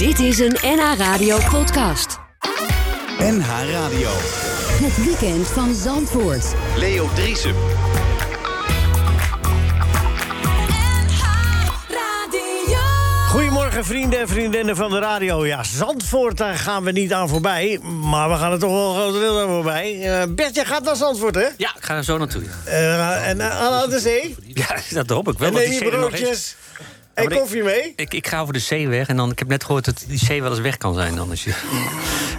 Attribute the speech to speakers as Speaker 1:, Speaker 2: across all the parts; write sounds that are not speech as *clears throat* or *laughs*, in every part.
Speaker 1: Dit is een NH Radio podcast.
Speaker 2: NH Radio.
Speaker 1: Het weekend van Zandvoort.
Speaker 2: Leo Driesen.
Speaker 3: Goedemorgen vrienden en vriendinnen van de radio. Ja, Zandvoort, daar gaan we niet aan voorbij. Maar we gaan er toch wel een groot deel aan voorbij. Uh, Bert, je gaat naar Zandvoort, hè?
Speaker 4: Ja, ik ga er zo naartoe. Ja.
Speaker 3: Uh, en uh, aan de zee?
Speaker 4: Ja, *laughs* dat hoop ik wel.
Speaker 3: En neem je broodjes koffie mee?
Speaker 4: Ik, ik, ga over de zee weg en dan, ik heb net gehoord dat die zee wel eens weg kan zijn. Dan als je... *laughs*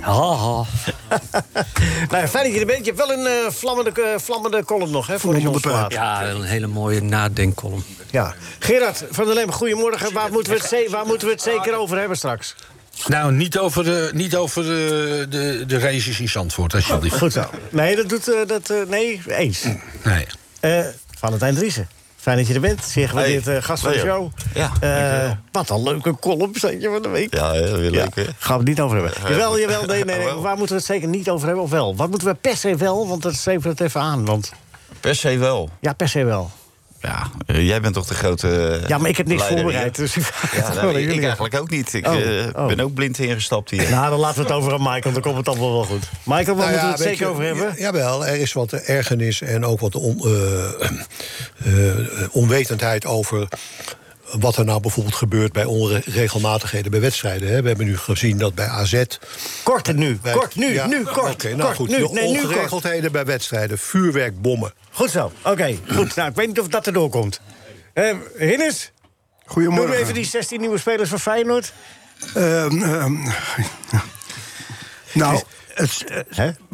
Speaker 4: *laughs*
Speaker 3: Nou, fijn dat je er bent. Je hebt wel een uh, vlammende, uh, vlammende column nog, hè, voor de.
Speaker 4: Ja, een hele mooie nadenkcolumn.
Speaker 3: Ja. Gerard van der Lem, goedemorgen. Waar moeten, we het waar moeten we het zeker over hebben straks?
Speaker 5: Nou, niet over de, niet over de, de, de races in Zandvoort, alsjeblieft.
Speaker 3: Oh, goed zo. Nee, dat doet... Uh, dat, nee, eens.
Speaker 5: Nee.
Speaker 3: Valentijn Driessen. Fijn dat je er bent. Zeer gewaardeerd uh, gast van de show.
Speaker 6: Ja,
Speaker 3: uh, wat een leuke column, je van de week.
Speaker 6: Ja, heel leuk, ja.
Speaker 3: Gaan we het niet over hebben. Jawel, jawel, nee, nee, nee. *laughs* Waar moeten we het zeker niet over hebben, of wel? Wat moeten we per se wel, want dat schreven we het even aan. Want...
Speaker 6: Per se wel?
Speaker 3: Ja, per se wel.
Speaker 6: Ja, uh, jij bent toch de grote.
Speaker 3: Ja, maar ik heb niks
Speaker 6: leider,
Speaker 3: voorbereid. Dus ik,
Speaker 6: ja, nou, ik, ik eigenlijk ook niet. Ik oh, oh. ben ook blind ingestapt hier.
Speaker 3: Nou, dan laten we het over aan Michael, dan komt het allemaal wel goed. Michael, waar nou, moeten we het zeker je, over hebben?
Speaker 7: Jawel, er is wat ergernis en ook wat on, onwetendheid over wat er nou bijvoorbeeld gebeurt bij onregelmatigheden bij wedstrijden. Hè. We hebben nu gezien dat bij AZ...
Speaker 3: Kort nu, bij, kort nu, ja, nu, kort.
Speaker 7: Oké, nou
Speaker 3: kort,
Speaker 7: goed,
Speaker 3: nu, nee,
Speaker 7: ongeregeldheden
Speaker 3: nu
Speaker 7: bij wedstrijden, vuurwerkbommen.
Speaker 3: Goed zo, oké, okay, goed. Nou, ik weet niet of dat erdoor komt. Uh, Hinnes?
Speaker 8: Goedemorgen.
Speaker 3: Noem even die 16 nieuwe spelers van Feyenoord.
Speaker 8: Uh, uh, nou... Het,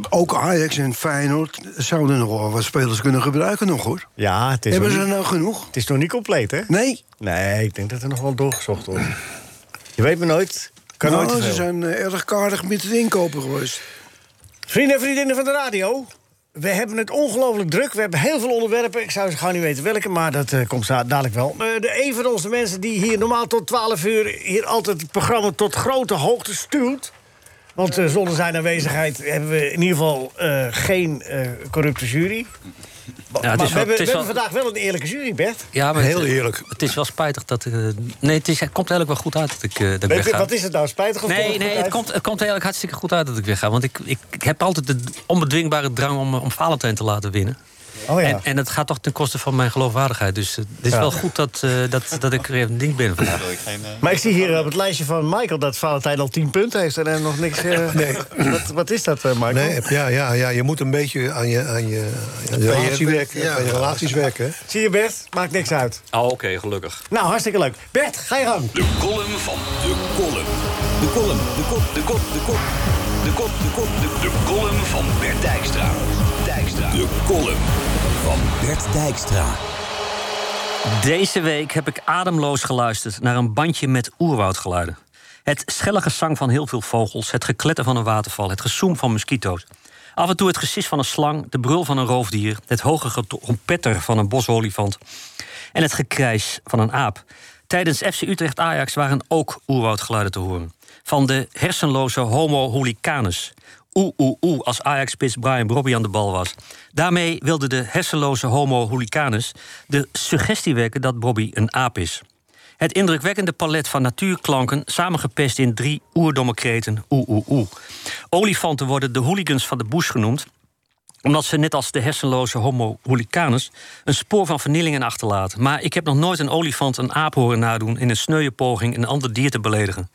Speaker 8: ook Ajax en Feyenoord zouden nog wel wat spelers kunnen gebruiken nog, hoor.
Speaker 3: Ja, het is
Speaker 8: Hebben ze
Speaker 3: niet,
Speaker 8: nou genoeg?
Speaker 3: Het is nog niet compleet, hè?
Speaker 8: Nee.
Speaker 3: Nee, ik denk dat er nog wel doorgezocht wordt. Je weet me nooit. Kan
Speaker 8: nou,
Speaker 3: nooit
Speaker 8: ze zijn uh, erg kaardig met het inkopen geweest.
Speaker 3: Vrienden en vriendinnen van de radio... We hebben het ongelooflijk druk. We hebben heel veel onderwerpen. Ik zou ze gewoon niet weten welke, maar dat uh, komt dadelijk wel. Uh, de, een van onze mensen die hier normaal tot 12 uur... hier altijd het programma tot grote hoogte stuurt... Want uh, zonder zijn aanwezigheid hebben we in ieder geval uh, geen uh, corrupte jury. Ja, maar wel, we, hebben, we hebben, vandaag wel een eerlijke jury, Bert.
Speaker 4: Ja, maar
Speaker 7: Heel
Speaker 4: het,
Speaker 7: eerlijk.
Speaker 4: Het is wel spijtig dat... nee, het, is, het komt eigenlijk wel goed uit dat ik, dat ik wegga.
Speaker 3: Wat is het nou, spijtig of
Speaker 4: Nee, nee het, komt, het komt eigenlijk hartstikke goed uit dat ik wegga. Want ik, ik, ik heb altijd de onbedwingbare drang om, om Valentijn te laten winnen.
Speaker 3: Oh ja.
Speaker 4: en, en het gaat toch ten koste van mijn geloofwaardigheid. Dus uh, het is ja. wel goed dat, uh, dat, dat ik er even een ding ben vandaag.
Speaker 3: Maar ik zie hier op het lijstje van Michael dat Valentijn al 10 punten heeft en er nog niks. Uh, *laughs*
Speaker 7: nee.
Speaker 3: wat, wat, is dat, Michael?
Speaker 7: Nee, ja, ja, ja, je moet een beetje aan je, aan je, aan je relatie werken. Ja. Aan je relaties werken.
Speaker 3: Zie je, Bert? Maakt niks uit.
Speaker 4: Oh, oké, okay, gelukkig.
Speaker 3: Nou, hartstikke leuk. Bert, ga je gang.
Speaker 2: De column van de column. De column, de kop, de kop, de kop. De kop, de kop, de, de column van Bert Dijkstra. De column van Bert Dijkstra.
Speaker 4: Deze week heb ik ademloos geluisterd naar een bandje met oerwoudgeluiden. Het schelle gezang van heel veel vogels, het gekletter van een waterval, het gezoem van muskito's. Af en toe het gesis van een slang, de brul van een roofdier, het hoge getrompetter van een bosolifant en het gekrijs van een aap. Tijdens FC Utrecht Ajax waren ook oerwoudgeluiden te horen. Van de hersenloze Homo hoolicanus. Oeh, oeh, oeh, als Ajax-spits Brian Brobby aan de bal was. Daarmee wilde de hersenloze homo hoolicanus de suggestie wekken dat Bobby een aap is. Het indrukwekkende palet van natuurklanken samengepest in drie oerdomme kreten oeh, oeh, oeh. Olifanten worden de hooligans van de bush genoemd omdat ze net als de hersenloze homo hoolicanus een spoor van vernielingen achterlaten. Maar ik heb nog nooit een olifant een aap horen nadoen in een sneuwe poging een ander dier te beledigen.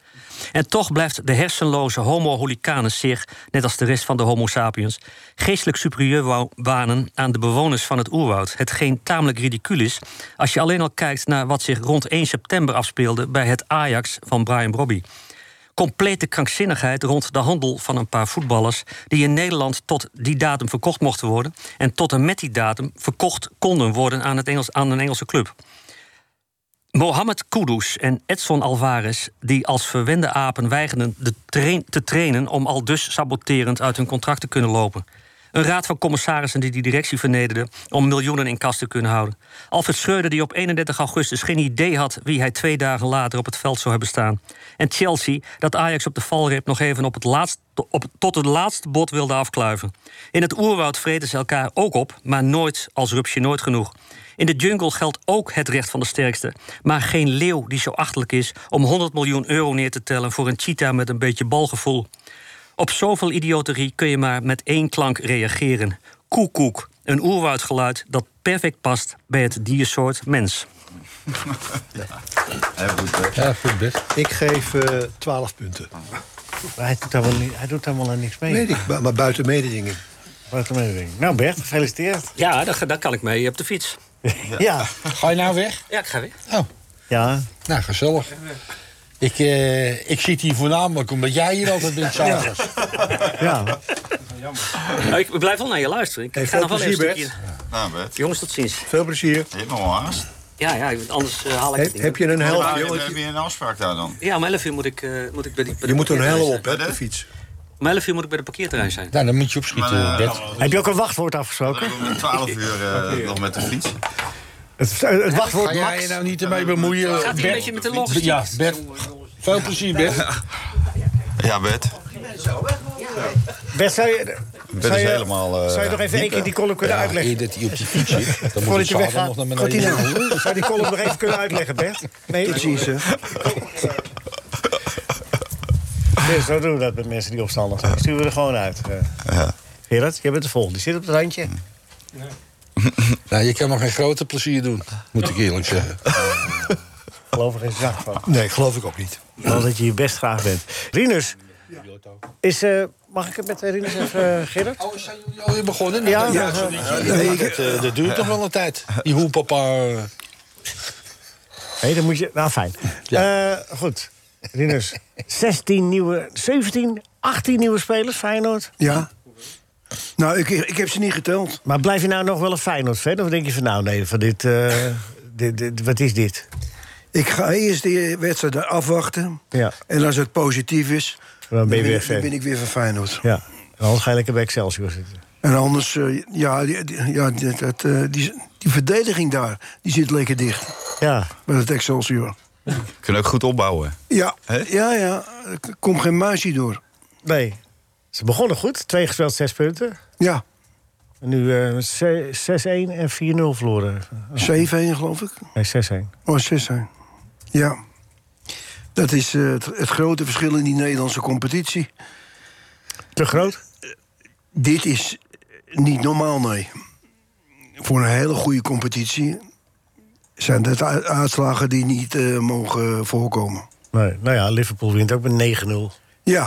Speaker 4: En toch blijft de hersenloze homo hoolicanus zich, net als de rest van de homo sapiens, geestelijk superieur wanen aan de bewoners van het oerwoud. Hetgeen tamelijk ridicul is als je alleen al kijkt naar wat zich rond 1 september afspeelde bij het Ajax van Brian Brobby complete krankzinnigheid rond de handel van een paar voetballers die in Nederland tot die datum verkocht mochten worden en tot en met die datum verkocht konden worden aan, het Engels, aan een Engelse club. Mohamed Kudus en Edson Alvarez, die als verwende apen weigerden de train te trainen om al dus saboterend uit hun contract te kunnen lopen. Een raad van commissarissen die die directie vernederde om miljoenen in kast te kunnen houden. Alfred Schreuder die op 31 augustus geen idee had wie hij twee dagen later op het veld zou hebben staan. En Chelsea dat Ajax op de valreep nog even op het laatst, op, tot het laatste bot wilde afkluiven. In het oerwoud vreten ze elkaar ook op, maar nooit als rupsje nooit genoeg. In de jungle geldt ook het recht van de sterkste. Maar geen leeuw die zo achterlijk is om 100 miljoen euro neer te tellen voor een cheetah met een beetje balgevoel. Op zoveel idioterie kun je maar met één klank reageren. Koekoek, een oerwoudgeluid dat perfect past bij het diersoort mens. *laughs*
Speaker 5: Ja, goed best.
Speaker 7: Ik geef eh 12 punten.
Speaker 3: Maar hij doet daar wel, niet- hij doet daar wel aan niks mee.
Speaker 7: Weet ik, maar, maar buiten mededinging.
Speaker 3: Wat een mededeling. Nou Bert, gefeliciteerd.
Speaker 4: Ja, daar, daar kan ik mee op de fiets.
Speaker 3: Ja.
Speaker 5: Ga je nou weg?
Speaker 4: Ja, ik ga weer.
Speaker 5: Oh,
Speaker 3: Ja.
Speaker 5: nou, gezellig. Ik, eh, ik zit hier voornamelijk omdat jij hier altijd bent s'avonds.
Speaker 3: ja.
Speaker 4: Nou, ik blijf wel naar je luisteren. Ik
Speaker 7: Hey,
Speaker 4: ga nog wel even een
Speaker 7: plezier,
Speaker 4: stukje...
Speaker 6: Nou, Bert,
Speaker 4: Jongens, tot ziens.
Speaker 7: Veel plezier.
Speaker 6: je hebt nog wel haast.
Speaker 4: Ja, ja, anders eh, haal ik
Speaker 7: Heb,
Speaker 4: het niet.
Speaker 7: heb je een
Speaker 6: Maar
Speaker 7: helm?
Speaker 6: heb je een afspraak daar dan?
Speaker 4: Ja, om 11 uur moet ik, eh, moet ik bij die bij
Speaker 7: Je
Speaker 4: de
Speaker 7: moet een helm op,
Speaker 4: zijn.
Speaker 7: hè, op de fiets.
Speaker 4: Om 11 uur moet ik bij de parkeerterrein zijn.
Speaker 5: Nou, dan moet je opschieten,
Speaker 6: Maar, eh,
Speaker 5: Bert.
Speaker 6: dan-
Speaker 3: Heb je ook een wachtwoord afgesproken?
Speaker 6: om 12 uur eh, *laughs* nog met de fiets.
Speaker 3: Het, het wachtwoord
Speaker 5: Ga jij
Speaker 3: Max.
Speaker 5: je nou niet ermee bemoeien?
Speaker 4: Gaat hij een beetje met de logistiek?
Speaker 5: Ja, Bert. Veel plezier, Bert.
Speaker 6: Ja, Bert.
Speaker 3: Bert, zou je, zou
Speaker 6: is
Speaker 3: je,
Speaker 6: helemaal... eh,
Speaker 3: zou je nog even één keer die column kunnen
Speaker 5: Ja,
Speaker 3: uitleggen?
Speaker 5: dat hij op die fiets zit, dan moet *laughs*
Speaker 3: je
Speaker 5: nog naar beneden.
Speaker 3: nou? *laughs* Zou je die column nog even kunnen uitleggen, Bert? Nee?
Speaker 8: Precies,
Speaker 3: Nee, *laughs* zo doen we dat met mensen die opstandig zijn. Sturen we er gewoon uit. eh.
Speaker 6: Ja.
Speaker 3: Gerard, jij bent de volgende. Die zit op het randje.
Speaker 5: Nou, je kan me geen grote plezier doen, moet ik eerlijk zeggen.
Speaker 3: Geloof er geen zak van.
Speaker 7: Nee, geloof ik ook niet.
Speaker 3: Wel dat je hier best graag bent. Rinus, is, eh, mag ik het met eh, Rinus even, eh, Gerard?
Speaker 5: Oh, zijn jullie alweer begonnen?
Speaker 3: Ja,
Speaker 5: ja,
Speaker 3: ja.
Speaker 5: nee, dat, eh, dat duurt toch wel een tijd. Die hoepapa.
Speaker 3: Nee, dan moet je... Nou, fijn. Eh, goed. Rinus, 16 nieuwe... 17, 18 nieuwe spelers, Feyenoord.
Speaker 8: Ja. Nou, ik, ik heb ze niet geteld.
Speaker 3: Maar blijf je nou nog wel een Feyenoord-fan? Of denk je van, nou nee, van dit, eh, *laughs* dit, dit- Wat is dit?
Speaker 8: Ik ga eerst de wedstrijd afwachten.
Speaker 3: Ja.
Speaker 8: En als het positief is,
Speaker 3: Dan ben je weer
Speaker 8: ik, dan
Speaker 3: fan.
Speaker 8: ben ik weer van Feyenoord.
Speaker 3: Ja. En anders ga je lekker bij Excelsior zitten.
Speaker 8: En anders, eh, ja, die, die- ja die, dat, eh, die, die verdediging daar, die zit lekker dicht.
Speaker 3: Ja.
Speaker 8: Met het Excelsior. *laughs*
Speaker 6: Kunnen ook goed opbouwen.
Speaker 8: Ja, ja, ja. Er komt geen muisje door.
Speaker 3: Nee. Ze begonnen goed. Twee gespeeld, zes punten.
Speaker 8: Ja,
Speaker 3: En nu eh, ze- 6-1 en 4-0 verloren.
Speaker 8: 7-1 geloof ik.
Speaker 3: Nee, 6-1.
Speaker 8: Oh, 6-1. Ja. Dat is eh, het, het grote verschil in die Nederlandse competitie.
Speaker 3: Te groot?
Speaker 8: Dit is niet normaal, nee. Voor een hele goede competitie zijn dat uitslagen die niet eh, mogen voorkomen.
Speaker 3: Nee. Nou ja, Liverpool wint ook met 9-0.
Speaker 8: Ja,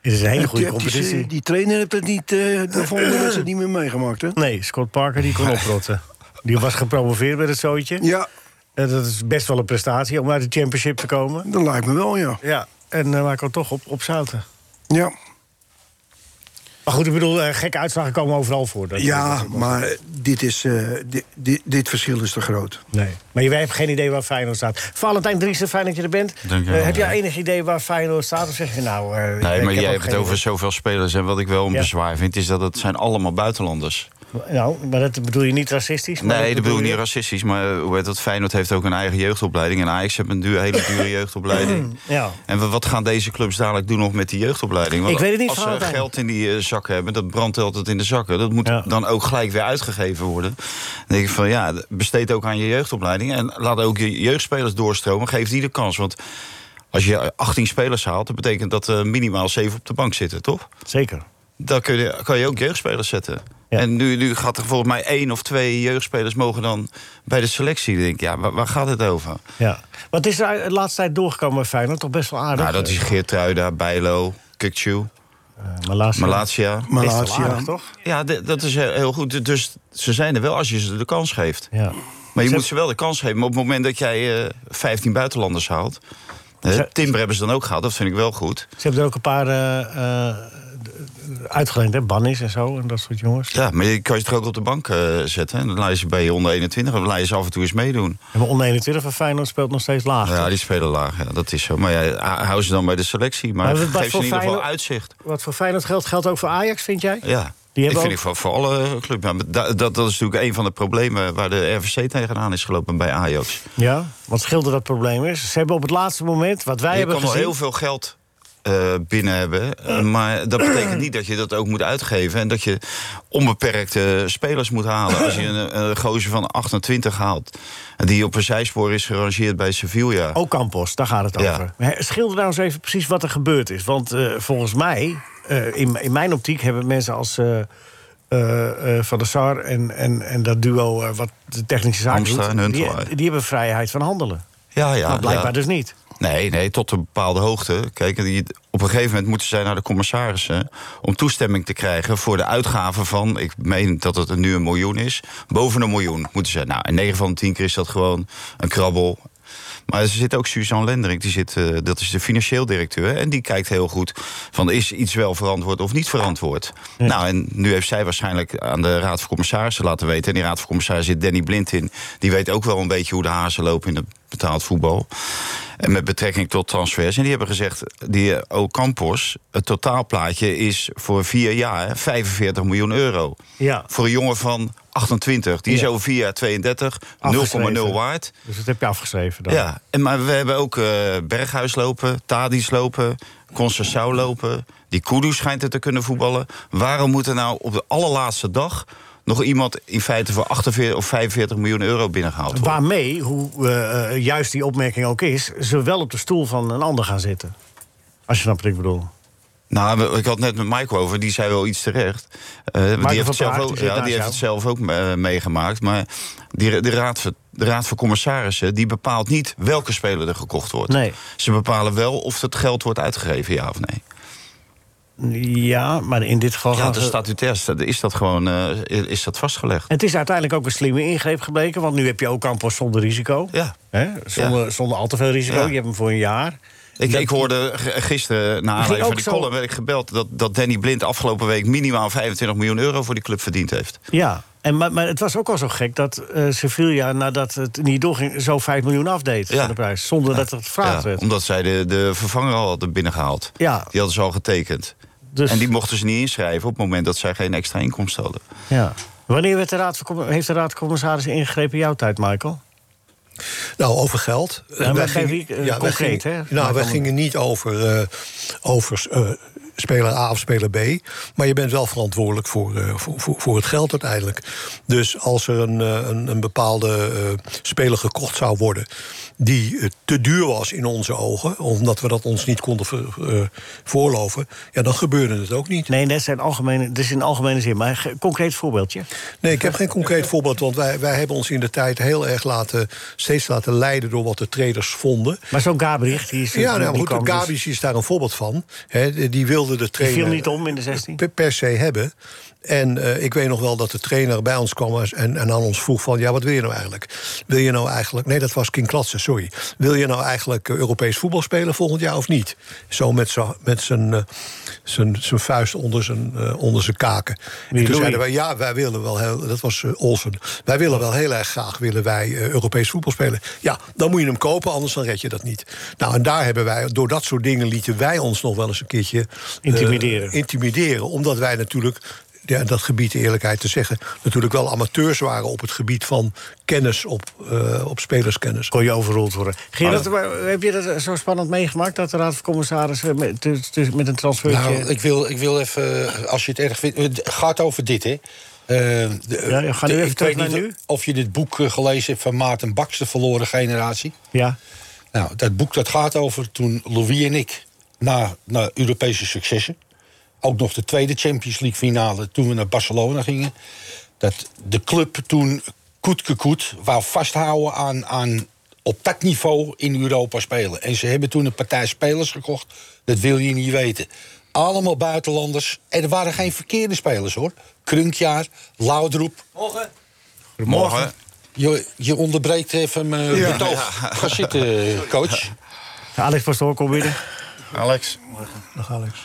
Speaker 3: Het is een hele goede competitie.
Speaker 8: die trainer heeft het niet, eh, de volgende wedstrijd niet meer meegemaakt, hè?
Speaker 3: Nee, Scott Parker die kon oprotten. Die was gepromoveerd met het zootje.
Speaker 8: Ja,
Speaker 3: En dat is best wel een prestatie om uit de championship te komen.
Speaker 8: dat lijkt me wel, ja.
Speaker 3: Ja. En uh, maar kwam toch op, op zouten.
Speaker 8: Ja,
Speaker 3: Maar goed, ik bedoel, eh, gekke uitslagen komen overal voor. Dat
Speaker 8: ja maar dit, is, eh, dit, dit, dit verschil is te groot.
Speaker 3: Nee. Maar jij hebt geen idee waar Feyenoord staat. Valentijn Driessen, fijn dat je er bent.
Speaker 6: Dank je
Speaker 3: Eh,
Speaker 6: wel,
Speaker 3: heb jij
Speaker 6: ja.
Speaker 3: enig idee waar Feyenoord staat? Of zeg je nou... eh, ik
Speaker 6: Nee, maar jij hebt het over zoveel spelers. En wat ik wel een
Speaker 3: Ja.
Speaker 6: bezwaar vind, is dat het zijn allemaal buitenlanders.
Speaker 3: Nou, maar dat bedoel je niet racistisch? maar
Speaker 6: Nee, dat bedoel ik
Speaker 3: je-
Speaker 6: niet racistisch. Maar hoe heet dat? Feyenoord heeft ook een eigen jeugdopleiding. En Ajax heeft een duur, hele dure *clears throat* jeugdopleiding.
Speaker 3: Ja.
Speaker 6: En wat- gaan deze clubs dadelijk doen nog met die jeugdopleiding? Want
Speaker 3: Ik weet het niet,
Speaker 6: Als ze geld in die eh, zakken hebben, dat brandt altijd in de zakken. Dat moet
Speaker 3: Ja.
Speaker 6: dan ook gelijk weer uitgegeven worden. Dan denk ik van ja, besteed ook aan je jeugdopleiding. En laat ook je jeugdspelers doorstromen. Geef die de kans. Want als je 18 spelers haalt, dat betekent dat er minimaal 7 op de bank zitten, toch?
Speaker 3: Zeker.
Speaker 6: Dan kun je, kan je ook jeugdspelers zetten.
Speaker 3: Ja.
Speaker 6: En nu, nu gaat er volgens mij één of twee jeugdspelers mogen dan bij de selectie. Denk ik, ja, waar, waar gaat het over?
Speaker 3: Ja. Wat is er de laatste tijd doorgekomen bij Feyenoord? Toch best wel aardig.
Speaker 6: Nou, dat is Geertruida, Bijlo, Kukcu,
Speaker 3: Eh, Malasia.
Speaker 6: Malatia.
Speaker 3: aardig, toch?
Speaker 6: Ja, dat is heel goed. Dus ze zijn er wel als je ze de kans geeft.
Speaker 3: Ja.
Speaker 6: Maar je
Speaker 3: Ze-
Speaker 6: moet ze wel de kans geven. Maar op het moment dat jij eh 15 buitenlanders haalt... Timber hebben ze dan ook gehad, dat vind ik wel goed.
Speaker 3: Ze hebben er ook een paar eh, eh, uitgeleend, hè? Bannis en zo, en dat soort jongens.
Speaker 6: Ja, maar je kan je toch ook op de bank eh, zetten. En dan laat je ze bij je onder 21, dan laat je ze af en toe eens meedoen.
Speaker 3: En maar onder 21 van Feyenoord speelt nog steeds laag.
Speaker 6: Ja,
Speaker 3: toch?
Speaker 6: die spelen laag, ja, dat is zo. Maar ja, hou ze dan bij de selectie. Maar,
Speaker 3: Maar
Speaker 6: geef ze in ieder geval uitzicht.
Speaker 3: Wat voor Feyenoord geldt, geldt ook voor Ajax, vind jij?
Speaker 6: Ja,
Speaker 3: Die
Speaker 6: ik vind
Speaker 3: ook-
Speaker 6: ik voor, voor alle clubs. Dat, dat, dat is natuurlijk een van de problemen waar de RVC tegenaan is gelopen bij Ajax.
Speaker 3: Ja. Wat scheelde dat probleem is? Ze hebben op het laatste moment, wat wij
Speaker 6: je
Speaker 3: hebben
Speaker 6: kan
Speaker 3: gezien...
Speaker 6: heel veel geld eh, binnen hebben. Eh, maar dat betekent niet dat je dat ook moet uitgeven. En dat je onbeperkte spelers moet halen. Als je een, *laughs* een gozer van 28 haalt... die op een zijspoor is gerangeerd bij Sevilla...
Speaker 3: Ook Campos, daar gaat het
Speaker 6: Ja.
Speaker 3: over. Schilder nou eens even precies wat er gebeurd is. Want eh, volgens mij, in, in mijn optiek, hebben mensen als Van der Sar en, en, en dat duo wat de technische zaken doet, die, die hebben vrijheid van handelen.
Speaker 6: Ja, ja.
Speaker 3: maar blijkbaar
Speaker 6: ja.
Speaker 3: dus niet.
Speaker 6: Nee, nee, tot een bepaalde hoogte. Kijk, die, op een gegeven moment moeten zij naar de commissarissen... om toestemming te krijgen voor de uitgaven van... ik meen dat het nu een miljoen is. Boven een miljoen moeten ze. Nou, in 9 van de 10 keer is dat gewoon een krabbel. Maar er zit ook Suzanne Lendering, die zit, eh, dat is de financieel directeur... en die kijkt heel goed van is iets wel verantwoord of niet verantwoord. Nou, en nu heeft zij waarschijnlijk aan de Raad van Commissarissen laten weten... en die Raad van Commissarissen zit Danny Blind in... die weet ook wel een beetje hoe de hazen lopen in het betaald voetbal... En met betrekking tot transfers. En die hebben gezegd, die Ocampos, het totaalplaatje is voor vier jaar 45 miljoen euro.
Speaker 3: Ja.
Speaker 6: Voor een jongen van 28, die is
Speaker 3: Ja.
Speaker 6: over vier jaar 32, 0,0
Speaker 3: Afgeschreven.
Speaker 6: waard.
Speaker 3: Dus dat heb je afgeschreven dan.
Speaker 6: Ja, en, maar we hebben ook eh, Berghuis lopen, Tadis lopen, Conceição lopen. Die Kudu schijnt er te kunnen voetballen. Waarom moet er nou op de allerlaatste dag nog iemand in feite voor 48 of 45 miljoen euro binnengehaald?
Speaker 3: Waarmee, hoe eh, eh, juist die opmerking ook is... ze wel op de stoel van een ander gaan zitten. Als je snapt wat ik bedoel.
Speaker 6: Nou, ik had net met Michael over, die zei wel iets terecht. Eh, die heeft, het zelf, ook, ja, die heeft het zelf ook meegemaakt. Maar die, de, raad, van- de Raad van Commissarissen die bepaalt niet welke speler er gekocht wordt.
Speaker 3: Nee.
Speaker 6: Ze bepalen wel of het geld wordt uitgegeven, ja of nee.
Speaker 3: Ja, maar in dit geval...
Speaker 6: Ja, de statutair sta- is dat gewoon eh, is dat vastgelegd.
Speaker 3: Het is uiteindelijk ook een slimme ingreep gebleken... want nu heb je ook Campos zonder risico.
Speaker 6: Ja.
Speaker 3: Hè? Zonder,
Speaker 6: Ja.
Speaker 3: zonder al te veel risico.
Speaker 6: Ja.
Speaker 3: Je hebt hem voor een jaar.
Speaker 6: Ik,
Speaker 3: Dat-
Speaker 6: ik hoorde gisteren, na aanleiding van die column... werd ik gebeld dat, dat Danny Blind afgelopen week... minimaal 25 miljoen euro voor die club verdiend heeft.
Speaker 3: Ja, en, maar, maar het was ook al zo gek dat eh, Sevilla, nadat het niet doorging... zo 5 miljoen afdeed
Speaker 6: Ja.
Speaker 3: van de prijs. Zonder dat het gevraagd
Speaker 6: Ja,
Speaker 3: werd.
Speaker 6: omdat zij de, de vervanger al hadden binnengehaald.
Speaker 3: Ja.
Speaker 6: Die hadden ze al getekend.
Speaker 3: Dus,
Speaker 6: En die mochten ze niet inschrijven op het moment dat zij geen extra inkomsten hadden.
Speaker 3: ja. Wanneer werd de raad heeft de Raad van Commissarissen ingegrepen in jouw tijd, Michael?
Speaker 7: Nou, over geld.
Speaker 3: Ja,
Speaker 7: Eh,
Speaker 3: maar
Speaker 7: wij gingen-
Speaker 3: ik, concreet,
Speaker 7: gingen-
Speaker 3: hè?
Speaker 7: Nou, wij gingen niet over, eh, over eh, speler A of speler B. Maar je bent wel verantwoordelijk voor, eh, voor, voor, voor het geld uiteindelijk. Dus als er een, eh, een, een bepaalde eh, speler gekocht zou worden... die te duur was in onze ogen... omdat we dat ons niet konden ver- voorloven... ja, dan gebeurde het ook niet.
Speaker 3: Nee, dat zijn algemene, dat is in algemene zin. Maar een concreet voorbeeldje.
Speaker 7: Nee, ik heb geen concreet voorbeeld, want wij, wij hebben ons in de tijd heel erg laten, steeds laten leiden door wat de traders vonden.
Speaker 3: Maar zo'n Gabriel, die is...
Speaker 7: Ja, nou, goed,
Speaker 3: kwam dus-
Speaker 7: is daar een voorbeeld van. Hè, die wilde de
Speaker 3: Die
Speaker 7: trainer
Speaker 3: viel niet om in de 16.
Speaker 7: per, per se hebben. En eh, ik weet nog wel dat de trainer bij ons kwam en, en aan ons vroeg van... ja, wat wil je nou eigenlijk? Wil je nou eigenlijk... Nee, dat was King Klatsen, sorry. Wil je nou eigenlijk eh, Europees voetbal spelen volgend jaar of niet? Zo met met zijn, eh, vuist onder zijn, onder zijn kaken.
Speaker 3: Wie,
Speaker 7: en toen zeiden wij, ja, wij willen wel heel... Dat was Olsen. Wij willen wel heel erg graag willen wij Europees voetbal spelen. Ja, dan moet je hem kopen, anders dan red je dat niet. Nou, en daar hebben wij... Door dat soort dingen lieten wij ons nog wel eens een keertje...
Speaker 3: Intimideren.
Speaker 7: intimideren. Omdat wij natuurlijk, ja, dat gebied de eerlijkheid te zeggen... natuurlijk wel amateurs waren op het gebied van kennis, op, eh, op spelerskennis.
Speaker 3: kon je overroeld worden. Gerard, heb je dat zo spannend meegemaakt... dat de Raad van Commissarissen met, dus- dus met een transfertje...
Speaker 5: Nou, ik wil, ik wil even, eh, als je het erg vindt... Het gaat over dit, hè. Eh, de-
Speaker 3: Ja, ja, ga nu even
Speaker 5: ik
Speaker 3: terug
Speaker 5: weet
Speaker 3: naar
Speaker 5: niet
Speaker 3: nu.
Speaker 5: of je dit boek eh, gelezen hebt van Maarten Baks, De Verloren Generatie.
Speaker 3: Ja,
Speaker 5: Nou, dat boek dat gaat over toen Louis en ik... na, na Europese successen... ook nog de tweede Champions League finale... toen we naar Barcelona gingen... dat de club toen koet koet wou vasthouden aan, aan op dat niveau in Europa spelen. En ze hebben toen een partij spelers gekocht. Dat wil je niet weten. Allemaal buitenlanders. En er waren geen verkeerde spelers, hoor. Krunkjaar, Laudroep.
Speaker 6: Morgen.
Speaker 5: Je, je onderbreekt even mijn betoog. Ga zitten, coach.
Speaker 3: Alex Pastoor, kom binnen.
Speaker 6: Alex.
Speaker 7: Dag Alex.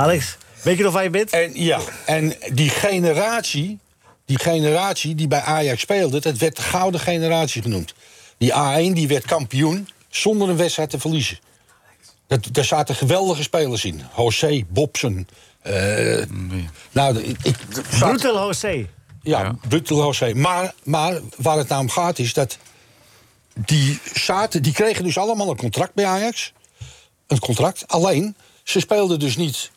Speaker 3: Alex, weet je nog waar je bent?
Speaker 5: En, ja, en die generatie, die generatie die bij Ajax speelde... dat werd de gouden generatie genoemd. Die A1 die werd kampioen zonder een wedstrijd te verliezen. Dat, daar zaten geweldige spelers in. José, Bobson. eh, nou, ik, ik,
Speaker 3: Brutal José.
Speaker 5: ja, Brutal José. Maar, maar waar het nou om gaat is dat... Die, zaten, die kregen dus allemaal een contract bij Ajax. een contract. Alleen, ze speelden dus niet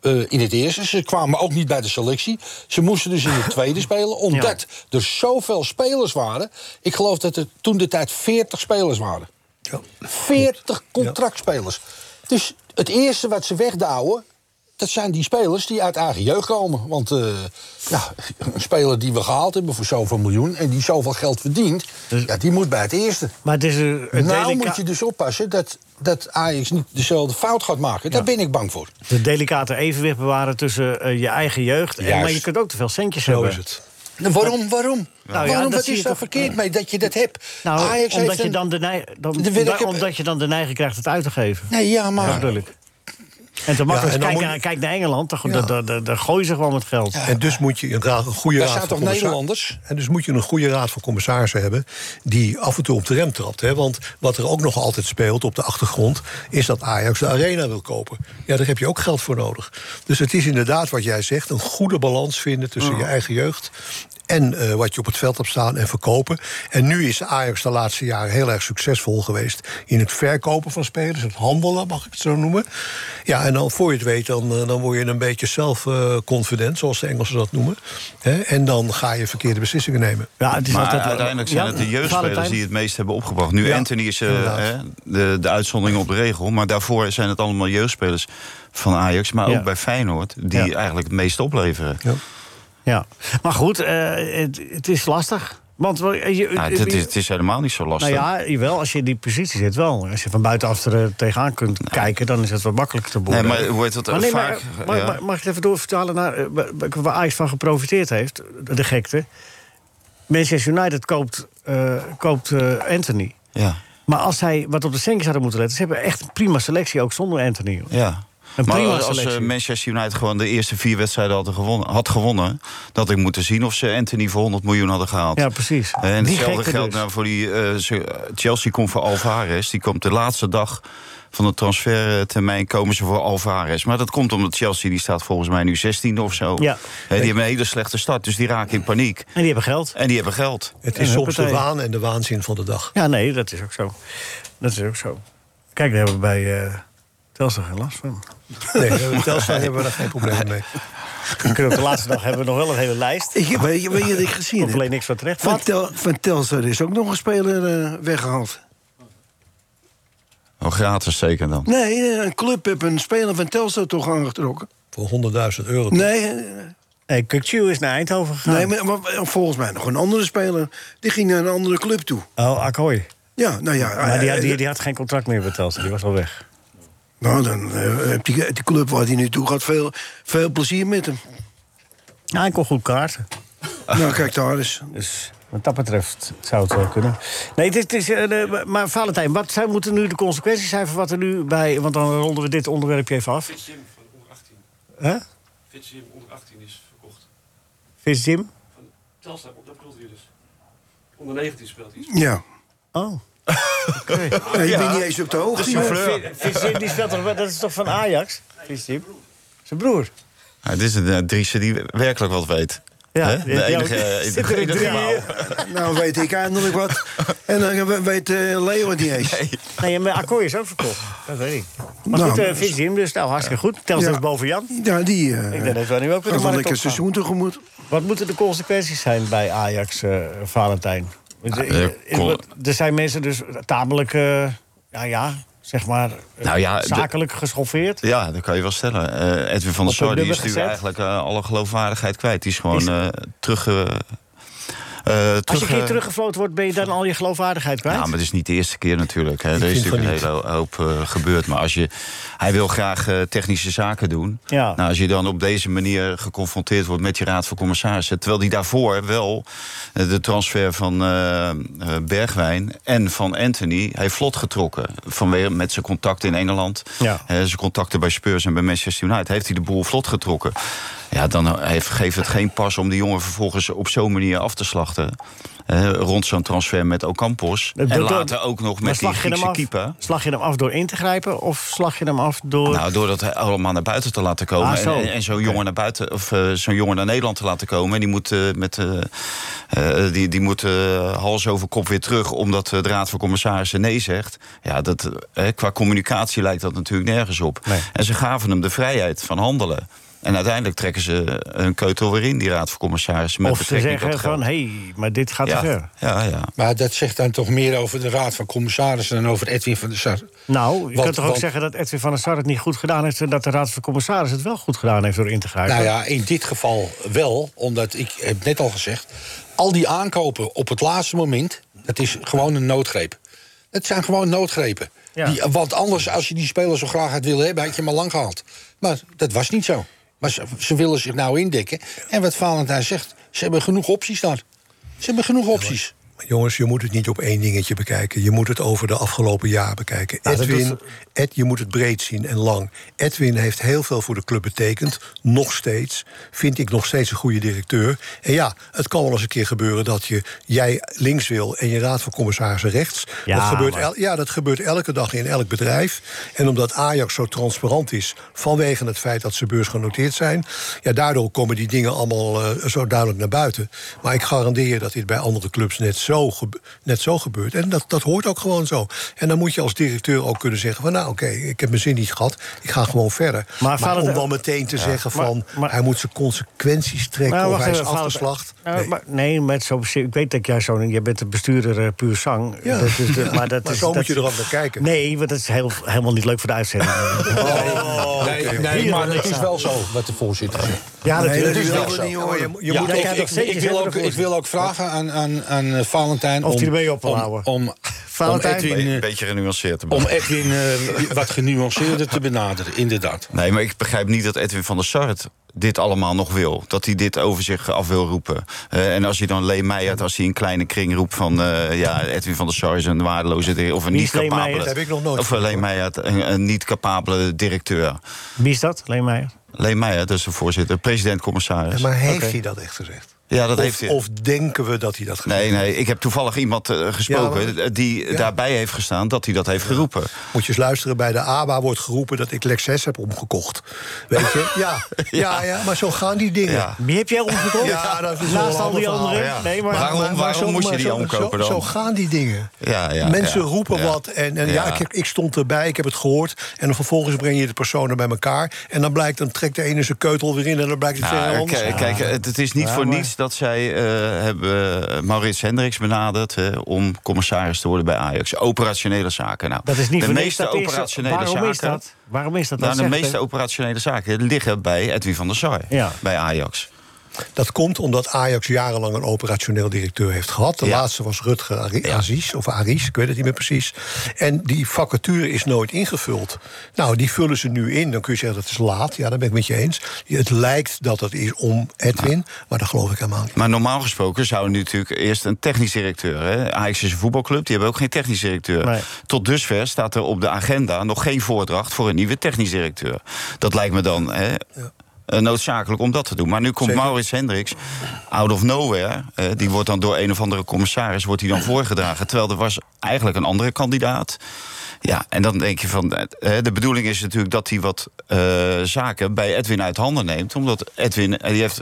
Speaker 5: eh, in het eerste. Ze kwamen ook niet bij de selectie. Ze moesten dus in het tweede spelen. Omdat er zoveel spelers waren. Ik geloof dat er toen de tijd 40 spelers waren.
Speaker 7: Ja.
Speaker 5: 40 contractspelers. Dus het eerste wat ze wegdouwen... dat zijn die spelers die uit eigen jeugd komen. Want eh, ja, een speler die we gehaald hebben voor zoveel miljoen... en die zoveel geld verdient, ja, die moet bij het eerste.
Speaker 3: Maar het is een, een
Speaker 5: Nou moet je dus oppassen dat, dat Ajax niet dezelfde fout gaat maken. Daar ben ik bang voor.
Speaker 3: de delicate evenwicht bewaren tussen eh, je eigen jeugd... En, maar je kunt ook te veel centjes
Speaker 7: Zo
Speaker 3: hebben.
Speaker 7: is het.
Speaker 5: Nou, waarom? Waarom?
Speaker 3: Nou ja,
Speaker 5: waarom?
Speaker 3: dat
Speaker 5: Wat is daar verkeerd mee dat je dat hebt?
Speaker 3: Nou,
Speaker 5: Ajax
Speaker 3: omdat, je dan de neig- dan, omdat je dan de neiging krijgt het uit te geven.
Speaker 5: Nee, ja, maar...
Speaker 3: ik. En te makkelijk,
Speaker 7: en dan
Speaker 3: kijk,
Speaker 7: moet-
Speaker 3: naar, kijk naar Engeland, dan, dan, dan gooien ze gewoon met geld.
Speaker 7: En dus moet je inderdaad een goede raad van
Speaker 5: toch Nederlanders?
Speaker 7: En dus moet je een goede raad van commissarissen hebben... die af en toe op de rem trapt. Hè? Want wat er ook nog altijd speelt op de achtergrond... is dat Ajax de arena wil kopen. Ja, daar heb je ook geld voor nodig. Dus het is inderdaad wat jij zegt... een goede balans vinden tussen je eigen jeugd... en eh, wat je op het veld hebt staan en verkopen. En nu is Ajax de laatste jaren heel erg succesvol geweest... in het verkopen van spelers, het handelen, mag ik het zo noemen. Ja, en dan voor je het weet, dan, eh, dan word je een beetje self-confident... zoals de Engelsen dat noemen. Hè? En dan ga je verkeerde beslissingen nemen.
Speaker 3: Ja, het is
Speaker 6: Maar
Speaker 3: altijd,
Speaker 6: uiteindelijk zijn
Speaker 3: Ja,
Speaker 6: het de jeugdspelers die het meest hebben opgebracht. Nu
Speaker 7: Ja,
Speaker 6: Anthony is eh, de, de uitzondering op de regel. Maar daarvoor zijn het allemaal jeugdspelers van Ajax. Maar ook
Speaker 3: Ja.
Speaker 6: bij Feyenoord. Die
Speaker 3: Ja.
Speaker 6: eigenlijk het meest opleveren.
Speaker 7: Ja.
Speaker 3: Ja, maar goed, eh, het, het is lastig. Want wel, je,
Speaker 6: Nou, het, is, het is helemaal niet zo lastig.
Speaker 3: nou ja, jawel, als je in die positie zit wel. Als je van buitenaf er eh, tegenaan kunt kijken, dan is het wat makkelijker te
Speaker 6: nee,
Speaker 3: beoordelen.
Speaker 6: maar hoe heet
Speaker 3: Maar nee, maar,
Speaker 6: vaak?
Speaker 3: maar-
Speaker 6: ja.
Speaker 3: maar- mag ik het even doorvertalen naar eh, waar- Ajax van geprofiteerd heeft? De gekte. Manchester United koopt, eh, koopt eh, Anthony.
Speaker 6: ja,
Speaker 3: Maar als zij wat op de centjes hadden moeten letten... ze hebben echt een prima selectie, ook zonder Anthony.
Speaker 6: ja.
Speaker 3: Een
Speaker 6: Maar
Speaker 3: prima
Speaker 6: als eh,
Speaker 3: selectie.
Speaker 6: Manchester United gewoon de eerste vier wedstrijden had gewonnen, had gewonnen... dat ik moeten zien of ze Anthony voor 100 miljoen hadden gehaald.
Speaker 3: Ja, precies.
Speaker 6: Eh, En
Speaker 3: Die
Speaker 6: hetzelfde geldt
Speaker 3: dus.
Speaker 6: nou voor die... eh, Chelsea komt voor Alvarez. Die komt de laatste dag van de transfertermijn komen ze voor Alvarez. Maar dat komt omdat Chelsea, die staat volgens mij nu 16 of zo.
Speaker 3: Ja.
Speaker 6: Die hebben een hele slechte start, dus die raken in paniek.
Speaker 3: En die hebben geld.
Speaker 6: En die hebben geld.
Speaker 7: Het is soms de waan en de waanzin van de dag.
Speaker 3: Ja, nee, dat is ook zo. Dat is ook zo. Kijk, daar hebben we bij eh Telstar geen last van.
Speaker 7: Nee, met Telstar hebben we daar geen probleem mee.
Speaker 3: We kunnen op de laatste dag hebben we nog wel een hele lijst.
Speaker 8: Ik, weet, je, je wat ik gezien heb?
Speaker 3: alleen niks van terecht.
Speaker 8: Van,
Speaker 3: Wat?
Speaker 8: Tel, van Telstar is ook nog een speler eh, weggehaald.
Speaker 6: Oh, gratis zeker dan.
Speaker 8: Nee, eh, een club heeft een speler van Telstar toch aangetrokken.
Speaker 7: Voor 100.000 euro.
Speaker 8: Nee, eh,
Speaker 3: Nee, Kukchu is naar Eindhoven gegaan.
Speaker 8: nee maar, maar volgens mij nog een andere speler. Die ging naar een andere club toe.
Speaker 3: Oh, Akkooi.
Speaker 8: Ja, nou ja.
Speaker 3: Maar die, had- die, die had geen contract meer bij Telstar. Die was al weg.
Speaker 8: Nou, dan eh, heeft die, die club waar hij nu toe gaat veel, veel plezier met hem.
Speaker 3: Ja, hij kon goed kaarten.
Speaker 8: Nou, kijk daar eens.
Speaker 3: Dus wat dat betreft zou het wel kunnen. Nee, het is, het is, eh, maar Valentijn, wat zijn, moeten nu de consequenties zijn... van wat er nu bij... Want dan ronden we dit onderwerpje even af.
Speaker 9: Fitz Jim van onder 18.
Speaker 3: Hè?
Speaker 9: Fitz Jim onder 18 is verkocht.
Speaker 3: Vis Jim?
Speaker 9: Van Telstar, dat bedoelt u dus. Onder 19 speelt hij.
Speaker 8: Ja.
Speaker 3: Oh.
Speaker 8: Ja, je bent niet eens op de hoogte.
Speaker 3: Jim, die speelt toch... Dat is toch van Ajax? Zijn broer.
Speaker 6: Ja, dit is een uh, Driese die werkelijk wat weet.
Speaker 3: Ja,
Speaker 6: De enige, eh, *laughs* de enige. *laughs*
Speaker 8: Nou, weet ik eindelijk wat. En dan we- weet eh, Leo het niet eens.
Speaker 3: Nee, maar Akkooi is ook verkocht. Dat weet ik. Maar
Speaker 8: Nou,
Speaker 3: goed, uh, dus nou hartstikke goed.
Speaker 8: Ja.
Speaker 3: is boven Jan.
Speaker 8: Ja, die eh
Speaker 3: Ik denk dat we nu ook weer
Speaker 8: een lekker seizoen tegemoet.
Speaker 3: Wat moeten de consequenties zijn bij Ajax, eh, Valentijn? Er-
Speaker 6: eh, kon-
Speaker 3: er zijn mensen dus tamelijk, eh, ja, ja, zeg maar, eh,
Speaker 6: Nou ja,
Speaker 3: zakelijk geschoffeerd.
Speaker 6: Ja, dat kan je wel stellen. Eh, Edwin van der Sar die is
Speaker 3: gezet.
Speaker 6: eigenlijk eh, alle geloofwaardigheid kwijt. Die is gewoon
Speaker 3: Is-
Speaker 6: eh, terug... eh,
Speaker 3: Als je een keer
Speaker 6: eh,
Speaker 3: teruggefloten wordt, ben je dan al je geloofwaardigheid kwijt?
Speaker 6: Ja, maar het is niet de eerste keer natuurlijk. Hè. Er is natuurlijk een hele hoop eh, gebeurd. Maar als je, hij wil graag technische zaken doen.
Speaker 3: Ja.
Speaker 6: Nou, als je dan op deze manier geconfronteerd wordt met je raad van commissarissen... terwijl die daarvoor wel de transfer van Bergwijn en van Anthony... heeft vlot getrokken. Vanwege met zijn contacten in Engeland.
Speaker 3: Ja.
Speaker 6: zijn contacten bij Spurs en bij Manchester United... heeft hij de boel vlot getrokken. Ja, dan heeft, geeft het geen pas om die jongen vervolgens op zo'n manier af te slachten. eh, rond zo'n transfer met Ocampos. En
Speaker 3: doet-
Speaker 6: later ook nog met die Griekse
Speaker 3: af?
Speaker 6: keeper.
Speaker 3: Slag je hem af door in te grijpen of slag je hem af door...
Speaker 6: Nou, door dat allemaal naar buiten te laten komen.
Speaker 3: Ah, zo.
Speaker 6: en en zo'n jongen naar buiten, of eh, zo'n jongen naar Nederland te laten komen. En die moet, eh, met, eh, eh, die, die moet eh, hals over kop weer terug, omdat eh, de Raad van Commissarissen nee zegt. Ja, dat, eh, qua communicatie lijkt dat natuurlijk nergens op.
Speaker 3: Nee.
Speaker 6: En ze gaven hem de vrijheid van handelen. En uiteindelijk trekken ze een keutel weer in, die Raad van Commissarissen. Met
Speaker 3: of ze zeggen van, hé, hey, maar dit gaat
Speaker 6: ja,
Speaker 3: te ver.
Speaker 6: ja, ja.
Speaker 5: Maar dat zegt dan toch meer over de Raad van Commissarissen... dan over Edwin van der Sar.
Speaker 3: Nou, je
Speaker 5: Want-
Speaker 3: kunt toch ook
Speaker 5: want-
Speaker 3: zeggen dat Edwin van der Sar het niet goed gedaan heeft... en dat de Raad van Commissarissen het wel goed gedaan heeft door in te grijpen?
Speaker 5: Nou ja, in dit geval wel, omdat ik heb net al gezegd... al die aankopen op het laatste moment, dat is gewoon een noodgreep. Het zijn gewoon noodgrepen.
Speaker 3: Ja.
Speaker 5: Die, want anders, als je die speler zo graag had willen hebben... had je hem al lang gehaald. Maar dat was niet zo. Maar ze, ze willen zich nou indekken. En wat Valentijn zegt, ze hebben genoeg opties daar. Ze hebben genoeg opties.
Speaker 7: Jongens, je moet het niet op één dingetje bekijken. Je moet het over de afgelopen jaar bekijken.
Speaker 3: Dat
Speaker 7: Edwin,
Speaker 3: doet-
Speaker 7: Ed, je moet het breed zien en lang. Edwin heeft heel veel voor de club betekend. Nog steeds. Vind ik nog steeds een goede directeur. En ja, het kan wel eens een keer gebeuren dat je, jij links wil... en je raad van commissarissen rechts.
Speaker 3: Ja,
Speaker 7: dat, gebeurt
Speaker 3: maar-
Speaker 7: el- ja, dat gebeurt elke dag in elk bedrijf. En omdat Ajax zo transparant is... vanwege het feit dat ze beursgenoteerd zijn... ja, daardoor komen die dingen allemaal eh, zo duidelijk naar buiten. Maar ik garandeer je dat dit bij andere clubs net zo, net zo gebeurt. En dat, dat hoort ook gewoon zo. En dan moet je als directeur ook kunnen zeggen van... nou, oké, ik heb mijn zin niet gehad, ik ga gewoon verder. Maar,
Speaker 3: Valentijn-
Speaker 7: om dan meteen te zeggen
Speaker 3: maar-
Speaker 7: van...
Speaker 3: maar-
Speaker 7: hij moet zijn consequenties trekken
Speaker 3: Maar
Speaker 7: of hij is
Speaker 3: even,
Speaker 7: afgeslacht. Nee.
Speaker 3: maar, nee, met zo, ik weet dat jij zo... Je bent de bestuurder eh, puur zang.
Speaker 7: Ja.
Speaker 3: Dat is de- maar dat *laughs*
Speaker 7: Maar
Speaker 3: is,
Speaker 7: zo
Speaker 3: dat
Speaker 7: moet je er ook naar kijken.
Speaker 3: Nee, want dat is heel, helemaal niet leuk voor de uitzending. *laughs*
Speaker 5: nee, nee, maar het is wel zo wat de voorzitter zegt.
Speaker 3: Ja,
Speaker 7: Nee, dat is
Speaker 5: wel zo.
Speaker 7: niet hoor. Je, je
Speaker 5: Ja,
Speaker 7: moet
Speaker 5: ik, wil ook, ik wil ook vragen aan, aan, aan Valentijn...
Speaker 3: Of
Speaker 5: om,
Speaker 3: hij ermee op wil
Speaker 5: om,
Speaker 3: houden.
Speaker 5: Om, om
Speaker 3: Valentijn?
Speaker 5: Edwin,
Speaker 6: Een
Speaker 5: eh,
Speaker 6: beetje genuanceerd te
Speaker 5: om. Edwin eh, wat genuanceerder te benaderen, inderdaad.
Speaker 6: Nee, maar ik begrijp niet dat Edwin van der Sar het dit allemaal nog wil. Dat hij dit over zich af wil roepen. Eh, en als hij dan Lee Meijert, als hij in kleine kring roept van... eh, ja, Edwin van der Sar is een waardeloze... of een
Speaker 3: Wie
Speaker 6: niet
Speaker 3: is Lee
Speaker 6: capabele...
Speaker 3: Meijert?
Speaker 7: Dat heb ik nog nooit
Speaker 6: Of Lee Meijert, een, een niet capabele directeur.
Speaker 3: Wie is dat? Leen Meijer?
Speaker 6: Meijert, dat is de voorzitter, president-commissaris.
Speaker 7: Maar heeft hij dat echt gezegd?
Speaker 6: Ja, dat
Speaker 7: of,
Speaker 6: heeft hij.
Speaker 7: of denken we dat hij dat
Speaker 6: Nee,
Speaker 7: heeft?
Speaker 6: nee, ik heb toevallig iemand eh, gesproken...
Speaker 7: Ja, maar-
Speaker 6: die
Speaker 7: Ja.
Speaker 6: daarbij heeft gestaan dat hij dat heeft geroepen.
Speaker 7: Moet je eens luisteren, bij de ABA wordt geroepen dat ik Lexus heb omgekocht. Weet je? *laughs* Ja, ja, ja, maar zo gaan die dingen.
Speaker 6: Ja.
Speaker 3: Wie heb jij omgekocht?
Speaker 7: Ja, dat is
Speaker 3: Naast al die
Speaker 7: ander
Speaker 3: anderen? Nee, maar...
Speaker 6: Waarom- waarom
Speaker 7: zo-
Speaker 6: moest je
Speaker 7: maar
Speaker 6: die omkopen dan?
Speaker 7: Zo gaan die dingen.
Speaker 6: Ja, ja,
Speaker 7: Mensen
Speaker 6: ja,
Speaker 7: roepen
Speaker 6: ja.
Speaker 7: wat en, en ja,
Speaker 6: Ja.
Speaker 7: ik, heb- ik stond erbij, ik heb het gehoord. En dan vervolgens breng je de personen bij elkaar. En dan blijkt, dan trekt de ene zijn keutel weer in... en dan blijkt het
Speaker 6: Nou,
Speaker 7: weer anders.
Speaker 6: kijk, kijk, het, het is niet voor
Speaker 3: maar-
Speaker 6: niets dat zij eh, hebben Maurits Hendricks benaderd... hè, om commissaris te worden bij Ajax. Operationele zaken. Nou,
Speaker 3: Dat is niet
Speaker 6: de meeste
Speaker 3: dat is-
Speaker 6: operationele
Speaker 3: Waarom
Speaker 6: zaken...
Speaker 3: is dat? Waarom is dat?
Speaker 6: Nou,
Speaker 3: Dat
Speaker 6: de meeste operationele zaken liggen bij Edwin van der Sar.
Speaker 3: Ja.
Speaker 6: Bij Ajax.
Speaker 7: Dat komt omdat Ajax jarenlang een operationeel directeur heeft gehad. De
Speaker 6: Ja.
Speaker 7: laatste was Rutger Ari-
Speaker 6: Ja.
Speaker 7: Aziz, of Aris, ik weet het niet meer precies. En die vacature is nooit ingevuld. Nou, die vullen ze nu in. Dan kun je zeggen dat is laat. Ja, daar ben ik met je eens. Het lijkt dat het is om Edwin, maar dat geloof ik helemaal niet.
Speaker 6: Maar normaal gesproken zou nu natuurlijk eerst een technisch directeur... Hè? Ajax is een voetbalclub, die hebben ook geen technisch directeur.
Speaker 3: Nee.
Speaker 6: Tot dusver staat er op de agenda nog geen voordracht... voor een nieuwe technisch directeur. Dat lijkt me dan... Hè, eh, noodzakelijk om dat te doen. Maar nu komt
Speaker 7: Zeker.
Speaker 6: Maurits Hendricks out of nowhere. eh, die wordt dan door een of andere commissaris wordt hij dan voorgedragen. Terwijl er was eigenlijk een andere kandidaat. Ja, en dan denk je van... eh, de bedoeling is natuurlijk dat hij wat eh, zaken bij Edwin uit handen neemt. Omdat Edwin, eh, die heeft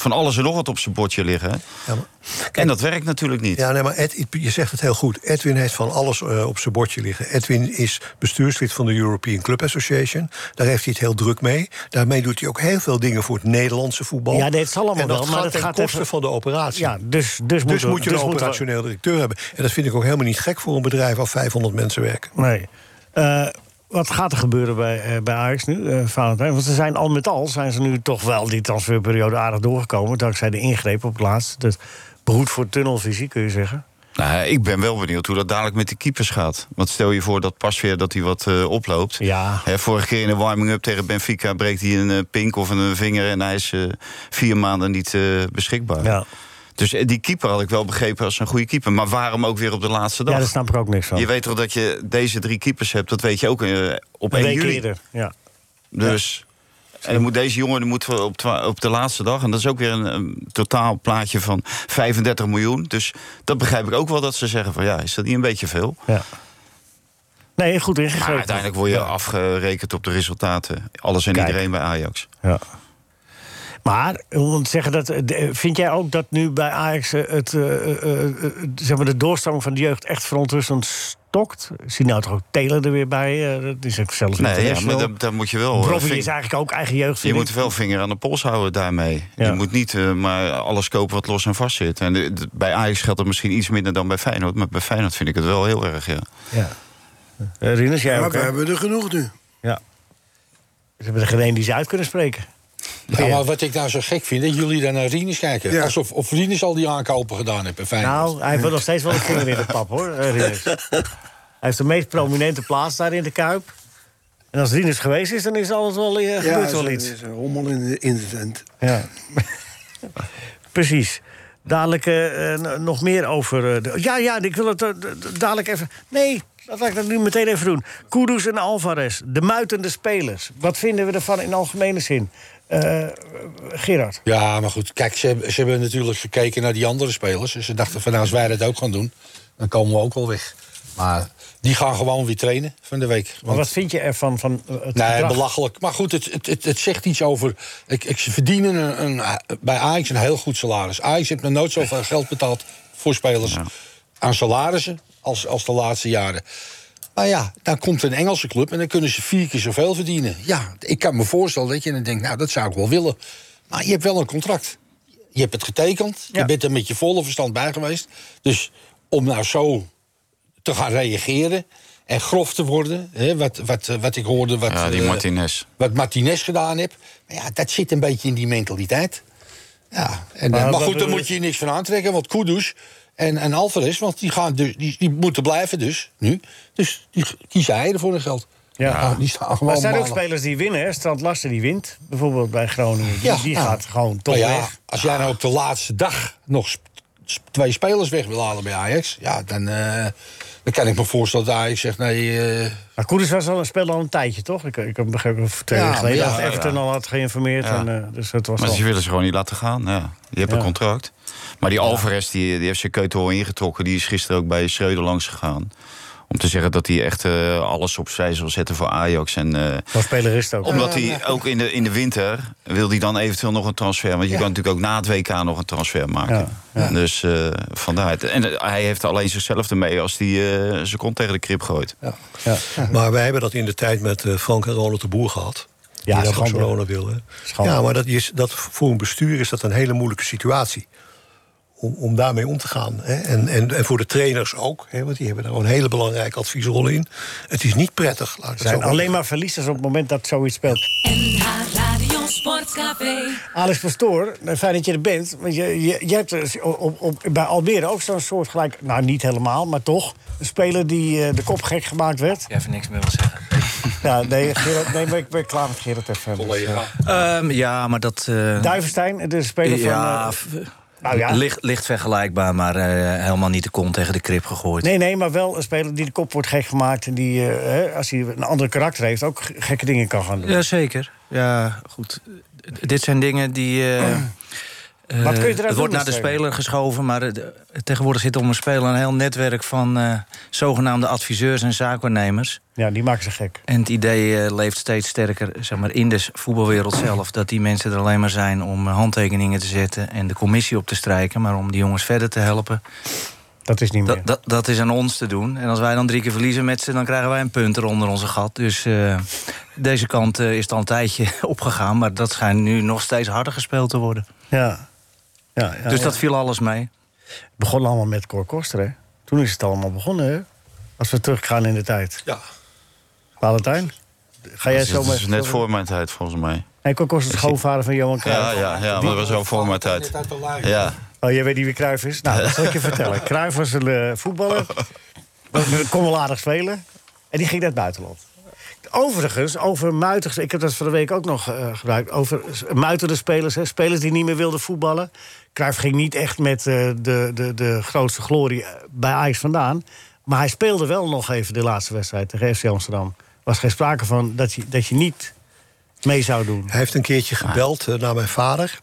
Speaker 6: van alles en nog wat op zijn bordje liggen.
Speaker 7: Ja, maar-
Speaker 6: en dat werkt natuurlijk niet.
Speaker 7: Ja, nee, maar Ed, je zegt het heel goed. Edwin heeft van alles eh, op zijn bordje liggen. Edwin is bestuurslid van de European Club Association. Daar heeft hij het heel druk mee. Daarmee doet hij ook heel veel dingen voor het Nederlandse voetbal.
Speaker 3: Ja, nee, het zal allemaal
Speaker 7: en dat
Speaker 3: wel, maar
Speaker 7: gaat
Speaker 3: dat
Speaker 7: ten
Speaker 3: gaat
Speaker 7: koste
Speaker 3: even-
Speaker 7: van de operatie.
Speaker 3: Ja, dus, dus,
Speaker 7: dus moet je
Speaker 3: dus
Speaker 7: een
Speaker 3: we-
Speaker 7: operationeel directeur hebben. En dat vind ik ook helemaal niet gek voor een bedrijf waar 500 mensen werken.
Speaker 3: Nee. Eh, wat gaat er gebeuren bij, eh, bij Ajax nu, eh Valentijn? Want ze zijn al met al zijn ze nu toch wel die transferperiode aardig doorgekomen. Dankzij de ingreep op het laatst. Dat behoedt voor tunnelvisie, kun je zeggen.
Speaker 6: Nou, ik ben wel benieuwd hoe dat dadelijk met de keepers gaat. Want stel je voor dat Pasveer dat hij wat eh, oploopt.
Speaker 3: Ja.
Speaker 6: Hè, vorige keer in de warming-up tegen Benfica breekt hij een pink of een vinger... en hij is vier maanden niet beschikbaar.
Speaker 3: Ja.
Speaker 6: Dus eh, die keeper had ik wel begrepen als een goede keeper. Maar waarom ook weer op de laatste dag?
Speaker 3: ja, daar snap ik ook niks van.
Speaker 6: Je weet toch dat je deze drie keepers hebt, dat weet je ook eh, op
Speaker 3: een
Speaker 6: 1
Speaker 3: week
Speaker 6: juli.
Speaker 3: eerder. Ja.
Speaker 6: Dus En dan moet deze jongen die moet op, twa- op de laatste dag... en dat is ook weer een, een totaal plaatje van 35 miljoen. Dus dat begrijp ik ook wel dat ze zeggen van... ja, is dat niet een beetje veel?
Speaker 3: Ja. Nee, goed
Speaker 6: Maar
Speaker 3: ingegrepen.
Speaker 6: uiteindelijk word je afgerekend op de resultaten. Alles en
Speaker 3: Kijk.
Speaker 6: iedereen bij Ajax.
Speaker 3: Ja. Maar, om te zeggen dat, eh, de- vind jij ook dat nu bij Ajax eh, het, eh, eh, eh, zeg maar de doorstroming van de jeugd echt verontrustend stokt? Zie nou toch ook Taylor er weer bij? eh, dat is ook zelfs
Speaker 6: Nee, ja, maar daar, daar moet je wel... eh, ving-
Speaker 3: is eigenlijk ook eigen jeugd.
Speaker 6: je moet wel vinger aan de pols houden daarmee.
Speaker 3: Ja.
Speaker 6: Je moet niet eh, maar alles kopen wat los en vast zit. En de- de- bij Ajax geldt dat misschien iets minder dan bij Feyenoord. Maar bij Feyenoord vind ik het wel heel erg, ja.
Speaker 3: Ja. Eh, Rinus, jij
Speaker 8: Maar
Speaker 3: ook,
Speaker 8: we hebben er genoeg nu.
Speaker 3: Ja. Ze hebben er geen een die ze uit kunnen spreken.
Speaker 5: Ja, maar wat ik nou zo gek vind, dat jullie dan naar Rinus kijken.
Speaker 8: Ja.
Speaker 5: Alsof of Rinus al die aankopen gedaan heeft.
Speaker 3: Nou, hij heeft nog steeds wel een vinger in de pap, hoor, eh, Rinus. *laughs* Hij heeft de meest prominente plaats daar in de Kuip. En als Rinus geweest is, dan is alles wel, eh, gebeurt wel
Speaker 8: er
Speaker 3: iets.
Speaker 8: is een rommel in de, in de tent.
Speaker 3: Ja. *laughs* Precies. Dadelijk eh, nog meer over. de- ja, ja, ik wil het dadelijk even. Nee, dat laat ik dat nu meteen even doen. Kudus en Alvarez, de muitende spelers. Wat vinden we ervan in algemene zin? Eh, Gerard.
Speaker 5: Ja, maar goed, kijk, ze, hebben- ze hebben natuurlijk gekeken naar die andere spelers. En ze dachten van, nou, als wij dat ook gaan doen, dan komen we ook wel weg. Maar die gaan gewoon weer trainen van de week.
Speaker 3: Maar wat vind je ervan van eh, het
Speaker 5: Nee,
Speaker 3: gedrag?
Speaker 5: belachelijk. Maar goed, het, het, het, het zegt iets over. Ik, ik, ze verdienen een, een, bij Ajax een heel goed salaris. Ajax heeft nog nooit zoveel geld betaald voor spelers aan salarissen als, als de laatste jaren. Maar ja, dan komt een Engelse club en dan kunnen ze vier keer zoveel verdienen. Ja, ik kan me voorstellen dat je dan denkt, nou, dat zou ik wel willen. Maar je hebt wel een contract. Je hebt het getekend.
Speaker 3: Ja.
Speaker 5: Je bent er met je volle verstand bij geweest. Dus om nou zo te gaan reageren en grof te worden. Hè, wat, wat, eh, wat ik hoorde. Wat,
Speaker 6: Ja, die
Speaker 5: eh,
Speaker 6: Martinez.
Speaker 5: wat Martinez gedaan heeft. Maar ja, dat zit een beetje in die mentaliteit. Ja, en,
Speaker 3: Maar wat
Speaker 5: goed, daar moet je je niks van aantrekken. Want Kudus en, en Alvarez, want die, gaan dus, die, die moeten blijven dus nu. Dus die kiezen hij ervoor een geld.
Speaker 3: Ja.
Speaker 5: die staan
Speaker 3: Maar
Speaker 5: gewoon
Speaker 3: er zijn ook spelers die winnen. hè. Strand Larsen die wint, bijvoorbeeld bij Groningen. Die,
Speaker 5: Ja,
Speaker 3: die gaat gewoon toch
Speaker 5: Maar ja,
Speaker 3: weg.
Speaker 5: als jij nou op de laatste dag nog sp- sp- twee spelers weg wil halen bij Ajax... ja, dan, eh, dan kan ik me voorstellen dat Ajax zegt... nee, eh,
Speaker 3: Maar Koeders was al een speler al een tijdje, toch? Ik, ik heb begrepen of twee
Speaker 5: Ja,
Speaker 3: jaar geleden
Speaker 5: maar ja,
Speaker 3: dat Everton
Speaker 6: ja.
Speaker 3: al had geïnformeerd.
Speaker 6: Ja.
Speaker 3: En, eh, dus het was
Speaker 6: Maar
Speaker 3: al...
Speaker 6: ze willen ze gewoon niet laten gaan. Ja. Je hebt
Speaker 3: Ja.
Speaker 6: een contract. Maar die Alvarez die, die heeft zijn keutel ingetrokken. Die is gisteren ook bij Schreuder langs gegaan. Om te zeggen dat hij echt eh, alles opzij zal zetten voor Ajax. En, eh,
Speaker 3: Wat speler is het ook.
Speaker 6: omdat hij ook in de, in de winter wil hij dan eventueel nog een transfer. Want je kan natuurlijk ook na het WK nog een transfer maken. Dus eh, vandaar. En hij heeft alleen zichzelf ermee als hij eh, zijn kont tegen de krip gooit.
Speaker 3: Ja.
Speaker 7: Maar wij hebben dat in de tijd met Frank en Ronald de Boer gehad.
Speaker 3: Ja,
Speaker 7: die naar. Barcelona wilden.
Speaker 3: Schande.
Speaker 7: Ja, maar dat is, dat, voor een bestuur is dat een hele moeilijke situatie. Om, om daarmee om te gaan. Hè. En, en, en voor de trainers ook, hè, want die hebben daar een hele belangrijke adviesrol in. Het is niet prettig. Laat
Speaker 3: Er
Speaker 7: het
Speaker 3: zijn alleen maar verliezers op het moment dat zoiets speelt.
Speaker 10: NH Radio Sportcafé.
Speaker 3: Alex Pastoor, fijn dat je er bent. Want je, je, je hebt dus op, op, bij Almere ook zo'n soort gelijk... nou, niet helemaal, maar toch... een speler die eh, de kop gek gemaakt werd.
Speaker 11: Je even niks meer wil zeggen. *laughs*
Speaker 3: Ja, nee, Gerard, nee maar ik ben klaar met Gerard even. Dus, eh,
Speaker 11: Ehm, ja, maar dat... eh,
Speaker 3: Duivenstein, de speler
Speaker 11: ja,
Speaker 3: van... nou ja,
Speaker 11: licht, licht vergelijkbaar, maar eh, helemaal niet de kont tegen de krip gegooid.
Speaker 3: Nee, nee, maar wel een speler die de kop wordt gek gemaakt... en die, eh, hè, als hij een ander karakter heeft, ook gekke dingen kan gaan doen.
Speaker 11: Jazeker. Ja, goed. D- Dit zijn dingen die... eh, eh,
Speaker 3: Wat kun je eruit
Speaker 11: het wordt naar de
Speaker 3: speler?
Speaker 11: speler geschoven, maar eh, tegenwoordig zit om een speler een heel netwerk van eh, zogenaamde adviseurs en zaakwaarnemers.
Speaker 3: Ja, die maken ze gek.
Speaker 11: En het idee leeft steeds sterker zeg maar, in de voetbalwereld zelf. Dat die mensen er alleen maar zijn om handtekeningen te zetten en de commissie op te strijken. Maar om die jongens verder te helpen.
Speaker 3: Dat is niet meer.
Speaker 11: Dat, dat, dat is aan ons te doen. En als wij dan drie keer verliezen met ze, dan krijgen wij een punt er onder onze gat. Dus deze kant is het al een tijdje *laughs* opgegaan. Maar dat schijnt nu nog steeds harder gespeeld te worden.
Speaker 3: Ja. Ja, ja,
Speaker 11: dus
Speaker 3: ja.
Speaker 11: dat viel alles mee.
Speaker 3: Het begon allemaal met Cor Koster, hè? Toen is het allemaal begonnen, hè? Als we teruggaan in de tijd.
Speaker 5: Ja.
Speaker 3: Valentijn? Ga jij
Speaker 6: Dat is,
Speaker 3: zo
Speaker 6: dat is net voor mijn tijd, volgens mij.
Speaker 3: Nee, Cor Koster is schoonvader van Johan Cruijff.
Speaker 6: Ja, ja, ja, maar dat was wel voor mijn tijd. Ja.
Speaker 3: Oh, jij weet niet wie Cruijff is? Nou, dat zal ik je *laughs* vertellen. Cruijff was een eh, voetballer. *laughs* Kon wel aardig spelen. En die ging naar het buitenland. Overigens, over muiters... Ik heb dat van de week ook nog eh, gebruikt. Over muiterde spelers, hè, spelers die niet meer wilden voetballen. Cruijff ging niet echt met eh, de, de, de grootste glorie eh, bij Ajax vandaan. Maar hij speelde wel nog even de laatste wedstrijd tegen FC Amsterdam. Er was geen sprake van dat je, dat je niet mee zou doen.
Speaker 7: Hij heeft een keertje gebeld naar mijn vader.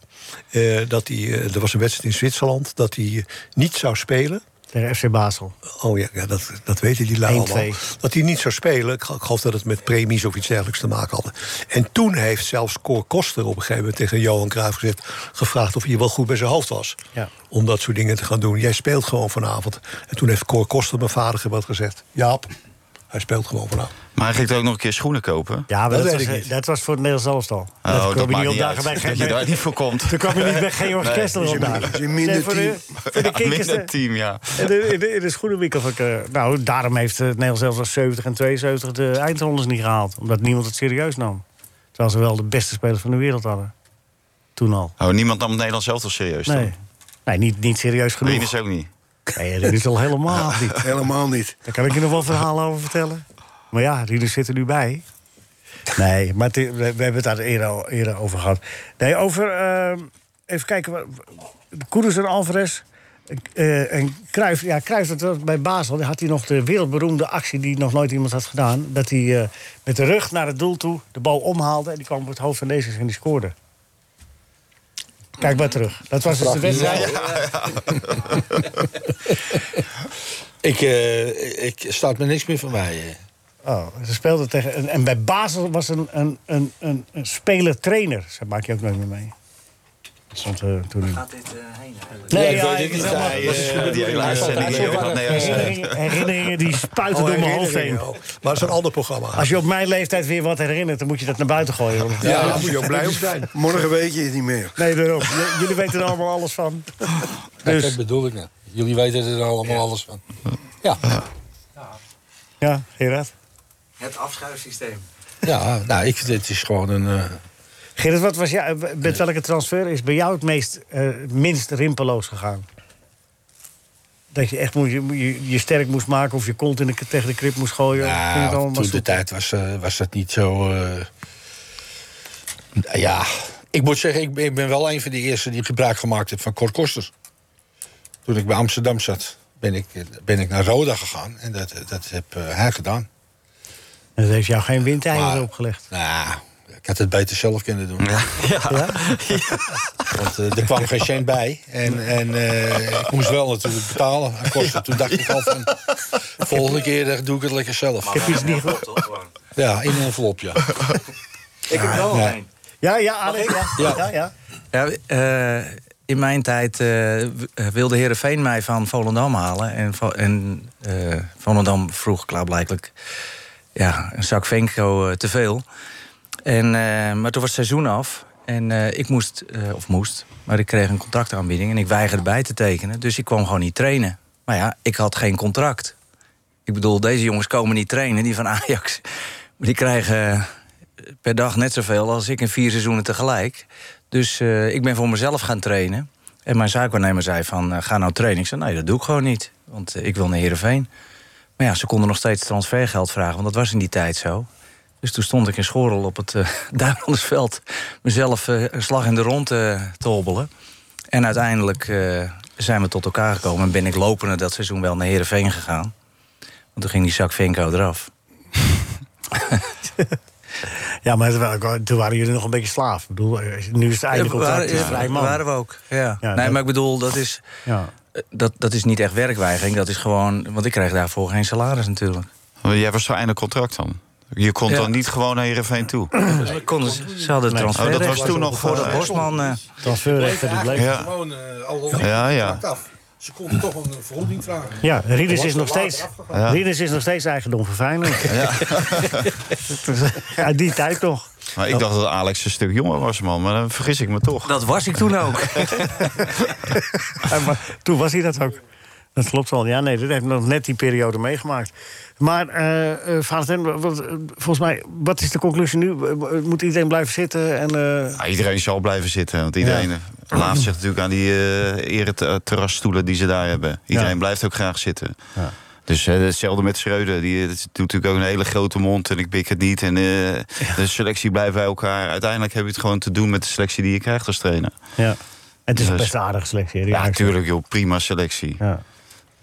Speaker 7: dat hij, er was een wedstrijd in Zwitserland, dat hij niet zou spelen.
Speaker 3: Tegen FC Basel.
Speaker 7: Oh ja, ja dat, dat weten die lui
Speaker 3: 1-2.
Speaker 7: allemaal. Dat hij niet zou spelen. Ik, ik geloof dat het met premies of iets dergelijks te maken had. En toen heeft zelfs Cor Koster op een gegeven moment tegen Johan Cruijff gezegd, gevraagd of hij wel goed bij zijn hoofd was.
Speaker 3: Ja.
Speaker 7: Om dat soort dingen te gaan doen. Jij speelt gewoon vanavond. En toen heeft Cor Koster, mijn vader, wat gezegd. Jaap, hij speelt gewoon vanavond.
Speaker 6: Maar hij ging ook nog een keer schoenen kopen.
Speaker 3: Ja, maar
Speaker 7: Dat
Speaker 3: dat,
Speaker 7: weet
Speaker 3: was,
Speaker 7: ik niet.
Speaker 3: dat was voor het Nederlands elftal.
Speaker 6: Oh,
Speaker 3: kwam
Speaker 6: dat
Speaker 3: je
Speaker 6: maakt
Speaker 3: niet opdagen bij *laughs*
Speaker 6: je daar niet voor komt.
Speaker 3: Toen kwam je niet bij Georg *laughs*
Speaker 6: Nee.
Speaker 3: Kessler opdagen.
Speaker 8: Het is een minder
Speaker 3: Nee, voor de, voor de *laughs*
Speaker 6: Minder
Speaker 3: eh,
Speaker 6: team, ja.
Speaker 3: In de, in de, in de schoenenwinkel van... eh, nou, daarom heeft het Nederlands zelfs als 70 en 72 de eindrondes niet gehaald. Omdat niemand het serieus nam. Terwijl ze wel de beste spelers van de wereld hadden. Toen al.
Speaker 6: Oh, niemand nam het Nederlands zelf toch serieus
Speaker 3: Nee,
Speaker 6: dan?
Speaker 3: nee niet, niet serieus genoeg.
Speaker 6: Rinus ook niet.
Speaker 3: Nee, dat is al helemaal niet.
Speaker 8: Helemaal niet.
Speaker 3: Daar kan ik je nog wel verhalen over vertellen. Maar ja, Rinus zit er nu bij. Nee, maar we, hebben het daar eerder, eerder over gehad. Nee, over... eh, even kijken. Kudus en Alvarez... eh, en Cruijff, ja, Cruijff dat was bij Basel had hij nog de wereldberoemde actie... die nog nooit iemand had gedaan. Dat hij eh, met de rug naar het doel toe de bal omhaalde... en die kwam op het hoofd van deze en die scoorde. Kijk maar terug. Dat was dus de wedstrijd. *laughs*
Speaker 5: Ik, eh, ik staat me niks meer van mij. eh.
Speaker 3: Oh, ze speelden tegen. En, en bij Basel was een, een, een, een, een speler-trainer. Dat maak je ook nooit meer mee. Stond eh, toen in.
Speaker 11: Gaat dit heen?
Speaker 3: Nee, ja,
Speaker 5: het niet.
Speaker 3: zeg maar-
Speaker 5: Hij,
Speaker 3: dat is-
Speaker 5: eh,
Speaker 6: Die hele uitzending
Speaker 3: herinneringen, herinneringen die spuiten
Speaker 7: Oh,
Speaker 3: door mijn hoofd heen.
Speaker 7: Maar dat is een ander programma.
Speaker 3: Als je op mijn leeftijd weer wat herinnert, dan moet je dat naar buiten gooien. want-
Speaker 7: ja, daar moet je ook blij om zijn. *laughs*
Speaker 8: Morgen weet je het niet meer.
Speaker 3: Nee, daarom. J- Jullie weten er allemaal alles van.
Speaker 5: Dus. Dat bedoel ik nou. Jullie weten er allemaal alles van. Ja,
Speaker 3: ja, Gerard.
Speaker 11: Het afschuifsysteem.
Speaker 5: ja nou, ik, dit is gewoon een... eh,
Speaker 3: Gerard, wat was jou, met welke transfer is bij jou het meest, eh, minst rimpeloos gegaan? Dat je echt moest, je, je, je sterk moest maken of je kont in de, tegen de krip moest gooien? Allemaal
Speaker 5: Nou, toen de tijd was, eh, was dat niet zo... eh, ja, ik moet zeggen, ik ben, ik ben wel een van de eerste die gebruik gemaakt heeft van Cor Koster. Toen ik bij Amsterdam zat, ben ik, ben ik naar Roda gegaan. En dat, dat heb hij gedaan.
Speaker 3: En dat heeft jou geen windeieren opgelegd.
Speaker 5: Nou, ik had het beter zelf kunnen doen. *laughs*
Speaker 6: Ja.
Speaker 3: Ja?
Speaker 5: Want eh, er kwam geen cent bij. En, en eh, ik moest wel natuurlijk betalen aan kosten. Toen dacht ik al van... Volgende keer doe ik het lekker zelf.
Speaker 3: Ik heb iets niet gehoord.
Speaker 11: toch gewoon?
Speaker 5: Ja, in een envelop, ja. *laughs*
Speaker 11: Ik heb wel
Speaker 5: Ja.
Speaker 11: een.
Speaker 3: Ja, ja, Alex. Ja, ja.
Speaker 5: Ja.
Speaker 3: ja,
Speaker 11: Ja, eh, in mijn tijd wilde Herenveen mij van Volendam halen. En, en eh, Volendam vroeg klaarblijkelijk ja, een zak Venko te veel. En, eh, maar toen was het seizoen af. En eh, ik moest, eh, of moest, maar ik kreeg een contractaanbieding. En ik weigerde bij te tekenen. Dus ik kwam gewoon niet trainen. Maar ja, ik had geen contract. Ik bedoel, deze jongens komen niet trainen, die van Ajax. Maar die krijgen per dag net zoveel als ik in vier seizoenen tegelijk. Dus ik ben voor mezelf gaan trainen. En mijn zaakwaarnemer zei van, ga nou trainen. Ik zei, nee, dat doe ik gewoon niet. Want ik wil naar Heerenveen. Maar ja, ze konden nog steeds transfergeld vragen, want dat was in die tijd zo. Dus toen stond ik in Schorrel op het *laughs* uh, mezelf eh, een slag in de rond eh, te hobbelen. En uiteindelijk eh, zijn we tot elkaar gekomen... en ben ik lopende dat seizoen wel naar Heerenveen gegaan. Want toen ging die zak Vinko eraf. *laughs*
Speaker 3: Ja, maar toen waren jullie nog een beetje slaaf. Ik bedoel, nu is het einde contract,
Speaker 11: ja,
Speaker 3: vrij man.
Speaker 11: waren we ook. Ja.
Speaker 3: Ja,
Speaker 11: nee,
Speaker 3: dat-
Speaker 11: maar ik bedoel, dat is,
Speaker 3: Ja.
Speaker 11: dat, dat is niet echt werkweigering. Dat is gewoon... Want ik kreeg daarvoor geen salaris natuurlijk.
Speaker 6: Jij was zo einde contract dan? Je kon
Speaker 11: Ja.
Speaker 6: dan niet gewoon naar Heerenveen toe?
Speaker 11: Konden, ze hadden
Speaker 3: Nee.
Speaker 11: transfer.
Speaker 6: Oh, dat was toen nog
Speaker 11: voor de
Speaker 6: voor-
Speaker 11: Bosman. eh,
Speaker 3: Transferrechten, die bleef.
Speaker 6: Ja.
Speaker 5: Gewoon uh, al
Speaker 6: Ja, ja.
Speaker 5: af. Ze konden toch een vergoeding vragen.
Speaker 3: Ja,
Speaker 5: was
Speaker 3: is nog steeds.
Speaker 6: Ja.
Speaker 3: Is nog steeds eigendom van Feyenoord.
Speaker 6: Ja. *laughs* *laughs*
Speaker 3: Ja, die tijd nog.
Speaker 6: Maar ik dacht dat Alex een stuk jonger was, man. Maar dan vergis ik me toch.
Speaker 11: Dat was ik toen ook. *laughs*
Speaker 3: Ja, maar toen was hij dat ook. Dat klopt wel. Ja, nee, dat heeft nog net die periode meegemaakt. Maar, wat, eh, volgens mij, wat is de conclusie nu? Eh, Moet iedereen blijven zitten? En,
Speaker 6: Ja, iedereen zal blijven zitten. Want iedereen laat zich natuurlijk aan die uh, ereterrasstoelen die ze daar hebben. Iedereen
Speaker 3: Ja.
Speaker 6: blijft ook graag zitten.
Speaker 3: Ja.
Speaker 6: Dus hetzelfde met Schreuder. Die doet natuurlijk ook een hele grote mond en ik pik het niet. En de selectie blijft bij elkaar. Uiteindelijk heb je het gewoon te doen met de selectie die je krijgt als trainer.
Speaker 3: ja. Het is een
Speaker 6: Dus-
Speaker 3: best aardige selectie.
Speaker 6: Ja, natuurlijk joh. Prima selectie.
Speaker 3: Ja.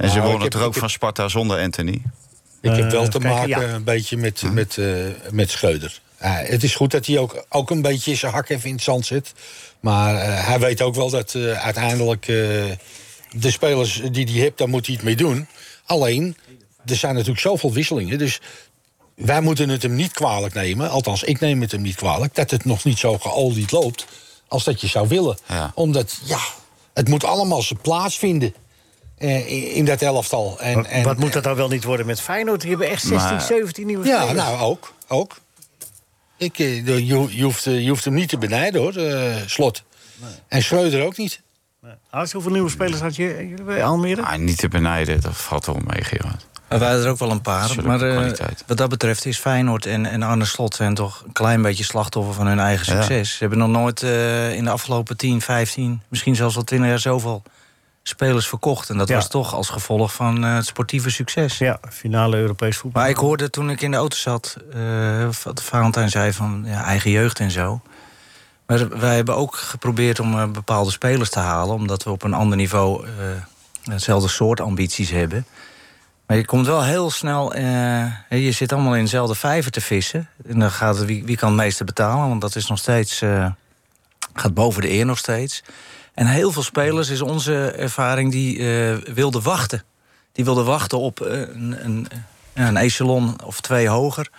Speaker 6: En ze
Speaker 5: Nou, heb-
Speaker 6: toch ook van Sparta zonder Anthony?
Speaker 5: Ik heb
Speaker 3: Eh,
Speaker 5: wel te maken
Speaker 3: ja.
Speaker 5: een beetje met, met, eh, met Schreuder. Ja, het is goed dat hij ook, ook een beetje zijn hak even in het zand zet. Maar eh, hij weet ook wel dat eh, uiteindelijk eh, de spelers die hij heeft, daar moet hij het mee doen. Alleen, er zijn natuurlijk zoveel wisselingen. Dus wij moeten het hem niet kwalijk nemen. Althans, ik neem het hem niet kwalijk. Dat het nog niet zo geolied loopt als dat je zou willen. Omdat, ja, het moet allemaal zijn plaats vinden. Eh, in, dat elftal. En,
Speaker 3: Wat-
Speaker 5: en,
Speaker 3: Wat moet dat dan wel niet worden met Feyenoord? Die hebben echt 16,
Speaker 5: Maar-
Speaker 3: 17 nieuwe
Speaker 5: Ja,
Speaker 3: spelers.
Speaker 5: nou, ook. ook. Ik, eh, je, je, hoeft, je hoeft hem niet te benijden, hoor, eh, Slot. En Schreuder ook niet.
Speaker 3: Hans, hoeveel nieuwe spelers had je jullie bij Almere?
Speaker 6: Ah, niet te benijden, dat valt wel mee, Gerard.
Speaker 11: Er waren er ook wel een paar. Maar eh, wat dat betreft is Feyenoord en, en Arne Slot... zijn toch een klein beetje slachtoffer van hun eigen
Speaker 6: Ja.
Speaker 11: succes. Ze hebben nog nooit eh, in de afgelopen 10, 15... misschien zelfs wel 20 jaar zoveel spelers verkocht. En dat
Speaker 3: Ja.
Speaker 11: was toch als gevolg van eh, het sportieve succes.
Speaker 3: Ja, finale Europees voetbal.
Speaker 11: Maar ik hoorde toen ik in de auto zat... eh, wat Valentijn zei van ja, eigen jeugd en zo... Maar wij hebben ook geprobeerd om eh, bepaalde spelers te halen... omdat we op een ander niveau hetzelfde soort ambities hebben. Maar je komt wel heel snel... je zit allemaal in dezelfde vijver te vissen. En dan gaat het, wie, wie kan het meeste betalen? Want dat is nog steeds... gaat boven de eer nog steeds. En heel veel spelers is onze ervaring die eh, wilden wachten. Die wilden wachten op eh, een, een, ja, een echelon of twee hoger.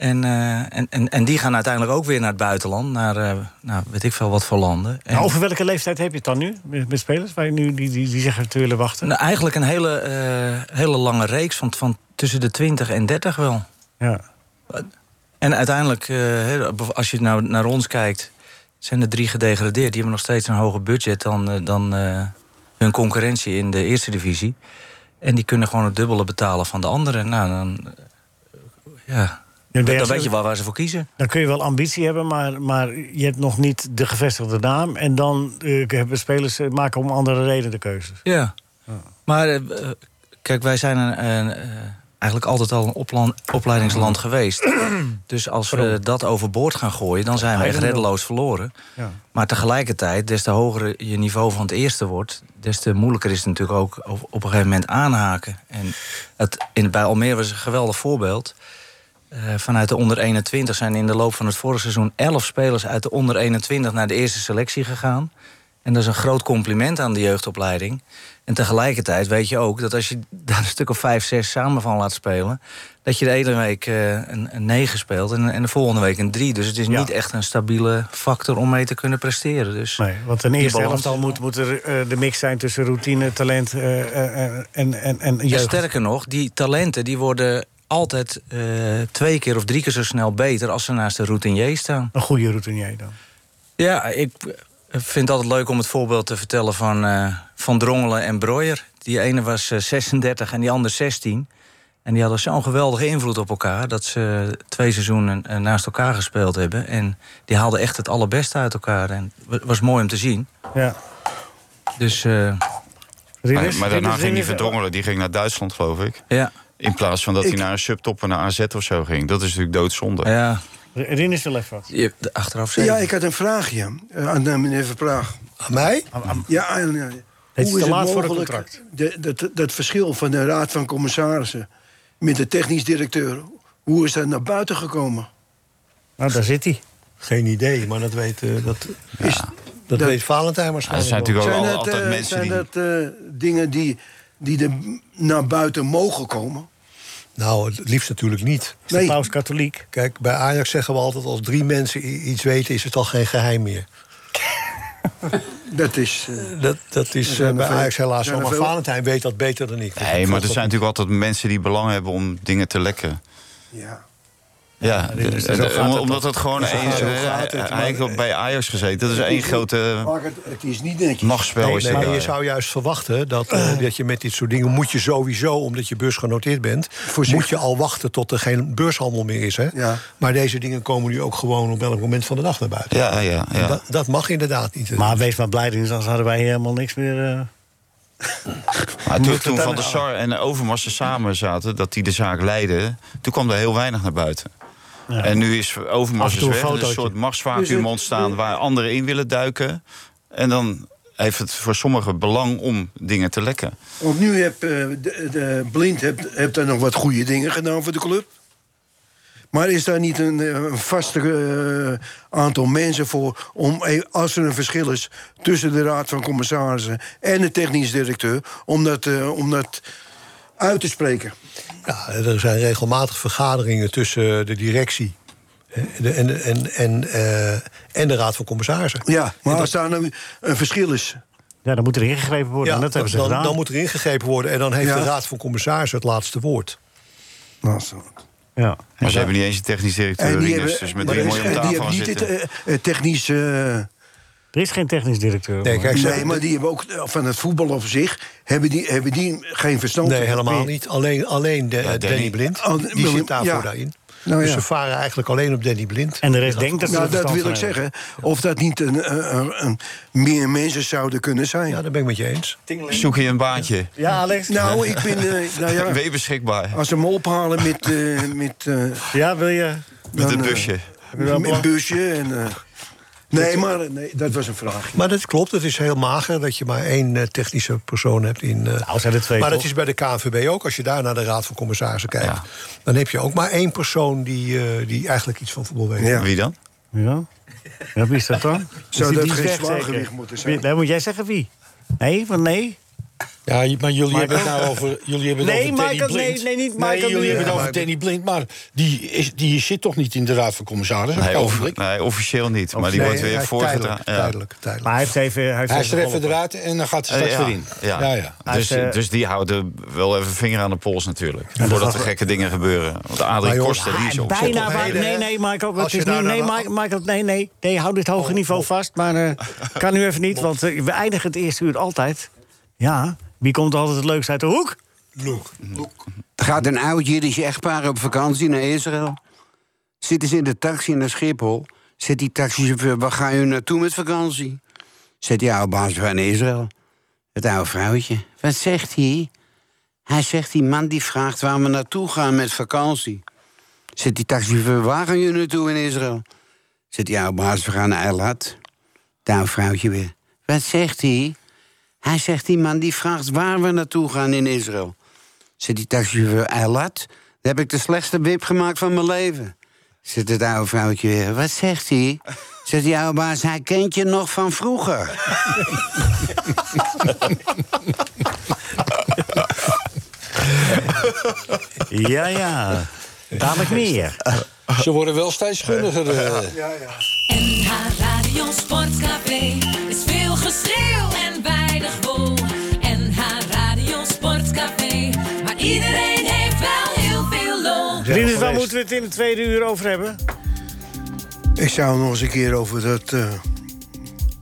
Speaker 11: En, eh, en, en, en die gaan uiteindelijk ook weer naar het buitenland. Naar, eh, nou, weet ik veel wat voor landen. En,
Speaker 3: Nou, over welke leeftijd heb je het dan nu met, met spelers? Waar je nu die, die, die zeggen te willen wachten?
Speaker 11: nou, eigenlijk een hele, eh, hele lange reeks van, van tussen de 20 en 30 wel.
Speaker 3: Ja.
Speaker 11: En uiteindelijk, eh, als je nou naar ons kijkt, zijn er drie gedegradeerd. Die hebben nog steeds een hoger budget dan, eh, dan eh, hun concurrentie in de eerste divisie. En die kunnen gewoon het dubbele betalen van de anderen. Nou, dan, eh, ja, dan, weet je wel waar ze voor kiezen.
Speaker 3: Dan kun je wel ambitie hebben, maar, maar je hebt nog niet de gevestigde naam. En dan eh, hebben spelers maken om andere redenen de keuzes.
Speaker 11: Ja. Maar eh, eh, kijk, wij zijn een, een, eigenlijk altijd al een opleidingsland geweest. *clears throat* dus als we dat overboord gaan gooien, dan zijn we echt reddeloos verloren.
Speaker 3: Ja.
Speaker 11: Maar tegelijkertijd, des te hoger je niveau van het eerste wordt... des te moeilijker is het natuurlijk ook op, een gegeven moment aanhaken. En het, in, bij Almere was een geweldig voorbeeld. Eh, vanuit de onder 21 zijn in de loop van het vorige seizoen... 11 spelers uit de onder 21 naar de eerste selectie gegaan. En dat is een groot compliment aan de jeugdopleiding. En tegelijkertijd weet je ook dat als je daar een stuk of vijf, zes samen van laat spelen... dat je de ene week eh, een, een 9 speelt en, en de volgende week een 3. Dus het is
Speaker 3: Ja.
Speaker 11: niet echt een stabiele factor om mee te kunnen presteren. Dus
Speaker 3: Nee, want een
Speaker 11: die
Speaker 3: eerste moet, moet er eh, de mix zijn tussen routine, talent eh, en, en, en jeugd.
Speaker 11: sterker nog, die talenten die worden altijd twee keer of drie keer zo snel beter... als ze naast de routinier staan.
Speaker 3: Een goede routinier dan.
Speaker 11: Ja, ik vind het altijd leuk om het voorbeeld te vertellen van, eh, van Drongelen en Breuer. Die ene was eh, 36 en die ander 16. En die hadden zo'n geweldige invloed op elkaar... dat ze twee seizoenen eh, naast elkaar gespeeld hebben. En die haalden echt het allerbeste uit elkaar. En het was mooi om te zien.
Speaker 3: Ja.
Speaker 11: Dus eh,
Speaker 6: Maar, daarna ging
Speaker 3: Rinus,
Speaker 6: verdrongelen. Die ging naar Duitsland, geloof ik.
Speaker 11: ja,
Speaker 6: In plaats van dat
Speaker 3: Ik-
Speaker 6: hij naar een subtopper, naar AZ of zo ging. Dat is natuurlijk doodzonde.
Speaker 11: ja
Speaker 3: Rinus wil even wat.
Speaker 11: je, de- achteraf zeker.
Speaker 8: Ja, ik had een vraagje eh, aan eh, meneer Verpraag.
Speaker 7: Aan mij?
Speaker 8: Ja,
Speaker 3: Het is
Speaker 8: hoe
Speaker 3: te
Speaker 8: is
Speaker 3: laat
Speaker 8: het
Speaker 3: voor een
Speaker 8: mogelijk,
Speaker 3: contract.
Speaker 8: de- dat, dat verschil van de raad van commissarissen met de technisch directeur, hoe is dat naar buiten gekomen?
Speaker 3: Nou, daar zit hij.
Speaker 7: Geen idee, maar dat weet, eh, dat,
Speaker 8: Is,
Speaker 7: dat
Speaker 8: Dat-
Speaker 7: weet Valentijn
Speaker 6: Ja, er
Speaker 7: waarschijnlijk
Speaker 6: zijn natuurlijk ook
Speaker 8: zijn
Speaker 6: al-
Speaker 8: dat,
Speaker 6: altijd mensen
Speaker 8: zijn
Speaker 6: die...
Speaker 8: dat eh, dingen die, die er naar buiten mogen komen?
Speaker 7: Nou, het liefst natuurlijk niet.
Speaker 3: Is
Speaker 8: Nee.
Speaker 3: paus katholiek?
Speaker 7: Kijk, bij Ajax zeggen we altijd... als drie mensen iets weten, is het al geen geheim meer. *laughs*
Speaker 8: Dat is. eh,
Speaker 7: Dat, dat is eh, bij Ajax helaas zo. Maar Valentijn weet dat beter dan ik.
Speaker 6: Nee, maar er zijn natuurlijk altijd mensen die belang hebben om dingen te lekken.
Speaker 8: ja.
Speaker 6: Ja,
Speaker 3: het
Speaker 6: omdat het gewoon één... eh, Hij heeft ook bij Ajax gezeten. Dat is één grote
Speaker 8: Maar het, is niet netjes.
Speaker 7: Nee,
Speaker 6: is
Speaker 7: nee, maar je
Speaker 6: daar.
Speaker 7: zou juist verwachten dat, eh, dat je met dit soort dingen... moet je sowieso, omdat je beursgenoteerd bent...
Speaker 8: Voorzichtig.
Speaker 7: moet je al wachten tot er geen beurshandel meer is. Hè?
Speaker 8: Ja.
Speaker 7: Maar deze dingen komen nu ook gewoon op elk moment van de dag naar buiten.
Speaker 6: Ja, ja, ja.
Speaker 7: Dat, dat mag inderdaad niet.
Speaker 3: Maar wees maar blij, Rinus, anders hadden wij helemaal niks meer... eh, *laughs*
Speaker 6: Maar toen, Van der Sar en Overmars er samen zaten, dat die de zaak leidden, toen kwam er heel weinig naar buiten.
Speaker 3: Ja.
Speaker 6: En nu is Overmars is weg.
Speaker 3: een
Speaker 6: Er is een
Speaker 3: fotootje.
Speaker 6: soort machtsvacuum
Speaker 8: Dus
Speaker 6: ontstaan waar anderen in willen duiken. En dan heeft het voor sommigen belang om dingen te lekken.
Speaker 8: Want nu heb eh, de, de Blind hebt, hebt daar nog wat goede dingen gedaan voor de club. Maar is daar niet een, eh, een vaste eh, aantal mensen voor... om, eh, als er een verschil is tussen de raad van commissarissen... en de technisch directeur, om dat, eh, om dat uit te spreken?
Speaker 7: Ja, er zijn regelmatig vergaderingen tussen de directie de- en, de- en, en, eh, en de raad van commissarissen.
Speaker 8: Ja, maar als daar nou een verschil is...
Speaker 3: Ja, dan moet er ingegrepen worden.
Speaker 7: Ja,
Speaker 3: en dat hebben ze
Speaker 7: dan,
Speaker 3: gedaan.
Speaker 7: dan moet er ingegrepen worden en dan heeft
Speaker 8: Ja.
Speaker 7: de raad van commissarissen het laatste woord.
Speaker 8: Nou, zo.
Speaker 3: Ja.
Speaker 6: Maar ze hebben niet eens een technisch directeur. Dus met drie mooie
Speaker 8: die hebben niet het
Speaker 6: zitten.
Speaker 8: technisch... eh,
Speaker 3: Er is geen technisch directeur.
Speaker 7: Nee, kijk,
Speaker 8: nee, maar die hebben ook eh, van het voetbal op zich... hebben die, hebben die geen verstand
Speaker 7: Nee, helemaal niet. Alleen, alleen de,
Speaker 6: Danny.
Speaker 7: Danny. Blind.
Speaker 8: Oh,
Speaker 7: die zit daarvoor
Speaker 8: ja.
Speaker 7: daarin.
Speaker 8: Nou,
Speaker 7: dus
Speaker 8: ja.
Speaker 7: ze varen eigenlijk alleen op Danny Blind.
Speaker 3: En de rest denkt dat ze
Speaker 8: Nou, dat wil ik
Speaker 3: hebben.
Speaker 8: zeggen. Of dat niet een, een, een- meer mensen zouden kunnen zijn.
Speaker 7: Ja, daar ben ik met je eens.
Speaker 6: Zoek je een baantje?
Speaker 3: Ja, Alex?
Speaker 8: Nou, ik ben... eh, nou ja, *laughs*
Speaker 6: Ben je beschikbaar?
Speaker 8: als ze me ophalen met... eh, met eh,
Speaker 3: Ja, wil je...
Speaker 6: Met een
Speaker 8: eh,
Speaker 6: busje.
Speaker 8: met een busje en... nee, maar eh, nee, dat was een vraag.
Speaker 7: Maar dat klopt, het is heel mager dat je maar één eh, technische persoon hebt in. eh,
Speaker 3: Nou, zijn er twee,
Speaker 7: maar dat is bij de KNVB ook. Als je daar naar de Raad van Commissarissen kijkt,
Speaker 6: Ja.
Speaker 7: dan heb je ook maar één persoon die, eh, die eigenlijk iets van voetbal weet.
Speaker 8: Ja.
Speaker 6: Wie dan?
Speaker 3: Ja. ja, wie is dat dan?
Speaker 8: Zou dat geen zwaargewicht moeten zijn?
Speaker 3: Wie- Dan moet jij zeggen wie. Nee, want nee.
Speaker 5: Ja, maar jullie hebben het nou over, jullie hebben het
Speaker 3: Nee,
Speaker 5: over Danny
Speaker 3: Michael, nee,
Speaker 5: Blind.
Speaker 3: nee, niet Michael
Speaker 5: jullie hebben het over
Speaker 7: maar-
Speaker 5: Danny Blind, maar die, is, die zit toch niet in de Raad van Commissarissen?
Speaker 6: Nee, of- nee, officieel niet. Maar die
Speaker 7: Nee,
Speaker 6: wordt weer voorgedragen.
Speaker 7: tijdelijk,
Speaker 6: Ja.
Speaker 7: tijdelijk, tijdelijk.
Speaker 3: Maar hij heeft even... Hij, heeft
Speaker 5: Hij is er even eruit en dan gaat hij
Speaker 6: Eh,
Speaker 5: straks
Speaker 6: ja,
Speaker 5: weer in.
Speaker 6: Ja.
Speaker 5: Ja,
Speaker 6: Dus,
Speaker 3: eh,
Speaker 6: dus die houden wel even vinger aan de pols natuurlijk. Voordat
Speaker 3: dat-
Speaker 6: er gekke dingen gebeuren. Want Adrie Koster die is op
Speaker 3: bijna Nee, nee, Michael. Het is nee, Mi- Michael, nee, nee. Nee, hou dit hoge niveau vast. Maar eh, kan nu even niet, want we eindigen het eerste uur altijd. Ja, wie komt altijd het leukst uit de hoek?
Speaker 12: Er gaat een oud Jiddisch echtpaar op vakantie naar Israël. Zitten ze in de taxi naar Schiphol. Zet die taxichauffeur, waar gaan u naartoe met vakantie? Zet die oude baas van Israël. Het oude vrouwtje. Wat zegt hij? Hij zegt, die man die vraagt waar we naartoe gaan met vakantie. Zet die taxichauffeur, waar gaan jullie naartoe in Israël? Zet die oude baas, we gaan naar Eilat. Het oude vrouwtje weer. Wat zegt hij? Hij zegt, die man die vraagt waar we naartoe gaan in Israël. Zit die taxichauffeur, Eilat, daar heb ik de slechtste wip gemaakt van mijn leven. Zit het oude vrouwtje weer, wat zegt hij? *laughs* Zegt die oude baas, hij kent je nog van vroeger. *laughs*
Speaker 3: Ja, ja. Dadelijk meer.
Speaker 5: Ze worden wel steeds gunniger. eh.
Speaker 10: NH Radio Sportcafé iedereen heeft wel heel veel lol.
Speaker 3: Rinus, waar moeten we het in de tweede uur over hebben?
Speaker 8: Ik zou nog eens een keer over dat... eh,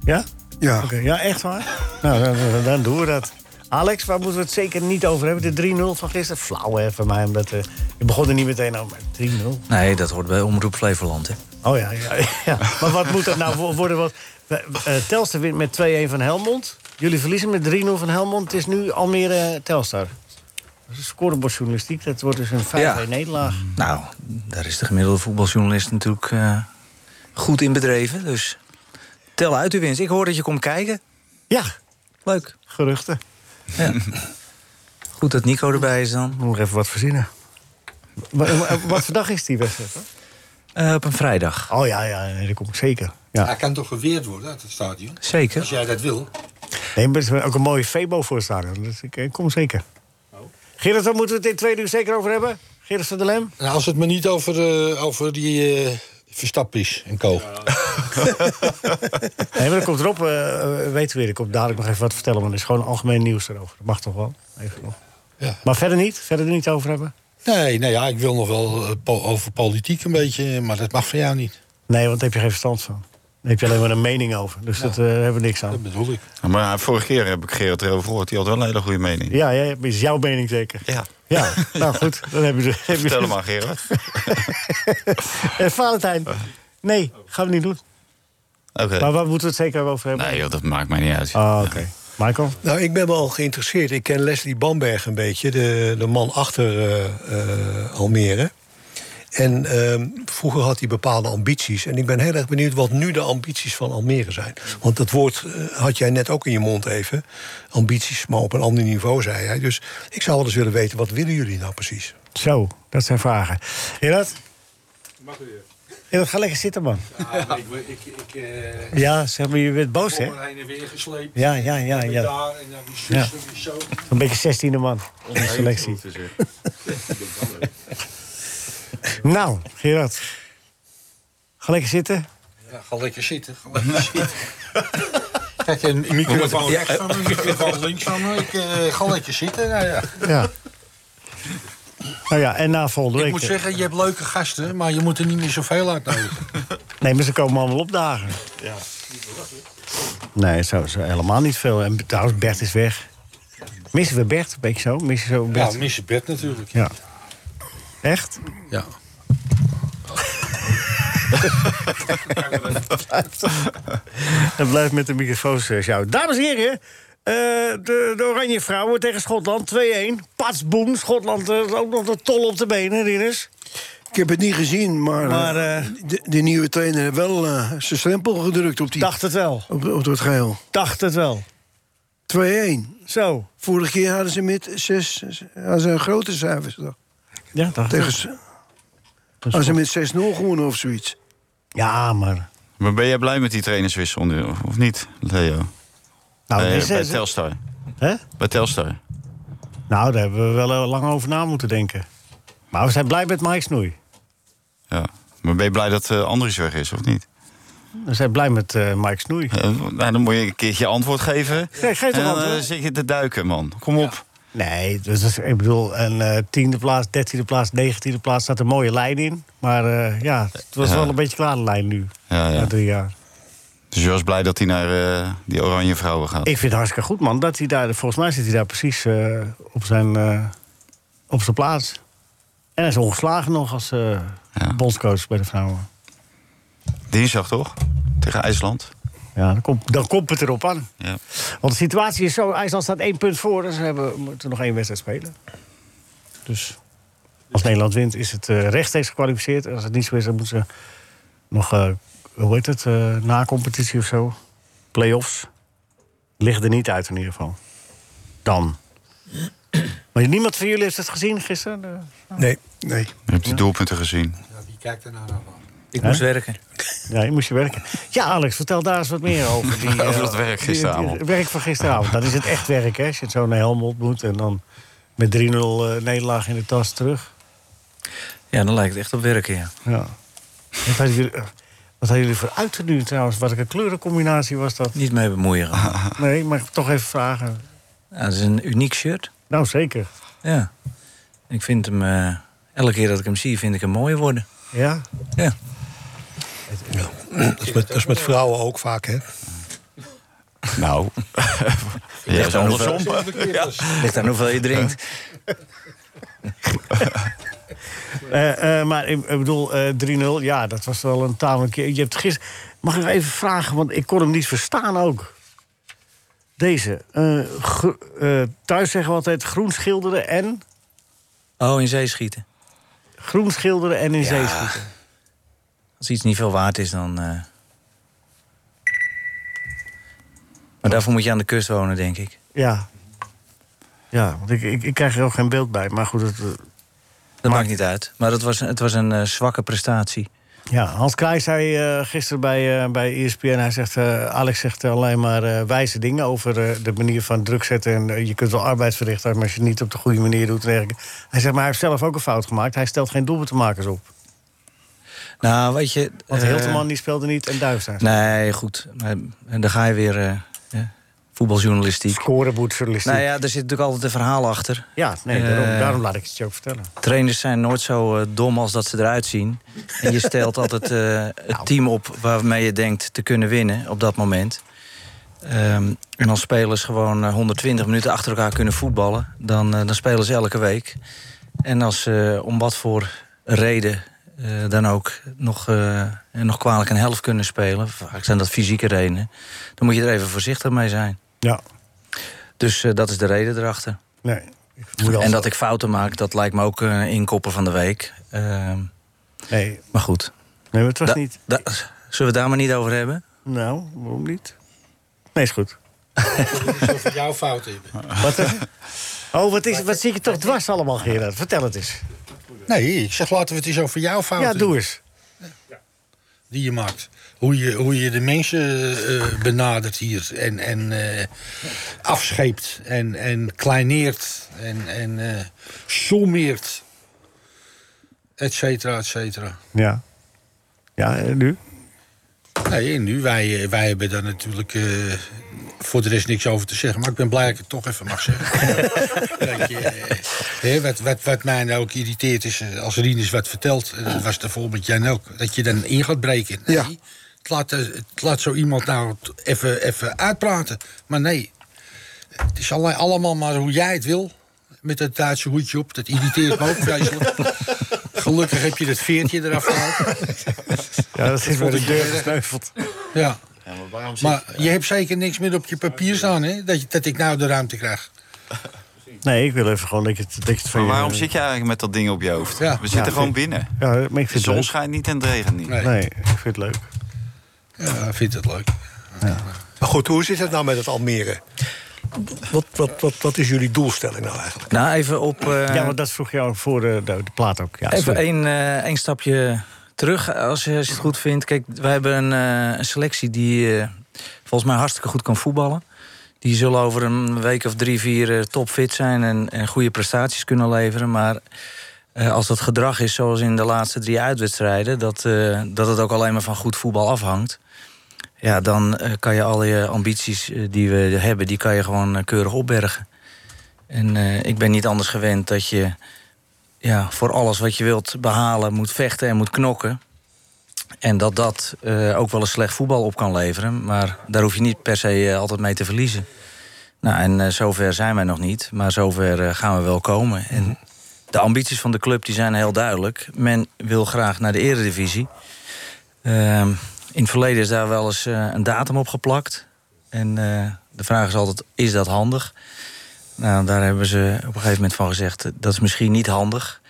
Speaker 3: Ja?
Speaker 8: ja,
Speaker 3: Oké, ja, echt waar? nou, dan, dan- dan doen we dat. Alex, waar moeten we het zeker niet over hebben? De 3-0 van gisteren? Flauw hè, van mij, omdat... eh je begon er niet meteen over. maar 3-0.
Speaker 11: Nee, dat hoort bij Omroep Flevoland, hè.
Speaker 3: Oh ja, ja, ja. Maar wat moet dat nou wo- worden? Wat, eh, Telstar wint met 2-1 van Helmond. Jullie verliezen met 3-0 van Helmond. Het is nu Almere Telstar. Dat is scorebordjournalistiek. Dat wordt dus een 5-1
Speaker 11: Ja.
Speaker 3: nederlaag.
Speaker 11: Nou, daar is de gemiddelde voetbaljournalist natuurlijk eh, goed in bedreven. Dus tel uit uw winst. Ik hoor dat je komt kijken.
Speaker 3: Ja,
Speaker 11: Leuk.
Speaker 3: geruchten.
Speaker 11: Ja. Goed dat Nico erbij is dan.
Speaker 3: Moet nog even wat verzinnen. Wat, wat voor dag is die wedstrijd?
Speaker 11: Eh, op een vrijdag.
Speaker 3: Oh ja, ja nee, dat kom ik zeker. Ja.
Speaker 5: Hij kan toch geweerd worden uit het stadion?
Speaker 11: Zeker.
Speaker 5: Als jij dat wil.
Speaker 3: Nee, maar er is ook een mooie Febo voor het stadion. Dus ik, ik kom zeker. Gerrit, daar moeten we het in twee uur zeker over hebben? Gerrit van der Lem?
Speaker 5: Nou, als het maar niet over, eh, over die eh Verstappen is en co. *laughs*
Speaker 3: Nee, maar dat komt erop. eh eh, weten we weer. Ik kom dadelijk nog even wat vertellen. Maar er is gewoon algemeen nieuws erover. Dat mag toch wel? Even nog.
Speaker 5: Ja.
Speaker 3: Maar verder niet? Verder er niet over hebben?
Speaker 5: Nee, nee ja, ik wil nog wel eh, po- over politiek een beetje, maar dat mag van jou niet.
Speaker 3: Nee, want daar heb je geen verstand van. Daar heb je alleen maar een mening over. Dus dat eh, hebben we niks
Speaker 5: Dat
Speaker 3: aan.
Speaker 5: bedoel ik.
Speaker 6: Maar vorige keer heb ik Gerard erover gehoord. Die had wel een hele goede mening.
Speaker 3: Ja, ja, is jouw mening zeker?
Speaker 6: Ja.
Speaker 3: Ja, nou goed. Dan heb je, heb je
Speaker 6: Vertel hem maar, Gerard. *laughs*
Speaker 3: Eh, Valentijn. Nee, gaan we niet doen.
Speaker 6: Oké.
Speaker 3: Maar waar moeten we het zeker over hebben?
Speaker 6: Nee, joh, dat maakt mij niet uit.
Speaker 3: Ah, oké. Michael?
Speaker 7: Nou, ik ben wel geïnteresseerd. Ik ken Leslie Bamberg een beetje, de, de man achter eh, eh, Almere. En ehm, vroeger had hij bepaalde ambities. En ik ben heel erg benieuwd wat nu de ambities van Almere zijn. Want dat woord eh, had jij net ook in je mond even. Ambities, maar op een ander niveau, zei hij. Dus ik zou wel eens willen weten, wat willen jullie nou precies?
Speaker 3: Zo, dat zijn vragen. Gerard? Ja, ga lekker zitten, man.
Speaker 5: Ja, ik, ik, ik, eh,
Speaker 3: Ja, zeg maar, je bent boos, hè?
Speaker 5: Er heen en weer gesleept.
Speaker 3: Ja, ja, ja,
Speaker 5: En
Speaker 3: ja.
Speaker 5: Daar, en dan die
Speaker 3: Ja.
Speaker 5: weer zo.
Speaker 3: Een beetje 16e man selectie. *laughs* Nou, Gerard. Ga lekker zitten.
Speaker 5: Ja, ga lekker zitten. Ga lekker zitten. *laughs* Kijk, een microfoon rechts van me, een microfoon links van me. Ik eh, ga lekker zitten. Nou ja.
Speaker 3: Ja. Nou ja, en na volgende
Speaker 5: Ik
Speaker 3: week...
Speaker 5: moet zeggen, je hebt leuke gasten, maar je moet er niet meer zoveel uitnodigen.
Speaker 3: Nee, maar ze komen allemaal opdagen.
Speaker 5: Ja.
Speaker 3: Nee, zo, zo helemaal niet veel. En trouwens, Bert is weg. Missen we Bert? Een beetje zo? Missen zo Bert?
Speaker 5: Ja, missen Bert natuurlijk.
Speaker 3: Ja. Echt?
Speaker 5: Ja. *laughs*
Speaker 3: Dat blijft met de microfoons eh, sjouwen. Dames en heren, eh, de, de Oranje Vrouwen tegen Schotland 2-1. Patsboom, Schotland eh, ook nog de tol op de benen, Rinus.
Speaker 8: Ik heb het niet gezien, maar,
Speaker 3: Maar,
Speaker 8: eh, de, de nieuwe trainer heeft wel zijn stempel gedrukt op die.
Speaker 3: Dacht het wel.
Speaker 8: Op, op dat geheel. 2-1.
Speaker 3: Dacht het wel.
Speaker 8: Zo. Vorige keer hadden ze met zes, hadden ze een grote cijfers. toch?
Speaker 3: Ja, dacht
Speaker 8: Tegen,
Speaker 3: ik.
Speaker 8: s- Hadden ze met 6-0 gewonnen of zoiets.
Speaker 3: Ja, maar...
Speaker 6: Maar ben jij blij met die trainerswissel nu, of niet, Leo?
Speaker 3: Nou,
Speaker 6: bij, bij Telstar.
Speaker 3: Hè?
Speaker 6: Bij Telstar.
Speaker 3: Nou, daar hebben we wel eh, lang over na moeten denken. Maar we zijn blij met Mike Snoei.
Speaker 6: Ja. Maar ben je blij dat eh Andries weg is, of niet?
Speaker 3: We zijn blij met eh, Mike Snoei.
Speaker 6: Nou, dan moet je een keertje antwoord geven.
Speaker 3: Ja, geef toch
Speaker 6: en dan
Speaker 3: antwoord?
Speaker 6: zit je te duiken, man. Kom op.
Speaker 3: Nee, dus ik bedoel, een eh, tiende plaats, dertiende plaats, negentiende plaats staat een mooie lijn in. Maar eh, ja, het was
Speaker 6: Ja.
Speaker 3: wel een beetje klaar de lijn nu.
Speaker 6: Ja, ja.
Speaker 3: Na drie jaar.
Speaker 6: Dus je was blij dat hij naar eh, die oranje vrouwen gaat.
Speaker 3: Ik vind het hartstikke goed, man. Dat hij daar, volgens mij zit hij daar precies op, zijn, op zijn plaats. En hij is ongeslagen nog als bondscoach bij de vrouwen.
Speaker 6: Dinsdag toch? Tegen IJsland.
Speaker 3: Ja, dan komt, dan komt het erop aan.
Speaker 6: Ja.
Speaker 3: Want de situatie is zo, IJsland staat één punt voor... dus ze hebben, moeten nog één wedstrijd spelen. Dus als Nederland wint is het eh, rechtstreeks gekwalificeerd. En als het niet zo is, dan moeten ze nog, eh, hoe heet het, eh, na competitie of zo. Play-offs. Ligt er niet uit in ieder geval. Dan. Maar niemand van jullie heeft het gezien gisteren?
Speaker 7: Nee.
Speaker 8: Nee.
Speaker 6: Je hebt die doelpunten gezien.
Speaker 5: Ja, wie kijkt er nou naar?
Speaker 11: Ik moest werken.
Speaker 3: Ja, je moest je werken. Ja, Alex, vertel daar eens wat meer over. Die, *laughs*
Speaker 6: Over
Speaker 3: eh,
Speaker 6: dat werk gisteravond.
Speaker 3: die- Het werk van gisteravond. Dat is het echt werk, hè? Als je het zo naar Helmond moet en dan met 3-0 eh, nederlaag in de tas terug.
Speaker 11: Ja, dan lijkt het echt op werken, ja.
Speaker 3: Ja. Wat hadden jullie, eh, wat hadden jullie voor uiten nu trouwens? Wat een kleurencombinatie was dat?
Speaker 11: Niet mee bemoeien. *laughs*
Speaker 3: Nee, maar toch even vragen.
Speaker 11: Ja, dat is een uniek shirt.
Speaker 3: Nou, zeker.
Speaker 11: Ja. Ik vind hem... elke keer dat ik hem zie, vind ik hem mooier worden.
Speaker 3: Ja?
Speaker 11: Ja.
Speaker 7: Dat is met, dat is met vrouwen ook vaak, hè?
Speaker 6: Nou. *laughs* ja, is andersom.
Speaker 11: Ligt aan hoeveel je drinkt. *laughs*
Speaker 3: Eh, eh, maar ik, ik bedoel, eh 3-0, ja, dat was wel een tamelijk... Je hebt gisteren... Mag ik even vragen, want ik kon hem niet verstaan ook. Deze. eh, eh, thuis zeggen we altijd groen schilderen en...
Speaker 11: Oh, in zee schieten.
Speaker 3: Groen schilderen en in
Speaker 11: Ja.
Speaker 3: zee schieten.
Speaker 11: Als iets niet veel waard is, dan... eh. Maar daarvoor moet je aan de kust wonen, denk ik.
Speaker 3: Ja. Ja, want ik, ik, ik krijg er ook geen beeld bij. Maar goed, het, eh,
Speaker 11: Dat maakt niet uit. Maar het was, het was een eh, zwakke prestatie.
Speaker 3: ja, Hans Kraai zei eh, gisteren bij, eh, bij ESPN... Hij zegt, eh, Alex zegt alleen maar eh, wijze dingen over eh, de manier van druk zetten. En eh, je kunt wel arbeid verrichten, maar als je het niet op de goede manier doet... Hij zegt, maar hij heeft zelf ook een fout gemaakt. Hij stelt geen doelpuntenmakers op.
Speaker 11: Nou, weet je...
Speaker 3: Want
Speaker 11: eh,
Speaker 3: Hilterman die speelde niet en Duitsland.
Speaker 11: Nee, goed. Maar, en dan ga je weer... eh, voetbaljournalistiek.
Speaker 3: Scoreboardjournalistiek.
Speaker 11: Nou ja, er zit natuurlijk altijd een verhaal achter.
Speaker 3: Ja, nee, daarom,
Speaker 11: Eh,
Speaker 3: daarom laat ik het je ook vertellen.
Speaker 11: Trainers zijn nooit zo dom als dat ze eruit zien. En je stelt *laughs* altijd het team op waarmee je denkt te kunnen winnen op dat moment. Ehm, en als spelers gewoon eh, 120 minuten achter elkaar kunnen voetballen, dan, dan spelen ze elke week. En als ze om wat voor reden eh, dan ook nog, eh, nog kwalijk een helft kunnen spelen, vaak zijn dat fysieke redenen, dan moet je er even voorzichtig mee zijn.
Speaker 3: Ja.
Speaker 11: Dus eh, dat is de reden erachter.
Speaker 3: Nee. moet
Speaker 11: En dat ik fouten maak, dat lijkt me ook een inkoppen van de week. Ehm,
Speaker 3: Nee.
Speaker 11: maar goed.
Speaker 3: Nee, maar het was
Speaker 11: Da-
Speaker 3: niet...
Speaker 11: da- zullen we het daar maar niet over hebben?
Speaker 3: Nou, waarom niet? Nee, is goed.
Speaker 5: Jouw fout hebben.
Speaker 3: Wat, oh, wat, is, wat zie je toch dwars allemaal, Gerard? Vertel het eens.
Speaker 5: Nee, ik zeg laten we het eens over jouw fout
Speaker 3: Ja, doe eens.
Speaker 5: die je maakt. Hoe je, hoe je de mensen eh, benadert hier. En, en eh, afscheept. En, en kleineert. En, en eh sommeert. Et cetera, et cetera.
Speaker 3: Ja. Ja, en nu?
Speaker 5: Nee, en nu, wij, wij hebben daar natuurlijk eh, voor de rest niks over te zeggen. Maar ik ben blij dat ik het toch even mag zeggen. *laughs* dat je, eh, wat, wat, wat mij nou ook irriteert is, eh, als Rinus wat vertelt... dat was bijvoorbeeld met Jan ook, dat je dan in gaat breken. Nee,
Speaker 8: Ja.
Speaker 5: het, laat, eh, het laat zo iemand nou even, even uitpraten. Maar nee, het is alle- allemaal maar hoe jij het wil. Met dat Duitse hoedje op, dat irriteert me ook vreselijk. *laughs* Gelukkig heb je dat veertje eraf gehaald.
Speaker 3: Ja, dat is bij
Speaker 5: vond
Speaker 3: de deur gesneuveld.
Speaker 5: Ja.
Speaker 6: Ja, maar waarom zit-
Speaker 5: Maar je hebt zeker niks meer op je papier staan, hè? Dat, je, dat ik nou de ruimte krijg. *laughs*
Speaker 3: Nee, ik wil even gewoon dat je het, dat het van
Speaker 6: Maar
Speaker 3: je...
Speaker 6: waarom zit je eigenlijk met dat ding op je hoofd?
Speaker 5: Ja.
Speaker 6: We zitten
Speaker 3: Ja,
Speaker 6: gewoon
Speaker 3: vind-
Speaker 6: binnen.
Speaker 3: Ja, maar ik
Speaker 6: De
Speaker 3: vind het
Speaker 6: zon schijnt niet en het regent niet.
Speaker 5: Nee.
Speaker 3: Nee, ik vind het leuk.
Speaker 5: Ja, ik vind het leuk.
Speaker 7: Maar goed, hoe zit het nou met het Almere? Wat, wat, wat, wat is jullie doelstelling nou eigenlijk?
Speaker 11: Nou, even op... eh,
Speaker 3: Ja, want dat vroeg jou voor de, de, de plaat ook. Ja,
Speaker 11: Even één eh, één stapje terug, als je, als je het goed vindt. Kijk, wij hebben een, eh, selectie die eh, volgens mij hartstikke goed kan voetballen. Die zullen over een week of drie, vier eh, topfit zijn en, en goede prestaties kunnen leveren. Maar als dat gedrag is zoals in de laatste drie uitwedstrijden... Dat, dat het ook alleen maar van goed voetbal afhangt... Ja, dan kan je al je ambities die we hebben, die kan je gewoon keurig opbergen. En ik ben niet anders gewend dat je ja, voor alles wat je wilt behalen moet vechten en moet knokken. En dat dat eh, ook wel eens slecht voetbal op kan leveren. Maar daar hoef je niet per se eh, altijd mee te verliezen. Nou, en eh, zover zijn wij nog niet. Maar zover gaan we wel komen. En de ambities van de club die zijn heel duidelijk. Men wil graag naar de eredivisie. Ehm, in het verleden is daar wel eens een datum op geplakt. En de vraag is altijd, is dat handig? Nou, daar hebben ze op een gegeven moment van gezegd... eh, dat is misschien niet handig,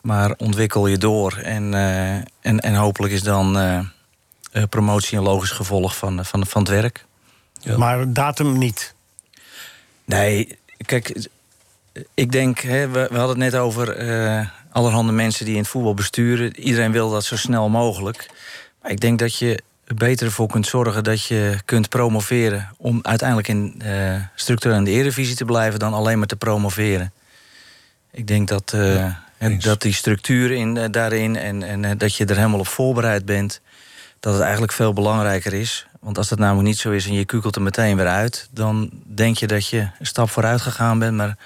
Speaker 11: maar ontwikkel je door. En, eh, en, en hopelijk is dan eh, eh, promotie een logisch gevolg van, van, van het werk.
Speaker 3: Maar datum niet.
Speaker 11: Nee, kijk, ik denk, hè, we, we hadden het net over eh, allerhande mensen die in het voetbal besturen. Iedereen wil dat zo snel mogelijk. Maar ik denk dat je beter voor kunt zorgen dat je kunt promoveren... om uiteindelijk in, eh structureel in de Eredivisie te blijven... dan alleen maar te promoveren. Ik denk dat, eh, dat die structuur in, eh, daarin en, en dat je er helemaal op voorbereid bent... dat het eigenlijk veel belangrijker is. Want als dat namelijk niet zo is en je kukelt er meteen weer uit... dan denk je dat je een stap vooruit gegaan bent... maar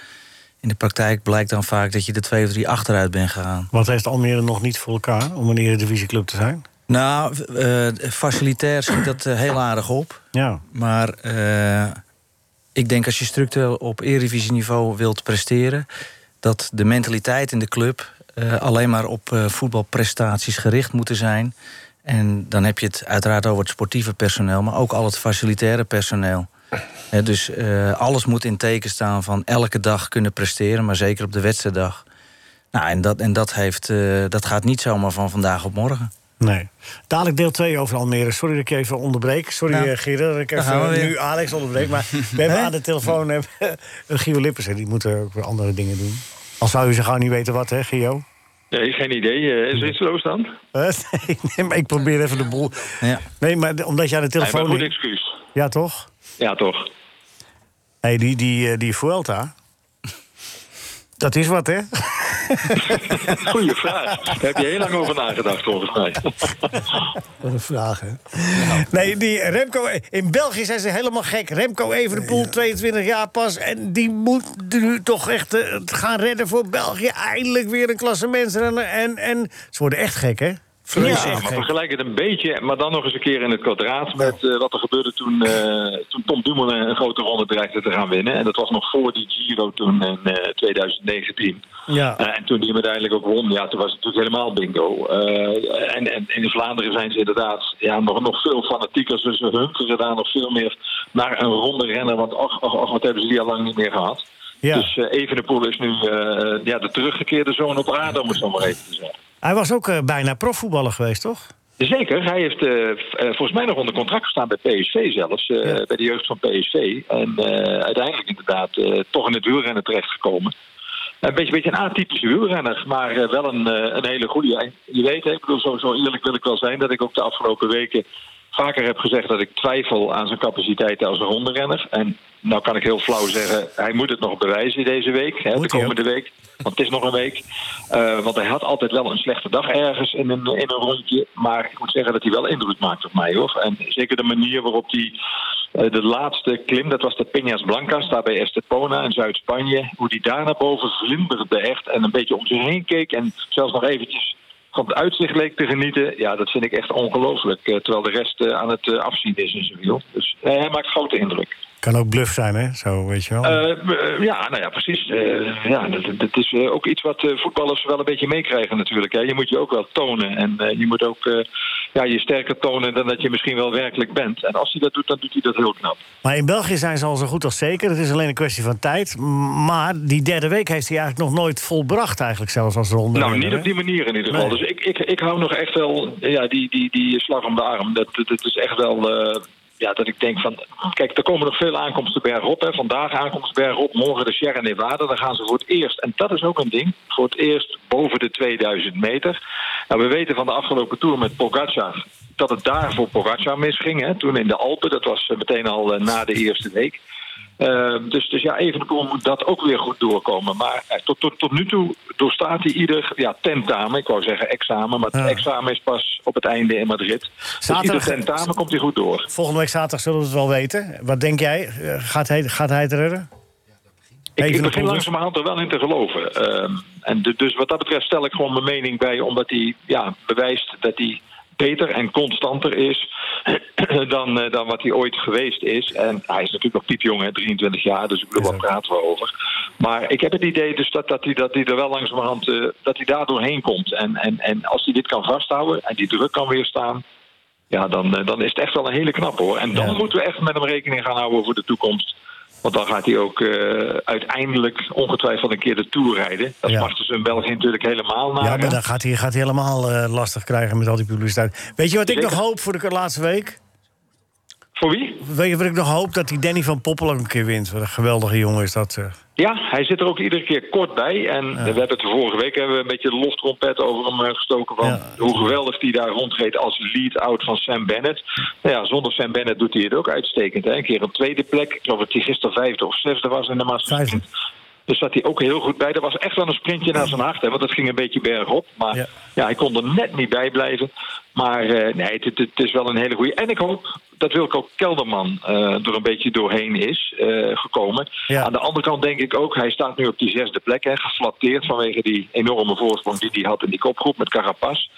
Speaker 11: in de praktijk blijkt dan vaak dat je er twee of drie achteruit bent gegaan.
Speaker 3: Wat heeft Almere nog niet voor elkaar om een eredivisieclub te zijn?
Speaker 11: Nou, eh, facilitair schiet dat eh, heel aardig op.
Speaker 3: Ja.
Speaker 11: Maar eh, ik denk als je structureel op Eredivisie-niveau wilt presteren... dat de mentaliteit in de club alleen maar op voetbalprestaties gericht moeten zijn. En dan heb je het uiteraard over het sportieve personeel... maar ook al het facilitaire personeel. Dus alles moet in teken staan van elke dag kunnen presteren... maar zeker op de wedstrijddag. Nou, en dat, en dat, heeft, dat gaat niet zomaar van vandaag op morgen.
Speaker 3: Nee. Dadelijk deel 2 over Almere. Sorry dat ik je even onderbreek. Sorry,
Speaker 11: Nou,
Speaker 3: eh, Gerard, dat ik even
Speaker 11: we weer.
Speaker 3: nu Alex onderbreek. Maar we hebben aan de telefoon hebben, een Gio Lippers. Die moet ook weer andere dingen doen. Al zou u ze gauw niet weten wat, hè, Gio?
Speaker 13: Nee, geen idee. Eh, is er iets los dan?
Speaker 3: Eh, *laughs* nee, maar ik probeer even de boel...
Speaker 11: Ja.
Speaker 3: Nee, maar omdat je aan de
Speaker 13: Nee, maar
Speaker 3: telefoon...
Speaker 13: goed excuus.
Speaker 3: ja, toch?
Speaker 13: Ja, toch.
Speaker 3: hey, die, die, eh, die Vuelta... Dat is wat, hè? *laughs*
Speaker 13: Goeie vraag. Daar heb je heel lang over nagedacht, volgens mij. *laughs*
Speaker 3: Wat een vraag, hè? Nee, die Remco... In België zijn ze helemaal gek. Remco Evenepoel, 22 jaar pas. En die moet nu toch echt eh, gaan redden voor België. Eindelijk weer een klassementsrenner. En, en ze worden echt gek, hè?
Speaker 13: Ja, maar vergelijk het een beetje, maar dan nog eens een keer in het kwadraat met eh, wat er gebeurde toen, eh, toen Tom Dumoulin een grote ronde dreigde te gaan winnen. En dat was nog voor die Giro toen in eh, 2019.
Speaker 3: Ja.
Speaker 13: Eh, en toen die hem uiteindelijk ook won, ja, toen was het natuurlijk helemaal bingo. Eh, en, en, in Vlaanderen zijn ze inderdaad ja, nog, nog veel fanatieker. Dus ze hunkeren daar nog veel meer naar een ronde renner. Want och, och, och, wat hebben ze die al lang niet meer gehad.
Speaker 3: Ja.
Speaker 13: Dus Evenepoel is nu eh, ja, de teruggekeerde zoon op aarde, om het zo maar even te zeggen.
Speaker 3: Hij was ook eh, bijna profvoetballer geweest, toch?
Speaker 13: Zeker, hij heeft eh, eh, volgens mij nog onder contract gestaan bij PSV zelfs,
Speaker 3: Ja.
Speaker 13: bij de jeugd van PSV. En uiteindelijk inderdaad toch in het wielrennen terechtgekomen. Een beetje, beetje een atypische wielrenner, maar wel een, een hele goede. Je weet, hè, ik bedoel, zo, zo eerlijk wil ik wel zijn dat ik ook de afgelopen weken vaker heb gezegd dat ik twijfel aan zijn capaciteiten als een ronderenner. En nou kan ik heel flauw zeggen, hij moet het nog bewijzen deze week, hè, de
Speaker 3: hij
Speaker 13: komende week. Want het is nog een week. Eh, want hij had altijd wel een slechte dag ergens in een, in een rondje. Maar ik moet zeggen dat hij wel indruk maakt op mij hoor. En zeker de manier waarop hij eh, de laatste klim, dat was de Peñas Blancas, daar bij Estepona in Zuid-Spanje. Hoe die daar naar boven vlinderde echt en een beetje om zich heen keek. En zelfs nog eventjes het uitzicht leek te genieten. Ja, dat vind ik echt ongelooflijk. Eh, terwijl de rest eh, aan het eh, afzien is in zijn wiel. Dus hij maakt grote indruk.
Speaker 3: Kan ook bluff zijn, hè? Zo, weet je wel.
Speaker 13: Eh, eh, ja, nou ja, precies. Eh, ja, dat, dat is ook iets wat voetballers wel een beetje meekrijgen natuurlijk. Hè. Je moet je ook wel tonen. En je moet ook ja, je sterker tonen dan dat je misschien wel werkelijk bent. En als hij dat doet, dan doet hij dat heel knap.
Speaker 3: Maar in België zijn ze al zo goed als zeker. Het is alleen een kwestie van tijd. Maar die derde week heeft hij eigenlijk nog nooit volbracht, eigenlijk zelfs als ronde.
Speaker 13: Nou, niet op die manier in ieder geval.
Speaker 3: Nee.
Speaker 13: Dus ik, ik, ik hou nog echt wel ja, die, die, die slag om de arm. Dat, dat, dat is echt wel. Ja, dat ik denk van. Kijk, er komen nog veel aankomsten bergop. Hè. Vandaag aankomsten bergop, morgen de Sierra Nevada. Dan gaan ze voor het eerst, en dat is ook een ding, voor het eerst boven de 2000 meter. Nou, we weten van de afgelopen tour met Pogacar dat het daar voor Pogacar misging. Hè. Toen in de Alpen, dat was eh, meteen al eh, na de eerste week. Uh, dus, dus ja, Evenepoel moet dat ook weer goed doorkomen. Maar uh, tot, tot, tot nu toe doorstaat hij ieder ja, tentamen. Ik wou zeggen examen, maar het examen is pas op het einde in Madrid. Dus
Speaker 3: Zaterdag-
Speaker 13: ieder tentamen komt hij goed door.
Speaker 3: Volgende week zaterdag zullen we het wel weten. Wat denk jij? Eh, Gaat hij, gaat hij het redden?
Speaker 13: Ik, ik begin langzamerhand er wel in te geloven. Ehm, en de- dus wat dat betreft stel ik gewoon mijn mening bij, omdat hij ja, bewijst dat hij beter en constanter is *clears throat* dan, eh, dan wat hij ooit geweest is. En hij is natuurlijk nog piepjong, hè, 23 jaar, dus ik bedoel, waar praten we over? Maar ik heb het idee dus dat, dat, hij, dat hij er wel langzamerhand eh, dat hij daar doorheen komt. En, en, en als hij dit kan vasthouden en die druk kan weerstaan, ja, dan, eh, dan is het echt wel een hele knap hoor. En dan moeten we echt met hem rekening gaan houden voor de toekomst. Want dan gaat hij ook eh, uiteindelijk ongetwijfeld een keer de Tour rijden. Dat
Speaker 3: Ja.
Speaker 13: mag dus in België natuurlijk helemaal naar.
Speaker 3: Ja, maar dan gaat hij, gaat hij helemaal eh, lastig krijgen met al die publiciteit. Weet je wat ik nog hoop voor de laatste week?
Speaker 13: Voor wie?
Speaker 3: Weet je wat ik nog hoop? Dat die Danny van Poppel ook een keer wint. Wat een geweldige jongen is dat.
Speaker 13: Ja, hij zit er ook iedere keer kort bij. En we hebben het de vorige week hebben we een beetje de loftrompet over hem eh, gestoken. Van hoe geweldig hij daar rondreed als lead-out van Sam Bennett. Nou ja, zonder Sam Bennett doet hij het ook uitstekend. Hè? Een keer een tweede plek. Ik geloof dat hij gisteren vijfde of zesde was in de Masters. Dus zat hij ook heel goed bij. Dat was echt wel een sprintje naar zijn hart. Hè, want het ging een beetje bergop. Maar ja. hij kon er net niet bij blijven. Maar eh, nee, het, het, het is wel een hele goede. En ik hoop dat Wilco Kelderman eh, er een beetje doorheen is eh, gekomen. Aan de andere kant denk ik ook, hij staat nu op die zesde plek. Hè, geflatteerd vanwege die enorme voorsprong die hij had in die kopgroep met Carapaz.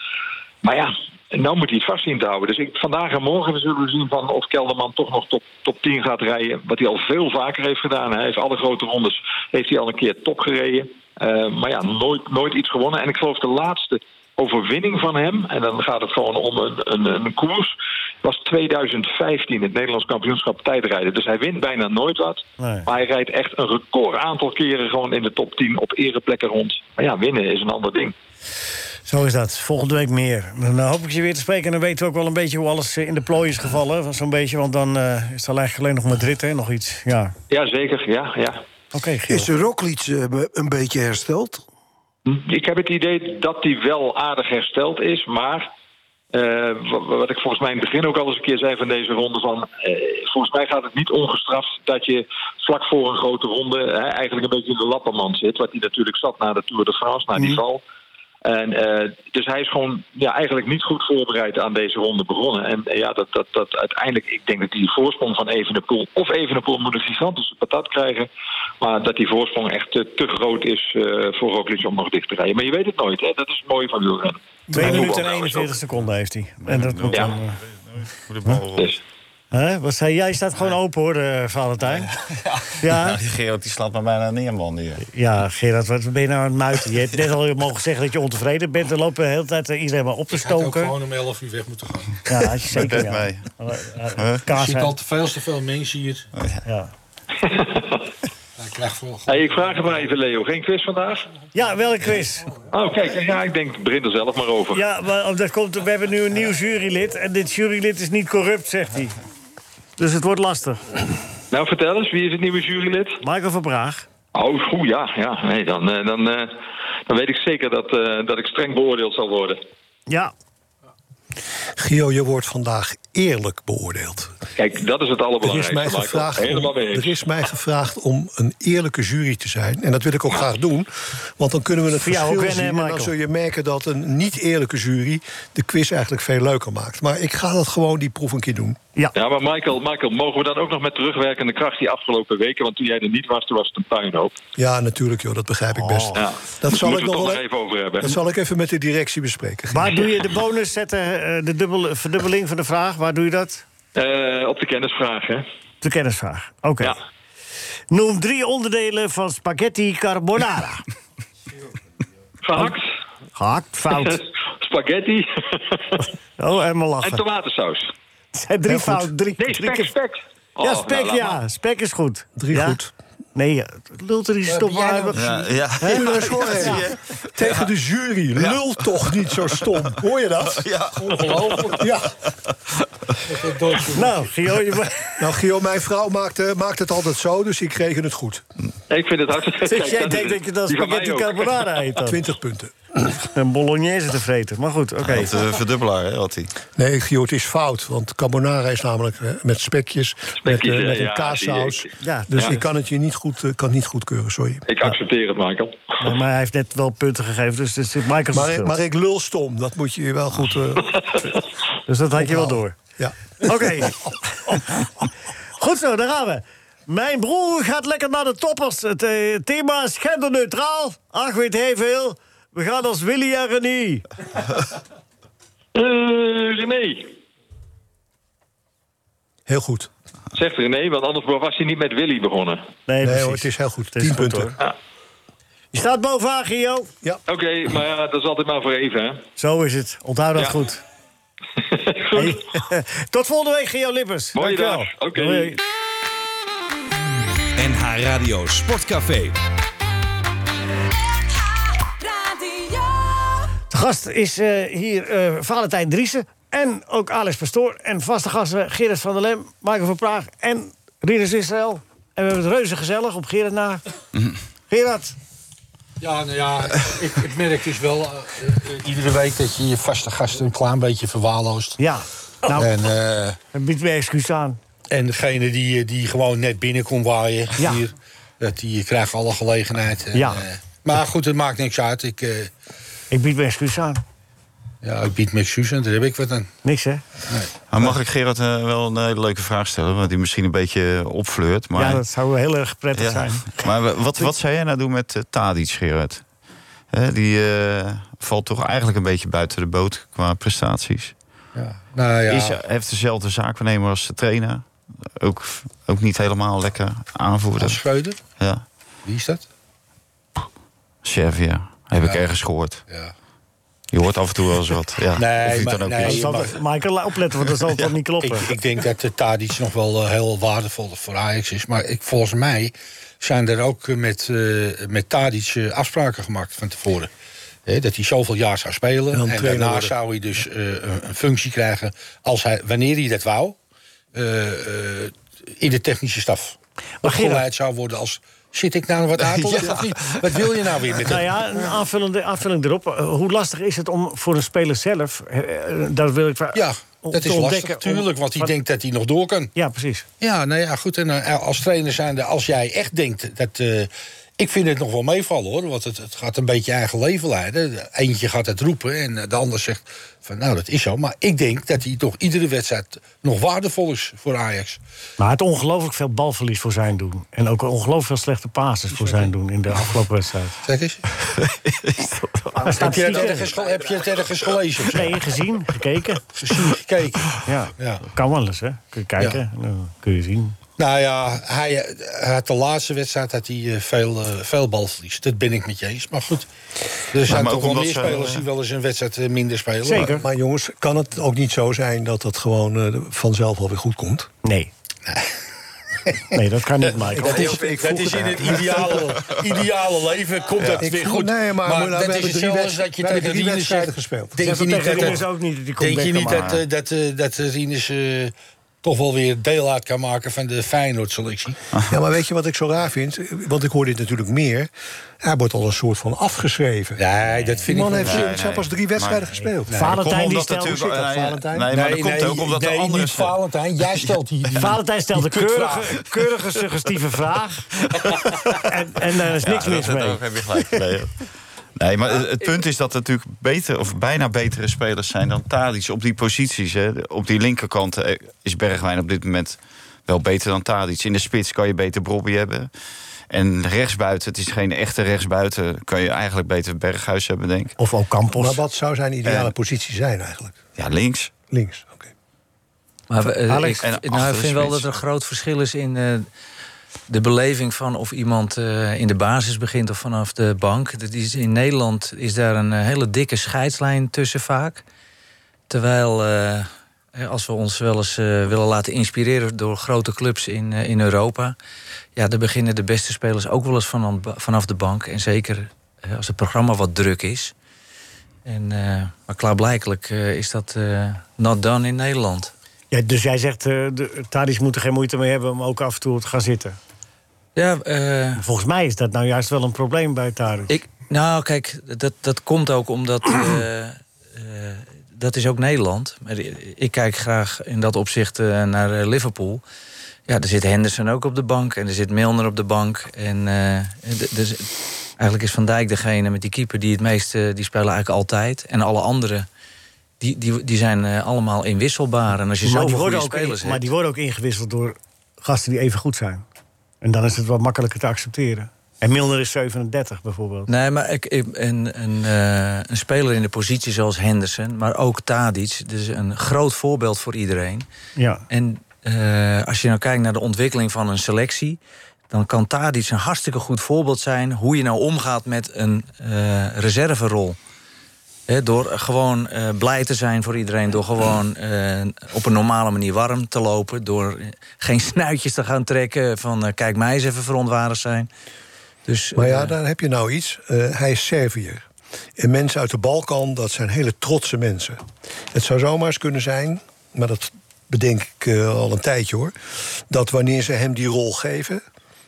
Speaker 13: Maar ja, nou moet hij het vast zien te houden. Dus ik, vandaag en morgen zullen we zien van of Kelderman toch nog top, top 10 gaat rijden. Wat hij al veel vaker heeft gedaan. Hij heeft alle grote rondes heeft hij al een keer top gereden. Uh, maar ja, nooit, nooit iets gewonnen. En ik geloof de laatste overwinning van hem, en dan gaat het gewoon om een, een, een koers, was 2015, het Nederlands kampioenschap tijdrijden. Dus hij wint bijna nooit wat.
Speaker 3: Nee.
Speaker 13: Maar hij rijdt echt een record aantal keren gewoon in de top 10 op ereplekken rond. Maar ja, winnen is een ander ding.
Speaker 3: Zo is dat. Volgende week meer. Dan hoop ik je weer te spreken. En dan weten we ook wel een beetje hoe alles eh, in de plooi is gevallen. Zo'n beetje, want dan uh, is er eigenlijk alleen nog Madrid, hè? Nog iets. Ja,
Speaker 13: ja zeker. Ja, ja.
Speaker 3: Oké, okay,
Speaker 8: Is de Roglic uh, een beetje hersteld?
Speaker 13: Ik heb het idee dat hij wel aardig hersteld is, maar uh, wat ik volgens mij in het begin ook al eens een keer zei van deze ronde: van, uh, volgens mij gaat het niet ongestraft dat je vlak voor een grote ronde hè, eigenlijk een beetje in de lappermand zit. Wat hij natuurlijk zat na de Tour de France, na die val. En, uh, dus hij is gewoon ja, eigenlijk niet goed voorbereid aan deze ronde begonnen. En ja, dat, dat, dat uiteindelijk, ik denk dat die voorsprong van Evenepoel... of Evenepoel moet een gigantische patat krijgen... maar dat die voorsprong echt te, te groot is uh, voor Roglic om nog dicht te rijden. Maar je weet het nooit, hè? dat is het mooie van wielrennen.
Speaker 3: 2 minuten en 41 seconden heeft hij. En dat moet
Speaker 13: ja.
Speaker 3: dan... Wat zei jij? staat gewoon open hoor, uh, Valentijn. *laughs*
Speaker 6: Ja. ja. Nou, die Gerard die slaat maar bijna neer, man. Hier.
Speaker 3: Ja, Gerard, wat ben je nou aan het muiten? Je hebt net al mogen zeggen dat je ontevreden bent. Dan lopen de hele tijd iedereen maar op te stoken.
Speaker 5: Ik had ook gewoon om 11 uur weg moeten gaan.
Speaker 3: Ja, had je zeker. Ja.
Speaker 6: Mee.
Speaker 5: Uh, je ziet al te veel te veel mensen hier.
Speaker 3: Oh, ja. ja.
Speaker 13: Hey, ik vraag het maar even, Leo. Geen quiz vandaag?
Speaker 3: Ja, welke quiz?
Speaker 13: Oh, kijk, ja, ik denk, begin er zelf maar over.
Speaker 3: Ja, maar dat komt, we hebben nu een nieuw jurylid. En dit jurylid is niet corrupt, zegt hij. Dus het wordt lastig.
Speaker 13: Nou, vertel eens, wie is het nieuwe jurylid?
Speaker 3: Michael van Praag.
Speaker 13: Oh, goed, ja. ja. Nee, dan, eh, dan, eh, dan weet ik zeker dat, eh, dat ik streng beoordeeld zal worden.
Speaker 3: Ja.
Speaker 7: Gio, je wordt vandaag eerlijk beoordeeld.
Speaker 13: Kijk, dat is het
Speaker 7: Er is,
Speaker 13: allerbelangrijkste.
Speaker 7: mij gevraagd om, er is mij gevraagd om een eerlijke jury te zijn. En dat wil ik ook graag doen. Want dan kunnen we het verschil
Speaker 3: ook, hè,
Speaker 7: zien. En dan zul je merken dat een niet eerlijke jury... de quiz eigenlijk veel leuker maakt. Maar ik ga dat gewoon die proef een keer doen.
Speaker 3: Ja.
Speaker 13: Ja, maar Michael, Michael, mogen we dan ook nog met terugwerkende kracht die afgelopen weken? Want toen jij er niet was, toen was het een puinhoop.
Speaker 7: Ja, natuurlijk, joh, dat begrijp ik best.
Speaker 13: Ja.
Speaker 7: Dat zal ik wel
Speaker 13: nog even over hebben.
Speaker 7: Dat zal ik even met de directie bespreken.
Speaker 3: Waar doe je de bonus zetten, eh, de dubbel, verdubbeling van de vraag? Waar doe je dat?
Speaker 13: Eh, op de kennisvraag, hè?
Speaker 3: De kennisvraag. Oké. Noem drie onderdelen van spaghetti carbonara.
Speaker 13: Gehakt.
Speaker 3: Gehakt, fout. *laughs*
Speaker 13: Spaghetti.
Speaker 3: Oh, helemaal lachen.
Speaker 13: en tomatensaus.
Speaker 3: Het *laughs* zijn drie
Speaker 13: Heel goed.
Speaker 3: fout. Drie,
Speaker 13: Nee,
Speaker 3: drie
Speaker 13: spek,
Speaker 3: keer-
Speaker 13: spek. Oh,
Speaker 3: ja,
Speaker 13: nou,
Speaker 3: spek, ja.
Speaker 13: maar.
Speaker 3: Spek is goed.
Speaker 7: Drie
Speaker 3: Ja?
Speaker 7: goed.
Speaker 3: Nee, ja, lult er maar.
Speaker 7: nog-
Speaker 6: Ja, ja. *laughs*
Speaker 3: Ja.
Speaker 7: Tegen de jury. Lul toch niet zo stom. *laughs* Hoor je dat?
Speaker 6: Ja.
Speaker 7: Ongelooflijk. Ja.
Speaker 3: Nou, Gio, je...
Speaker 7: Nou, Gio, mijn vrouw maakt, eh, maakt het altijd zo, dus ik kreeg het goed.
Speaker 13: Ik vind het hartstikke...
Speaker 3: Dus jij
Speaker 13: dat
Speaker 3: denkt dat je dan
Speaker 13: van
Speaker 3: spaghetti carbonara eet dan?
Speaker 7: 20 punten.
Speaker 3: Een bolognese te vreten. Maar goed, oké.
Speaker 6: Dat uh, verdubbelaar, hè, had hij.
Speaker 7: Nee, Gio, het is fout. Want carbonara is namelijk eh, met spekjes, met, eh, met een
Speaker 13: ja,
Speaker 7: kaassaus.
Speaker 13: ik.
Speaker 3: Ja,
Speaker 7: Dus
Speaker 13: Ja.
Speaker 7: ik kan het je niet goed, eh, kan het niet goedkeuren, sorry.
Speaker 13: Ik accepteer het, Michael.
Speaker 3: Maar, maar hij heeft net wel punten gegeven, dus het is Michael's
Speaker 7: Maar, maar ik lul stom, dat moet je je wel goed... eh, *laughs*
Speaker 3: Dus dat had je wel door.
Speaker 7: ja.
Speaker 3: Oké. *laughs* Goed zo, daar gaan we. Mijn broer gaat lekker naar de toppers. Het eh, thema is genderneutraal. Ach, weet heel veel. We gaan als Willy en René.
Speaker 13: Eh, René.
Speaker 7: Heel goed.
Speaker 13: Zegt René, want anders was hij niet met Willy begonnen.
Speaker 3: Nee,
Speaker 7: Nee hoor, het is heel goed.
Speaker 3: Het is
Speaker 7: 10
Speaker 3: goed,
Speaker 7: punten.
Speaker 3: hoor.
Speaker 13: Ja.
Speaker 3: Je staat bovenaan, Gio.
Speaker 13: Oké, maar ja, dat is altijd maar voor even, hè?
Speaker 3: Zo is het. Onthoud dat
Speaker 13: Ja.
Speaker 3: goed. *laughs* Hey, *laughs* Tot volgende week, Gio Lippers.
Speaker 13: Mooie
Speaker 3: Dankjewel.
Speaker 13: dag. Oké.
Speaker 2: NH Radio Sportcafé.
Speaker 3: De gast is eh, hier eh, Valentijn Driessen en ook Alex Pastoor. En vaste gasten Gerard van der Lem, Michael van Praag en Rinus Israël. En we hebben het reuze gezellig op Gerard na. Gerard,
Speaker 5: Ja, nou ja, ik, ik merk dus wel eh, iedere week dat je je vaste gasten een klein beetje verwaarloost.
Speaker 3: ja. Nou,
Speaker 5: En,
Speaker 3: en biedt me excuus aan.
Speaker 5: en degene die, die gewoon net binnen kon waaien
Speaker 3: Ja.
Speaker 5: hier, dat die krijgt alle gelegenheid. En,
Speaker 3: Ja.
Speaker 5: maar goed, het maakt niks uit. Ik,
Speaker 3: Ik bied me excuus aan.
Speaker 5: ja, ik bied me excuus en daar heb ik wat aan.
Speaker 3: Niks, hè?
Speaker 6: Maar mag ik Gerard eh, wel een hele leuke vraag stellen? Want die misschien een beetje opfleurt. Maar,
Speaker 3: Ja, dat zou heel erg prettig
Speaker 6: Ja.
Speaker 3: zijn. *laughs*
Speaker 6: Maar wat, wat zou jij nou doen met uh, Tadic, Gerard? Hè, die eh, valt toch eigenlijk een beetje buiten de boot qua prestaties.
Speaker 5: Ja. Nou ja,
Speaker 6: Is, heeft dezelfde zaakwaarnemer als de trainer. Ook, ook niet helemaal lekker aanvoerder.
Speaker 5: Schreuder,
Speaker 6: Ja,
Speaker 5: wie is dat?
Speaker 6: Servië. Heb ik ergens gehoord.
Speaker 5: Ja.
Speaker 6: Je hoort af en toe wel eens wat. Ja, *laughs*
Speaker 5: Nee, maar-
Speaker 6: dan ook
Speaker 5: nee,
Speaker 3: zal
Speaker 5: maar-
Speaker 3: Michael, opletten, want dat zal *laughs* toch niet kloppen.
Speaker 5: Ik, ik denk dat de Tadic nog wel eh, heel waardevol voor Ajax is. Maar ik, volgens mij zijn er ook eh, met, eh met Tadic afspraken gemaakt van tevoren. Hè, dat hij zoveel jaar zou
Speaker 7: En
Speaker 5: spelen. En, daarna
Speaker 7: worden.
Speaker 5: zou hij dus eh, een, een functie krijgen als hij, wanneer hij dat wou. eh, eh, in de technische staf. Opgeleid zou worden als. Zit ik nou wat uit te leggen
Speaker 6: Ja.
Speaker 5: of niet? Wat wil je nou weer met *laughs*
Speaker 3: Nou ja, een aanvullende, aanvulling erop. Eh, Hoe lastig is het om voor een speler zelf... eh, eh, dat wil ik
Speaker 5: Ja, dat is lastig natuurlijk, want hij
Speaker 3: wat-
Speaker 5: denkt dat hij nog door kan.
Speaker 3: Ja, precies.
Speaker 5: Ja, nou ja, goed. En als trainer zijnde, als jij echt denkt dat. eh, ik vind het nog wel meevallen hoor, want het, het gaat een beetje eigen leven leiden. Eentje gaat het roepen en eh, de ander zegt van nou dat is zo. Maar ik denk dat hij toch iedere wedstrijd nog waardevol is voor Ajax.
Speaker 3: Maar het ongelooflijk veel balverlies voor zijn doen. En ook ongelooflijk veel slechte passes voor zijn doen in de afgelopen wedstrijd.
Speaker 5: Zeg eens. *laughs* Heb je, het ergens, ge- heb je het ergens gelezen?
Speaker 3: Nee, gezien, gekeken.
Speaker 5: Gezien, gekeken.
Speaker 3: Ja,
Speaker 5: Ja.
Speaker 3: kan wel eens, hè. Kun je kijken, dan kun je zien.
Speaker 5: Nou ja, hij, eh, hij had de laatste wedstrijd had hij, eh, veel, eh, veel balverlies. Dat ben ik met je eens. Maar goed, er zijn
Speaker 6: maar
Speaker 5: toch wel meer spelers die wel eens een wedstrijd minder spelen.
Speaker 3: Zeker.
Speaker 7: Maar, maar jongens, kan het ook niet zo zijn dat het gewoon eh, vanzelf alweer goed komt?
Speaker 3: Nee. Nee, dat kan niet, *laughs* Michael.
Speaker 5: Dat is, dat in het ideale, ideale leven komt dat weer goed.
Speaker 7: nee, maar-
Speaker 5: dat is hetzelfde als dat je tegen zegt...
Speaker 7: gespeeld.
Speaker 5: Denk je niet dat, dat,
Speaker 3: ook niet dat die
Speaker 5: denk je niet dat, dat, dat Rinus eh, toch wel weer deel uit kan maken van de Feyenoord-selectie.
Speaker 7: Ja, maar weet je wat ik zo raar vind? Want ik hoor dit natuurlijk meer. Hij wordt al een soort van afgeschreven.
Speaker 5: Nee, dat
Speaker 7: Die
Speaker 5: vind
Speaker 7: man
Speaker 5: ik
Speaker 7: heeft
Speaker 5: niet.
Speaker 7: nee, nee. pas drie wedstrijden gespeeld.
Speaker 5: Nee,
Speaker 3: Valentijn die stelt... zit dat,
Speaker 5: natuurlijk-
Speaker 3: Valentijn?
Speaker 6: Nee, maar dat komt ook omdat de
Speaker 5: nee,
Speaker 6: andere...
Speaker 5: niet Valentijn. Jij *laughs* stelt die... die
Speaker 3: Valentijn stelt een keurige, keurige suggestieve vraag. *laughs* en, en daar is niks
Speaker 6: Ja,
Speaker 3: mis mee.
Speaker 6: Daar heb je gelijk mee. Nee, maar het, het punt is dat er natuurlijk beter, of bijna betere spelers zijn dan Tadic op die posities. Hè. Op die linkerkant eh, is Bergwijn op dit moment wel beter dan Tadic. In de spits kan je beter Brobby hebben. En rechtsbuiten, het is geen echte rechtsbuiten, kan je eigenlijk beter Berghuis hebben, denk ik.
Speaker 3: Of ook Campos.
Speaker 7: Maar wat zou zijn ideale
Speaker 6: En-
Speaker 7: positie zijn eigenlijk?
Speaker 6: Ja, links.
Speaker 7: Links, oké.
Speaker 11: Maar we- eh,
Speaker 3: Alex,
Speaker 11: ik, nou, ik vind wel dat er een groot verschil is in eh, de beleving van of iemand eh, in de basis begint of vanaf de bank. Dat is, in Nederland is daar een eh, hele dikke scheidslijn tussen vaak. Terwijl eh, als we ons wel eens willen laten inspireren door grote clubs in, in Europa. Ja, daar beginnen de beste spelers ook wel eens van, vanaf de bank. En zeker als het programma wat druk is. En, maar klaarblijkelijk is dat not done in Nederland.
Speaker 3: Ja, dus jij zegt, eh de Tadic moet er geen moeite mee hebben om ook af en toe te gaan zitten.
Speaker 11: Ja, eh,
Speaker 3: Volgens mij is dat nou juist wel een probleem bij Tadic.
Speaker 11: ik, nou kijk, dat, dat komt ook omdat... eh, *clears throat* dat is ook Nederland. Maar ik kijk graag in dat opzicht naar Liverpool. Ja, er zit Henderson ook op de bank. En er zit Milner op de bank. En dus, eigenlijk is Van Dijk degene met die keeper... die het meeste, die spelen eigenlijk altijd. En alle anderen, die, die, die zijn eh, allemaal inwisselbaar. En als je
Speaker 3: maar, die worden ook, maar die worden ook ingewisseld door gasten die even goed zijn. En dan is het wat makkelijker te accepteren. En Milner is 37 bijvoorbeeld.
Speaker 11: Nee, maar ik, ik- een, een, eh, een speler in de positie zoals Henderson, maar ook Tadic, dus een groot voorbeeld voor iedereen.
Speaker 3: Ja.
Speaker 11: En eh, als je nou kijkt naar de ontwikkeling van een selectie, dan kan Tadic een hartstikke goed voorbeeld zijn hoe je nou omgaat met een eh reserverol. Door gewoon eh, blij te zijn voor iedereen. Door gewoon eh, op een normale manier warm te lopen. Door eh, geen snuitjes te gaan trekken van kijk mij eens even verontwaardigd zijn. Dus,
Speaker 7: Maar ja, daar heb je nou iets. Hij is Serviër. En mensen uit de Balkan, dat zijn hele trotse mensen. Het zou zomaar eens kunnen zijn, maar dat bedenk ik al een tijdje hoor... dat wanneer ze hem die rol geven...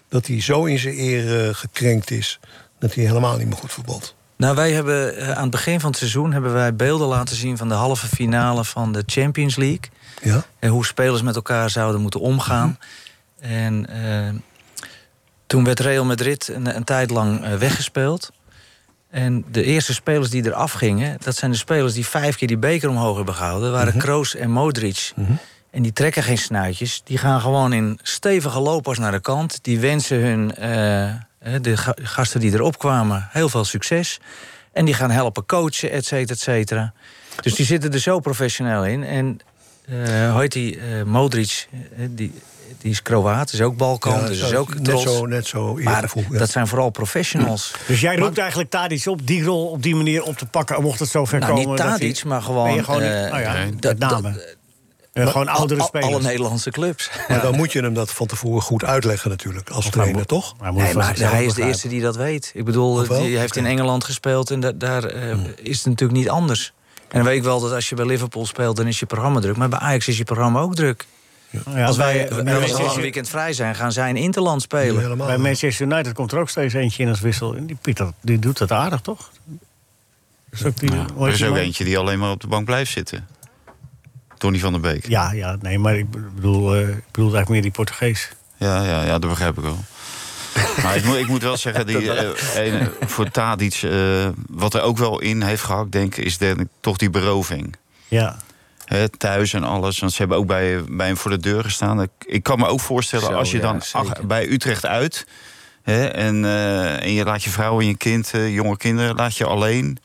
Speaker 7: dat hij zo in zijn eer gekrenkt is... dat hij helemaal niet meer goed voetbalt.
Speaker 11: Nou, wij hebben eh, aan het begin van het seizoen hebben wij beelden laten zien van de halve finale van de Champions League.
Speaker 7: Ja?
Speaker 11: En hoe spelers met elkaar zouden moeten omgaan. En eh, toen werd Real Madrid een, een tijd lang eh, weggespeeld. En de eerste spelers die eraf gingen, dat zijn de spelers die vijf keer die beker omhoog hebben gehouden, waren Kroos en Modric. En die trekken geen snuitjes. Die gaan gewoon in stevige lopers naar de kant. Die wensen hun, de ga- gasten die erop kwamen, heel veel succes. En die gaan helpen coachen, et cetera, et cetera. Dus die zitten er zo professioneel in. En eh hoe heet die, eh, Modric, die, die is Kroaat, is ook Balkan,
Speaker 7: Ja,
Speaker 11: dus
Speaker 7: zo-
Speaker 11: is ook
Speaker 7: net zo- net zo
Speaker 11: maar
Speaker 7: ja.
Speaker 11: dat zijn vooral professionals. *clears throat*
Speaker 3: Dus jij roept eigenlijk Tadic op die rol op die manier op te pakken... mocht het zover
Speaker 11: Nou,
Speaker 3: komen.
Speaker 11: niet
Speaker 3: dat
Speaker 11: Tadic,
Speaker 3: hij-
Speaker 11: maar gewoon,
Speaker 3: Ben je gewoon
Speaker 11: eh,
Speaker 3: nou ja, met name. Eh, gewoon oudere
Speaker 11: al-
Speaker 3: spelers.
Speaker 11: Alle Nederlandse clubs.
Speaker 7: Maar dan moet je hem dat van tevoren goed uitleggen natuurlijk, als
Speaker 3: hij
Speaker 7: trainer,
Speaker 3: moet-
Speaker 7: toch?
Speaker 3: hij moet
Speaker 11: Nee, maar hij is de eerste die dat weet. Ik bedoel, die heeft in Engeland gespeeld en da- daar eh, is het natuurlijk niet anders. En dan weet ik wel dat als je bij Liverpool speelt, dan is je programma druk. Maar bij Ajax is je programma ook druk.
Speaker 3: Ja,
Speaker 11: als wij
Speaker 3: bij- bij
Speaker 11: als we
Speaker 3: Manchester-
Speaker 11: een weekend vrij zijn, gaan zij in Interland spelen.
Speaker 7: helemaal.
Speaker 3: Bij Manchester United komt er ook steeds eentje in als wissel. En die Pieter, die doet dat aardig, toch? Is ook die, hoe
Speaker 6: Er is ook
Speaker 3: man?
Speaker 6: eentje die alleen maar op de bank blijft zitten. Tony van der Beek.
Speaker 3: Ja, ja, nee, maar ik bedoel, eh, ik bedoel eigenlijk meer die Portugees.
Speaker 6: Ja, ja, ja, dat begrijp ik wel. *laughs* maar ik moet, ik moet wel zeggen, die, eh, ene- voor Tadic, eh, wat er ook wel in heeft gehakt, denk ik, is denk ik toch die beroving.
Speaker 3: Ja.
Speaker 6: Hè, thuis en alles. Want ze hebben ook bij, bij hem voor de deur gestaan. Ik, ik kan me ook voorstellen,
Speaker 11: Zo,
Speaker 6: als je
Speaker 11: ja,
Speaker 6: dan ach- bij Utrecht uit... Hè, en, eh, en je laat je vrouw en je kind, eh, jonge kinderen, laat je alleen...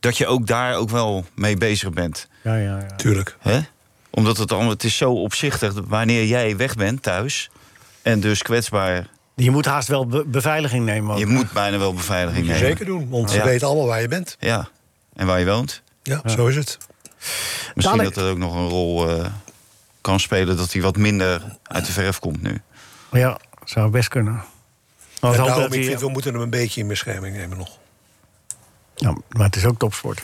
Speaker 6: dat je ook daar ook wel mee bezig bent.
Speaker 3: Ja, ja, ja.
Speaker 7: Tuurlijk.
Speaker 6: Hè? Omdat het, allemaal, het is zo opzichtig. Wanneer jij weg bent thuis... en dus kwetsbaar...
Speaker 3: Je moet haast wel be- beveiliging nemen. Ook.
Speaker 6: Je moet bijna wel beveiliging nemen.
Speaker 7: zeker doen, want ze
Speaker 6: Ja.
Speaker 7: weten allemaal waar je bent.
Speaker 6: Ja, en waar je woont.
Speaker 7: Ja, zo is het.
Speaker 6: Misschien
Speaker 3: Dadelijk-
Speaker 6: dat er ook nog een rol eh, kan spelen... dat hij wat minder uit de verf komt nu.
Speaker 3: Ja, zou best kunnen. Maar
Speaker 7: daarom,
Speaker 3: dat
Speaker 7: ik
Speaker 3: hij-
Speaker 7: vind, we moeten hem een beetje in bescherming nemen nog.
Speaker 3: ja, maar het is ook topsport.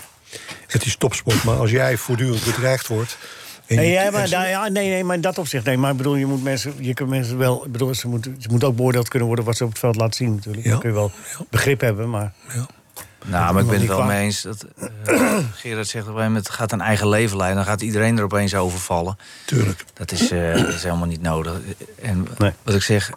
Speaker 7: Het is topsport, maar als jij voortdurend bedreigd wordt... En
Speaker 3: Nee, ja, maar, daar- ja, nee, nee, maar in dat opzicht. Nee, maar ik bedoel, je moet mensen, je kunt mensen wel. Ik bedoel, ze moeten, ze moeten ook beoordeeld kunnen worden wat ze op het veld laten zien, natuurlijk. Dan kun je wel begrip hebben, maar.
Speaker 11: Nou, maar ik ben het wel
Speaker 3: kwaad.
Speaker 11: mee eens. Dat, eh, *coughs* Gerard zegt op een gegeven moment, het gaat een eigen leven leiden. Dan gaat iedereen er opeens overvallen.
Speaker 7: Tuurlijk.
Speaker 11: Dat is, eh, dat is helemaal niet nodig. En wat ik zeg,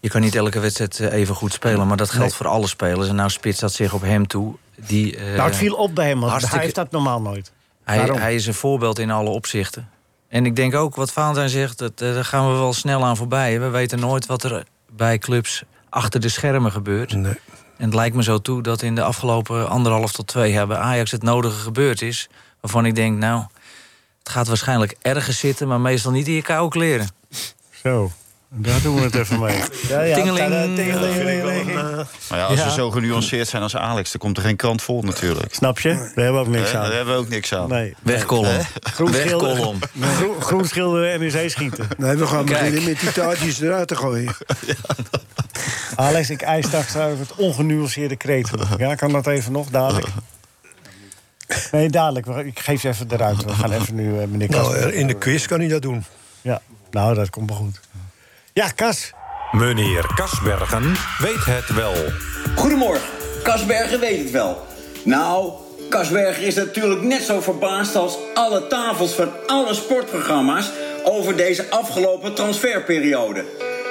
Speaker 11: je kan niet elke wedstrijd eh, even goed spelen. Maar dat geldt
Speaker 3: Nee.
Speaker 11: voor alle spelers. En nou spitst dat zich op hem toe. Die, eh,
Speaker 3: nou, het viel op bij hem, want
Speaker 11: hartstikke-
Speaker 3: hij heeft dat normaal nooit.
Speaker 11: hij, hij is een voorbeeld in alle opzichten. En ik denk ook, wat Valentijn zegt, dat, eh, daar gaan we wel snel aan voorbij. We weten nooit wat er bij clubs achter de schermen gebeurt.
Speaker 7: Nee.
Speaker 11: En het lijkt me zo toe dat in de afgelopen anderhalf tot twee jaar bij Ajax het nodige gebeurd is. Waarvan ik denk, nou, het gaat waarschijnlijk ergens zitten, maar meestal niet in je koude kleren.
Speaker 3: Zo, daar doen we het even mee. Ja, ja,
Speaker 11: Tingeling. Ja,
Speaker 6: ja, als
Speaker 3: Ja.
Speaker 6: we zo genuanceerd zijn als Alex, dan komt er geen krant vol natuurlijk.
Speaker 3: Snap je? Daar hebben we ook niks aan.
Speaker 6: Daar hebben we ook niks aan.
Speaker 3: Nee.
Speaker 11: Wegkolom.
Speaker 6: Hè?
Speaker 3: Groen schilderen-
Speaker 11: Wegkolom.
Speaker 3: Groen- Groen schilderen NEC schieten.
Speaker 8: Nee, we gaan beginnen met die taartjes eruit te gooien. *laughs*
Speaker 3: Alex, ik eis straks trouwens het ongenuanceerde kreet. Ja, kan dat even nog, dadelijk? Nee, dadelijk. We- Ik geef ze even eruit. We gaan even nu, eh, meneer.
Speaker 7: Nou, eh, in de quiz kan hij dat doen.
Speaker 3: Ja, nou, dat komt wel goed. Ja, Kas.
Speaker 14: Meneer Kasbergen weet het wel.
Speaker 15: Goedemorgen, Kasbergen weet het wel. Nou, Kasbergen is natuurlijk net zo verbaasd als alle tafels van alle sportprogramma's over deze afgelopen transferperiode.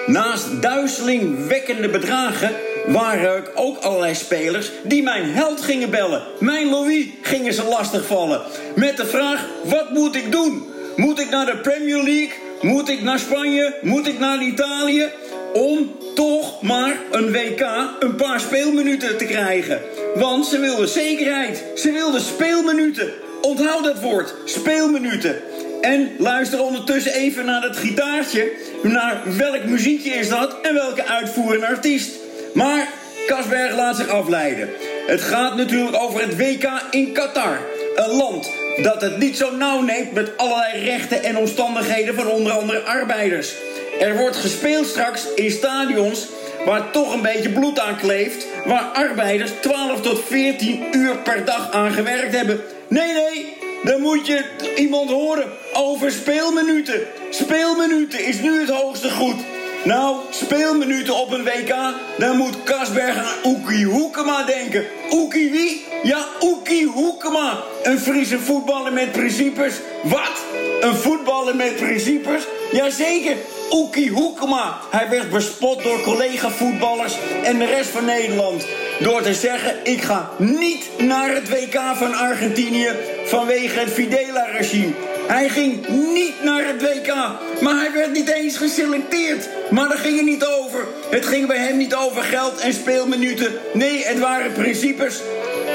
Speaker 15: Naast duizelingwekkende bedragen waren er ook allerlei spelers die mijn held gingen bellen. Mijn Louis gingen ze lastigvallen. Met de vraag: wat moet ik doen? Moet ik naar de Premier League? Moet ik naar Spanje? Moet ik naar Italië? Om toch maar een WK een paar speelminuten te krijgen. Want ze wilden zekerheid. Ze wilden speelminuten. Onthoud dat woord, speelminuten. En luister ondertussen even naar dat gitaartje. Naar welk muziekje is dat en welke uitvoerende artiest. Maar Kasberg laat zich afleiden. Het gaat natuurlijk over het WK in Qatar. Een land dat het niet zo nauw neemt met allerlei rechten en omstandigheden van onder andere arbeiders. Er wordt gespeeld straks in stadions waar toch een beetje bloed aan kleeft, waar arbeiders 12 tot 14 uur per dag aan gewerkt hebben. Nee, nee, dan moet je iemand horen over speelminuten. Speelminuten is nu het hoogste goed. Nou, speelminuten op een WK, dan moet Kasberg aan Oekie Hoekema denken. Oekie wie? Ja, Oekie Hoekema. Een Friese voetballer met principes. Wat? Een voetballer met principes? Jazeker, Oekie Hoekema. Hij werd bespot door collega-voetballers en de rest van Nederland. Door te zeggen, ik ga niet naar het WK van Argentinië vanwege het Fidela-regime. Hij ging niet naar het WK, maar hij werd niet eens geselecteerd. Maar daar ging het niet over. Het ging bij hem niet over geld en speelminuten. Nee, het waren principes.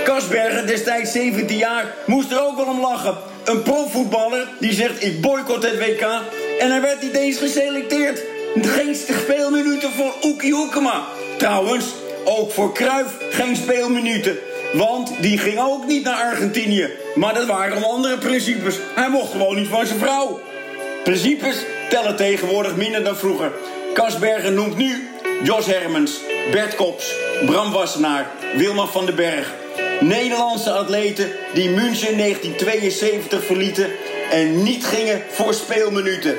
Speaker 15: Kasbergen, destijds 17 jaar, moest er ook wel om lachen. Een profvoetballer die zegt ik boycott het WK. En hij werd niet eens geselecteerd. Geen speelminuten voor Oekie Hoekema. Trouwens, ook voor Cruijff geen speelminuten. Want die ging ook niet naar Argentinië. Maar dat waren om andere principes. Hij mocht gewoon niet van zijn vrouw. Principes tellen tegenwoordig minder dan vroeger. Kasbergen noemt nu Jos Hermans, Bert Kops, Bram Wassenaar, Wilma van den Berg. Nederlandse atleten die München 1972 verlieten en niet gingen voor speelminuten.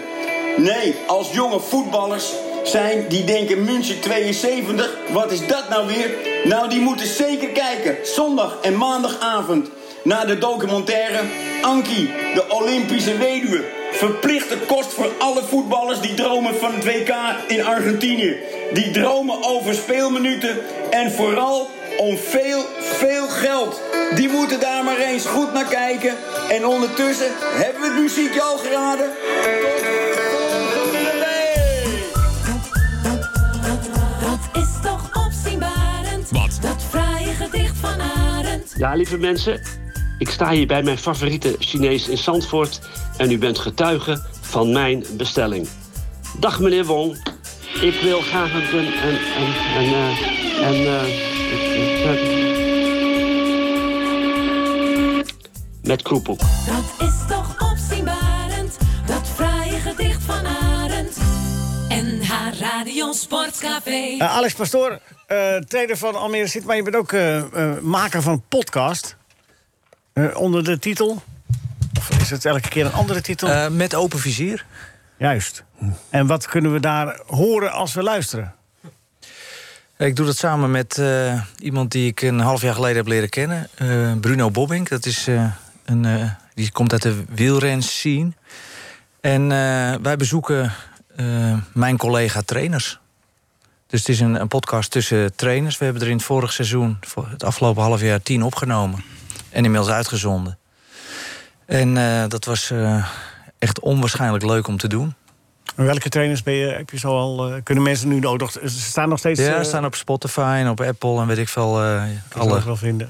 Speaker 15: Nee, als jonge voetballers zijn die denken München 72, wat is dat nou weer? Nou, die moeten zeker kijken, zondag en maandagavond, naar de documentaire Anki, de Olympische weduwe. Verplichte kost voor alle voetballers die dromen van het WK in Argentinië. Die dromen over speelminuten en vooral om veel, veel geld. Die moeten daar maar eens goed naar kijken. En ondertussen hebben we het muziekje al geraden.
Speaker 9: Ja, lieve mensen, ik sta hier bij mijn favoriete Chinees in Zandvoort en u bent getuige van mijn bestelling. Dag meneer Wong, ik wil graag een. een, een, een, een, eh, een, eh, met kroepoek.
Speaker 10: Dat is toch opzienbarend. Dat fraaie gedicht van Arend. NH Radio Sportcafé.
Speaker 3: Eh, Alex Pastoor, eh trainer van Almere City, maar je bent ook eh, eh, maker van een podcast. Onder de titel. Of is het elke keer een andere titel?
Speaker 11: Met open vizier.
Speaker 3: Juist. En wat kunnen we daar horen als we luisteren?
Speaker 11: Ik doe dat samen met iemand die ik een half jaar geleden heb leren kennen. Bruno Bobbink. Dat is een, die komt uit de wielren scene. En wij bezoeken mijn collega trainers. Dus het is een, een podcast tussen trainers. We hebben er in het vorige seizoen, voor het afgelopen half jaar, tien opgenomen. En inmiddels uitgezonden. En eh, dat was eh, echt onwaarschijnlijk leuk om te doen.
Speaker 3: En welke trainers ben je, heb je zo al... eh, kunnen mensen nu nog... Ze staan nog steeds...
Speaker 11: Ja, ze staan op Spotify en op Apple en weet ik veel. alle
Speaker 3: ook wel vinden.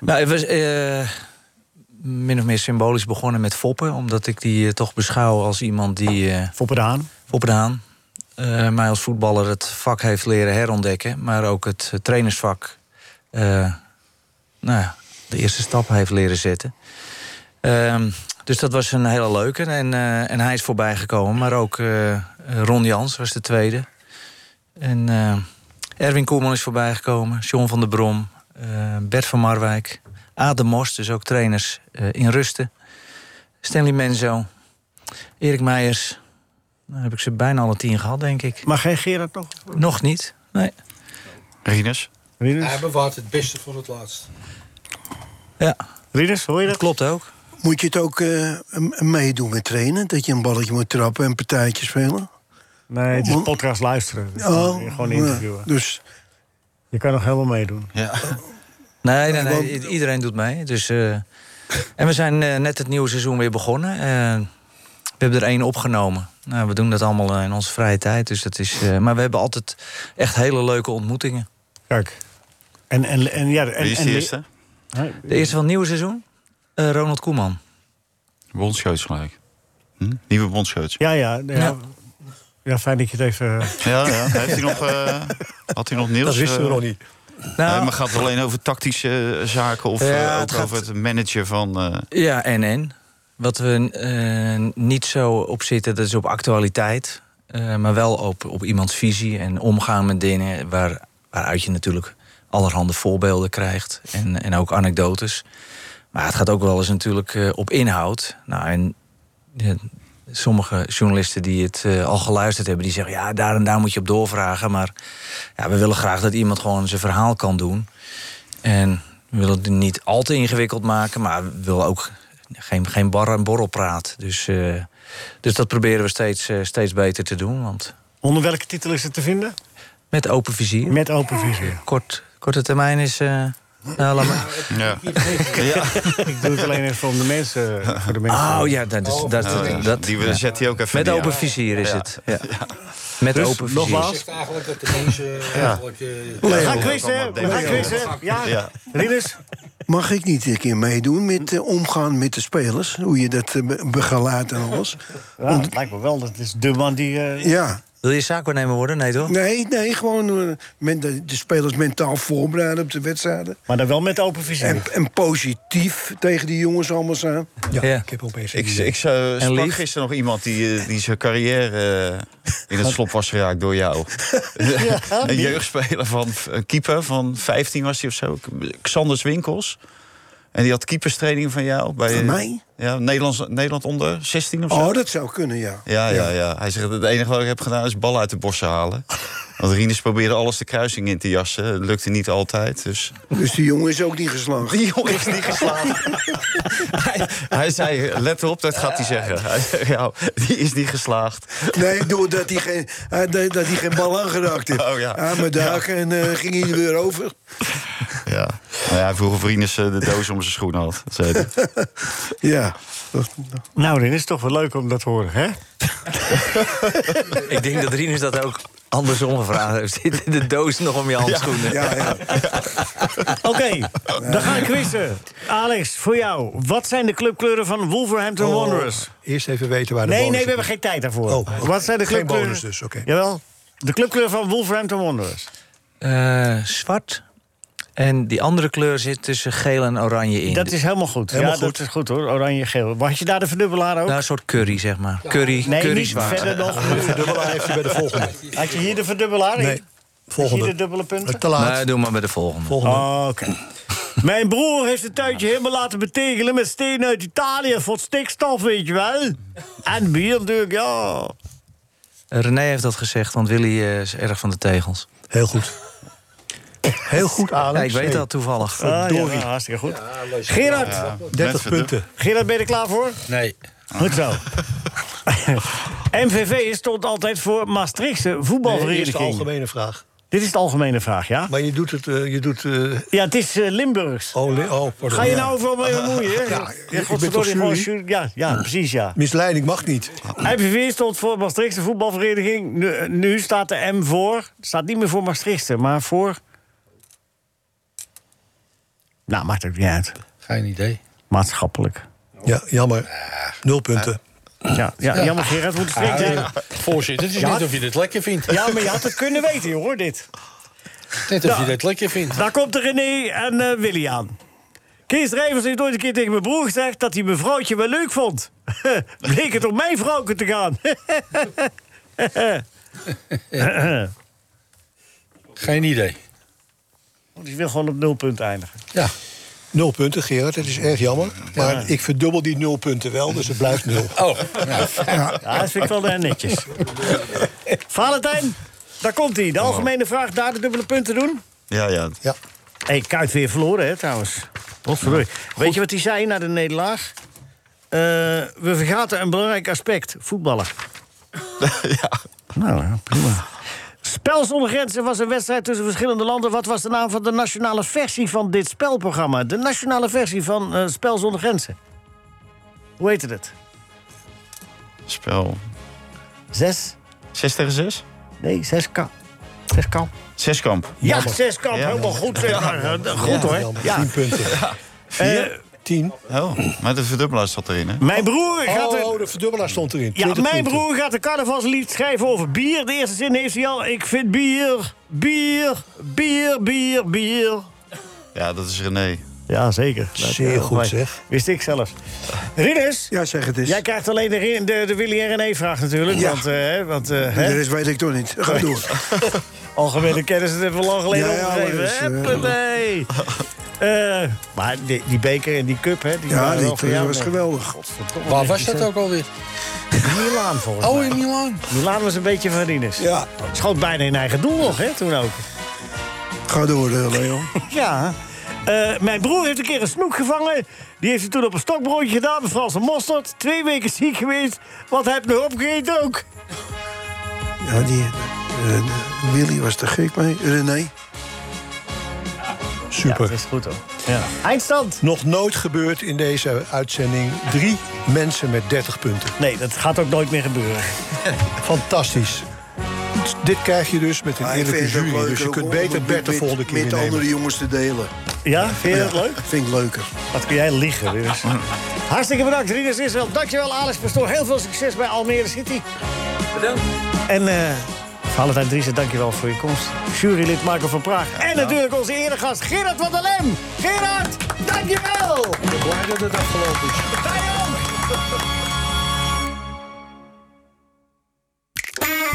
Speaker 11: Nou, het was min of meer symbolisch begonnen met Foppen. Omdat ik die toch beschouw als iemand die... eh
Speaker 3: Foppe de Haan.
Speaker 11: Foppe de Haan. Eh, mij als voetballer het vak heeft leren herontdekken. Maar ook het trainersvak... eh, nou ja, de eerste stap heeft leren zetten. Ehm, dus dat was een hele leuke. En, eh, en hij is voorbij gekomen. Maar ook Ron Jans was de tweede. En Erwin Koeman is voorbij gekomen. John van der Brom. Bert van Marwijk. Adem Mos, dus ook trainers in Rusten. Stanley Menzo. Erik Meijers. Dan heb ik ze bijna alle tien gehad, denk ik.
Speaker 3: Maar geen Gerard nog?
Speaker 11: Nog niet, nee.
Speaker 6: Rinus?
Speaker 5: Hij bewaart het beste voor het laatst.
Speaker 11: Ja.
Speaker 3: Rinus, hoor je dat?
Speaker 11: Klopt ook.
Speaker 8: Moet je het ook eh, meedoen met trainen? Dat je een balletje moet trappen en partijtjes spelen?
Speaker 3: Nee, het is
Speaker 8: Want-
Speaker 3: podcast luisteren. Dus
Speaker 8: Oh,
Speaker 3: gewoon interviewen.
Speaker 8: Dus
Speaker 3: Je kan nog helemaal meedoen.
Speaker 6: Ja.
Speaker 11: Nee, nee, Iedereen doet mee. Dus, eh, en we zijn eh, net het nieuwe seizoen weer begonnen. Eh, we hebben er één opgenomen. Nou, we doen dat allemaal eh, in onze vrije tijd. Dus dat is, eh, maar we hebben altijd echt hele leuke ontmoetingen.
Speaker 3: Kijk. En, en, en, ja, en,
Speaker 6: Wie is de eerste?
Speaker 11: De eerste van het nieuwe seizoen? Eh, Ronald Koeman.
Speaker 6: Bondscoach gelijk. Hm? Nieuwe bondscoach.
Speaker 3: Ja, ja, ja.
Speaker 11: Ja.
Speaker 3: Ja, fijn dat je het even...
Speaker 6: Ja, ja. Heeft hij nog, eh, had hij nog Niels?
Speaker 5: Dat wisten we nog niet.
Speaker 11: Nou,
Speaker 6: nee, maar gaat het alleen over tactische zaken of
Speaker 11: Ja,
Speaker 6: ook
Speaker 11: het gaat-
Speaker 6: over het managen van. eh,
Speaker 11: Ja, en en. Wat we eh, niet zo op zitten, dat is op actualiteit. eh, maar wel op, op iemands visie en omgaan met dingen... Waar, waaruit je natuurlijk allerhande voorbeelden krijgt. En, en ook anekdotes. Maar het gaat ook wel eens natuurlijk eh, op inhoud. Nou, en sommige journalisten die het al geluisterd hebben... die zeggen, ja, daar en daar moet je op doorvragen. Maar ja, we willen graag dat iemand gewoon zijn verhaal kan doen. En we willen het niet al te ingewikkeld maken... maar we willen ook geen, geen bar- en borrelpraat. Dus, eh, dus dat proberen we steeds, eh, steeds beter te doen. Want
Speaker 3: Onder welke titel is het te vinden?
Speaker 11: met open vizier.
Speaker 3: Met open vizier.
Speaker 11: Kort, korte termijn is... eh, nou, laat maar.
Speaker 6: ja. *laughs*
Speaker 3: Ik doe het alleen even om de mensen... Voor de mensen.
Speaker 11: Oh ja, dat, is, dat,
Speaker 6: Oh, ja.
Speaker 11: dat,
Speaker 6: Die we-
Speaker 11: ja.
Speaker 6: zet hij ook even
Speaker 11: Met open vizier is
Speaker 6: Ja.
Speaker 11: het. Ja. Met
Speaker 3: Dus,
Speaker 11: open vizier.
Speaker 3: nogmaals?
Speaker 5: zegt eigenlijk dat de mensen eigenlijk...
Speaker 3: We gaan
Speaker 6: Ja.
Speaker 3: quizzen, we gaan quizzen. Ja,
Speaker 6: Ja.
Speaker 3: Rinus?
Speaker 8: Mag ik niet een keer meedoen met eh, omgaan met de spelers? Hoe je dat eh, be- begeleidt en alles?
Speaker 3: Ja, het lijkt me wel. Dat is de man die... eh,
Speaker 8: Ja.
Speaker 11: Wil je zaakwaarnemer worden? Nee, toch?
Speaker 8: Nee, nee, gewoon eh, men, de, de spelers mentaal voorbereiden op de wedstrijden.
Speaker 3: Maar dan wel met open vizier.
Speaker 8: En, en positief tegen die jongens allemaal zijn.
Speaker 5: Ja,
Speaker 11: Ja.
Speaker 5: ik heb opeens
Speaker 6: Ik, ik uh, sprak
Speaker 11: lief?
Speaker 6: gisteren nog iemand die, eh, die zijn carrière eh, in het slop was geraakt door jou. *laughs* een jeugdspeler van een keeper van 15 was hij of zo. Xander Winkels. En die had keeperstraining van jou. Bij,
Speaker 8: Van mij?
Speaker 6: Ja, Nederlands, Nederland onder 16 of zo.
Speaker 8: Oh, dat zou kunnen, ja.
Speaker 6: Ja, ja, ja. Hij zegt, het enige wat ik heb gedaan is ballen uit de bossen halen. *laughs* Want Rinus probeerde alles de kruising in te jassen. Dat lukte niet altijd, dus...
Speaker 8: Dus die jongen is ook niet geslaagd.
Speaker 6: Die jongen is niet geslaagd. *laughs* hij, hij zei, let op, dat gaat hij zeggen. Hij zei, ja, die is niet geslaagd.
Speaker 8: Nee, doordat hij geen, eh, dat hij geen bal aangeraakt heeft.
Speaker 6: Oh, ja.
Speaker 8: Aan mijn dak en eh, ging hij er weer over.
Speaker 6: Ja. Nou ja, hij vroeg of Rinus eh, de doos om zijn schoenen had. Zei hij. *laughs*
Speaker 8: Ja.
Speaker 3: Nou, Rinus, toch wel leuk om dat te horen, hè? *laughs*
Speaker 11: Ik denk dat Rinus dat ook andersom gevraagd heeft. Zit de doos nog om je handschoenen?
Speaker 8: Ja, ja. *laughs*
Speaker 3: Oké, dan gaan we quizzen. Alex, voor jou. Wat zijn de clubkleuren van Wolverhampton Wanderers?
Speaker 5: Eerst even weten waar de
Speaker 3: Nee,
Speaker 5: bonus
Speaker 3: nee, we hebben geen tijd daarvoor.
Speaker 5: Oh.
Speaker 3: Wat zijn de
Speaker 5: Geen
Speaker 3: clubkleuren?
Speaker 5: bonus dus, oké.
Speaker 3: Jawel. De clubkleur van Wolverhampton Wanderers.
Speaker 11: Eh, zwart. En die andere kleur zit tussen geel en oranje in.
Speaker 3: Dat is helemaal goed.
Speaker 5: Helemaal
Speaker 3: ja,
Speaker 5: goed.
Speaker 3: dat is goed hoor. Oranje, geel. Had je daar de verdubbelaar ook?
Speaker 11: Nou, een soort curry, zeg maar. Curry,
Speaker 3: nee,
Speaker 11: curry
Speaker 3: niet verder nog.
Speaker 5: De verdubbelaar heeft hij bij de volgende.
Speaker 3: Had je hier de verdubbelaar?
Speaker 5: Nee,
Speaker 3: je hier
Speaker 5: volgende.
Speaker 3: de dubbele punten?
Speaker 5: Te laat.
Speaker 11: Nee, doe maar bij de volgende.
Speaker 5: Volgende.
Speaker 3: Oh, Oké. Mijn broer heeft het tuintje helemaal laten betegelen met stenen uit Italië voor stikstof, weet je wel. En bier natuurlijk, ja.
Speaker 11: René heeft dat gezegd, want Willy eh, is erg van de tegels.
Speaker 7: Heel goed. Heel goed, Alex.
Speaker 11: Ja, ik weet dat toevallig.
Speaker 3: Ah, ja, hartstikke goed. Gerard,
Speaker 7: 30 punten.
Speaker 3: Gerard, ben je er klaar voor?
Speaker 5: Nee.
Speaker 3: Goed zo. *laughs* MVV stond altijd voor Maastrichtse
Speaker 7: Nee, eerst de
Speaker 3: voetbalvereniging.
Speaker 7: algemene vraag.
Speaker 3: Dit is de algemene vraag, ja?
Speaker 7: Maar je doet het... eh, je doet, eh,
Speaker 3: Ja, het is eh, Limburgs.
Speaker 7: oh, li- oh, pardon.
Speaker 3: Ga je
Speaker 7: Ja.
Speaker 3: nou over mee bemoeien? hè? *laughs*
Speaker 7: Ja, ik ben toch jury.
Speaker 3: Ja, ja, precies, ja.
Speaker 7: Misleiding mag niet.
Speaker 3: MVV stond voor Maastrichtse voetbalvereniging. Nu, nu staat de M voor. Staat niet meer voor Maastrichtse, maar voor. Nou, maakt ook niet uit.
Speaker 5: Geen idee.
Speaker 3: Maatschappelijk.
Speaker 7: Ja, jammer. Nul punten.
Speaker 3: Ja, ja, jammer, Gerard, moet strikt zijn.
Speaker 5: Voorzitter, het is net of je dit lekker vindt.
Speaker 3: Ja, maar je had het kunnen weten, hoor, dit.
Speaker 5: Net of je dit lekker vindt.
Speaker 3: Daar komt de René en eh, Willy aan. Kees Drijvers heeft ooit een keer tegen mijn broer gezegd... dat hij mijn vrouwtje wel leuk vond. *laughs* Bleek het om mijn vrouwke te gaan. *laughs*
Speaker 5: Geen idee.
Speaker 3: Want ik wil gewoon op nul punten eindigen.
Speaker 5: Ja.
Speaker 7: Nul punten, Gerard. Dat is erg jammer. Maar ik verdubbel die nul punten wel, dus het blijft nul.
Speaker 5: Oh,
Speaker 3: Ja, dat vind ik wel eh, netjes. Valentijn, daar komt hij. De algemene vraag, daar de dubbele punten doen.
Speaker 6: Ja, ja.
Speaker 7: Ja.
Speaker 3: hey, Kuit weer verloren, hè, trouwens. Potverdorie. Weet je wat hij zei na de nederlaag? Eh, we vergaten een belangrijk aspect. Voetballen. *laughs*
Speaker 6: ja.
Speaker 3: Nou, ja, prima. Spel zonder grenzen was een wedstrijd tussen verschillende landen. Wat was de naam van de nationale versie van dit spelprogramma? De nationale versie van eh, Spel zonder grenzen. Hoe heette het?
Speaker 6: Spel.
Speaker 3: Zes?
Speaker 6: 6 tegen 6?
Speaker 3: Nee, zes kan. Zes kan.
Speaker 6: Zeskamp.
Speaker 3: Ja, zes kan.
Speaker 6: Ja.
Speaker 3: Helemaal goed. Eh, Goed
Speaker 7: Ja,
Speaker 3: hoor. Ja.
Speaker 7: Tien punten.
Speaker 3: Eh,
Speaker 7: Tien.
Speaker 6: Oh, maar de verdubbelaar zat erin, hè?
Speaker 3: mijn broer gaat er...
Speaker 7: Oh, de verdubbelaar stond erin.
Speaker 3: Ja,
Speaker 7: 20
Speaker 3: mijn
Speaker 7: punten.
Speaker 3: broer gaat een carnavalslied schrijven over bier. De eerste zin heeft hij al. Ik vind bier, bier, bier, bier, bier.
Speaker 6: Ja, dat is René.
Speaker 3: Ja, zeker.
Speaker 7: Zeer goed, zeg.
Speaker 3: Wist ik zelfs. Rinus,
Speaker 8: Ja, zeg het eens.
Speaker 3: jij krijgt alleen de, de, de Willy en René vraag natuurlijk.
Speaker 8: Ja.
Speaker 3: Want, eh, hè, want eh,
Speaker 8: De
Speaker 3: hè,
Speaker 8: rest weet ik toch niet. Ga door. *laughs*
Speaker 3: algemene kennis het hebben we lang geleden
Speaker 8: Ja, ja,
Speaker 3: opgegeven.
Speaker 8: maar dus, eh.
Speaker 3: Eh, maar die, die beker en die cup, hè? Die
Speaker 8: Ja, die
Speaker 3: voor jou,
Speaker 8: was geweldig.
Speaker 5: Waar was dat ook alweer?
Speaker 3: Milaan volgens
Speaker 5: Oh,
Speaker 3: mij.
Speaker 5: in Milaan.
Speaker 3: Milaan was een beetje van Rinus.
Speaker 8: Ja,
Speaker 3: Schoot bijna in eigen doel nog, hè, toen ook.
Speaker 8: ga door, eh, Leon. *laughs*
Speaker 3: Ja. Eh, mijn broer heeft een keer een snoek gevangen. Die heeft hij toen op een stokbroodje gedaan met Franse mosterd. Twee weken ziek geweest, want hij heeft nog opgegeten ook.
Speaker 8: Ja, die... eh, Willy was te gek mee. René.
Speaker 7: Super.
Speaker 3: dat is goed hoor. Ja. Eindstand.
Speaker 7: Nog nooit gebeurd in deze uitzending. Drie mensen met 30 punten.
Speaker 3: Nee, dat gaat ook nooit meer gebeuren. *laughs*
Speaker 7: Fantastisch. Dit krijg je dus met een eerlijke jury. Dus je kunt beter Bert de
Speaker 8: met-
Speaker 7: volgende keer
Speaker 8: Met andere jongens te delen.
Speaker 3: Ja, vind je dat leuk?
Speaker 8: Vind ik leuker.
Speaker 3: Wat kun jij liegen, Rinus. Hartstikke bedankt, Rinus Israël. Dankjewel, Alex Pastoor. Heel veel succes bij Almere City. Bedankt. En eh Valentijn Driessen, dankjewel voor je komst. Jurylid Marco van Praag. En natuurlijk onze eregast Gerard van der Lem. Gerard, dankjewel.
Speaker 5: Ik ben blij dat het afgelopen is.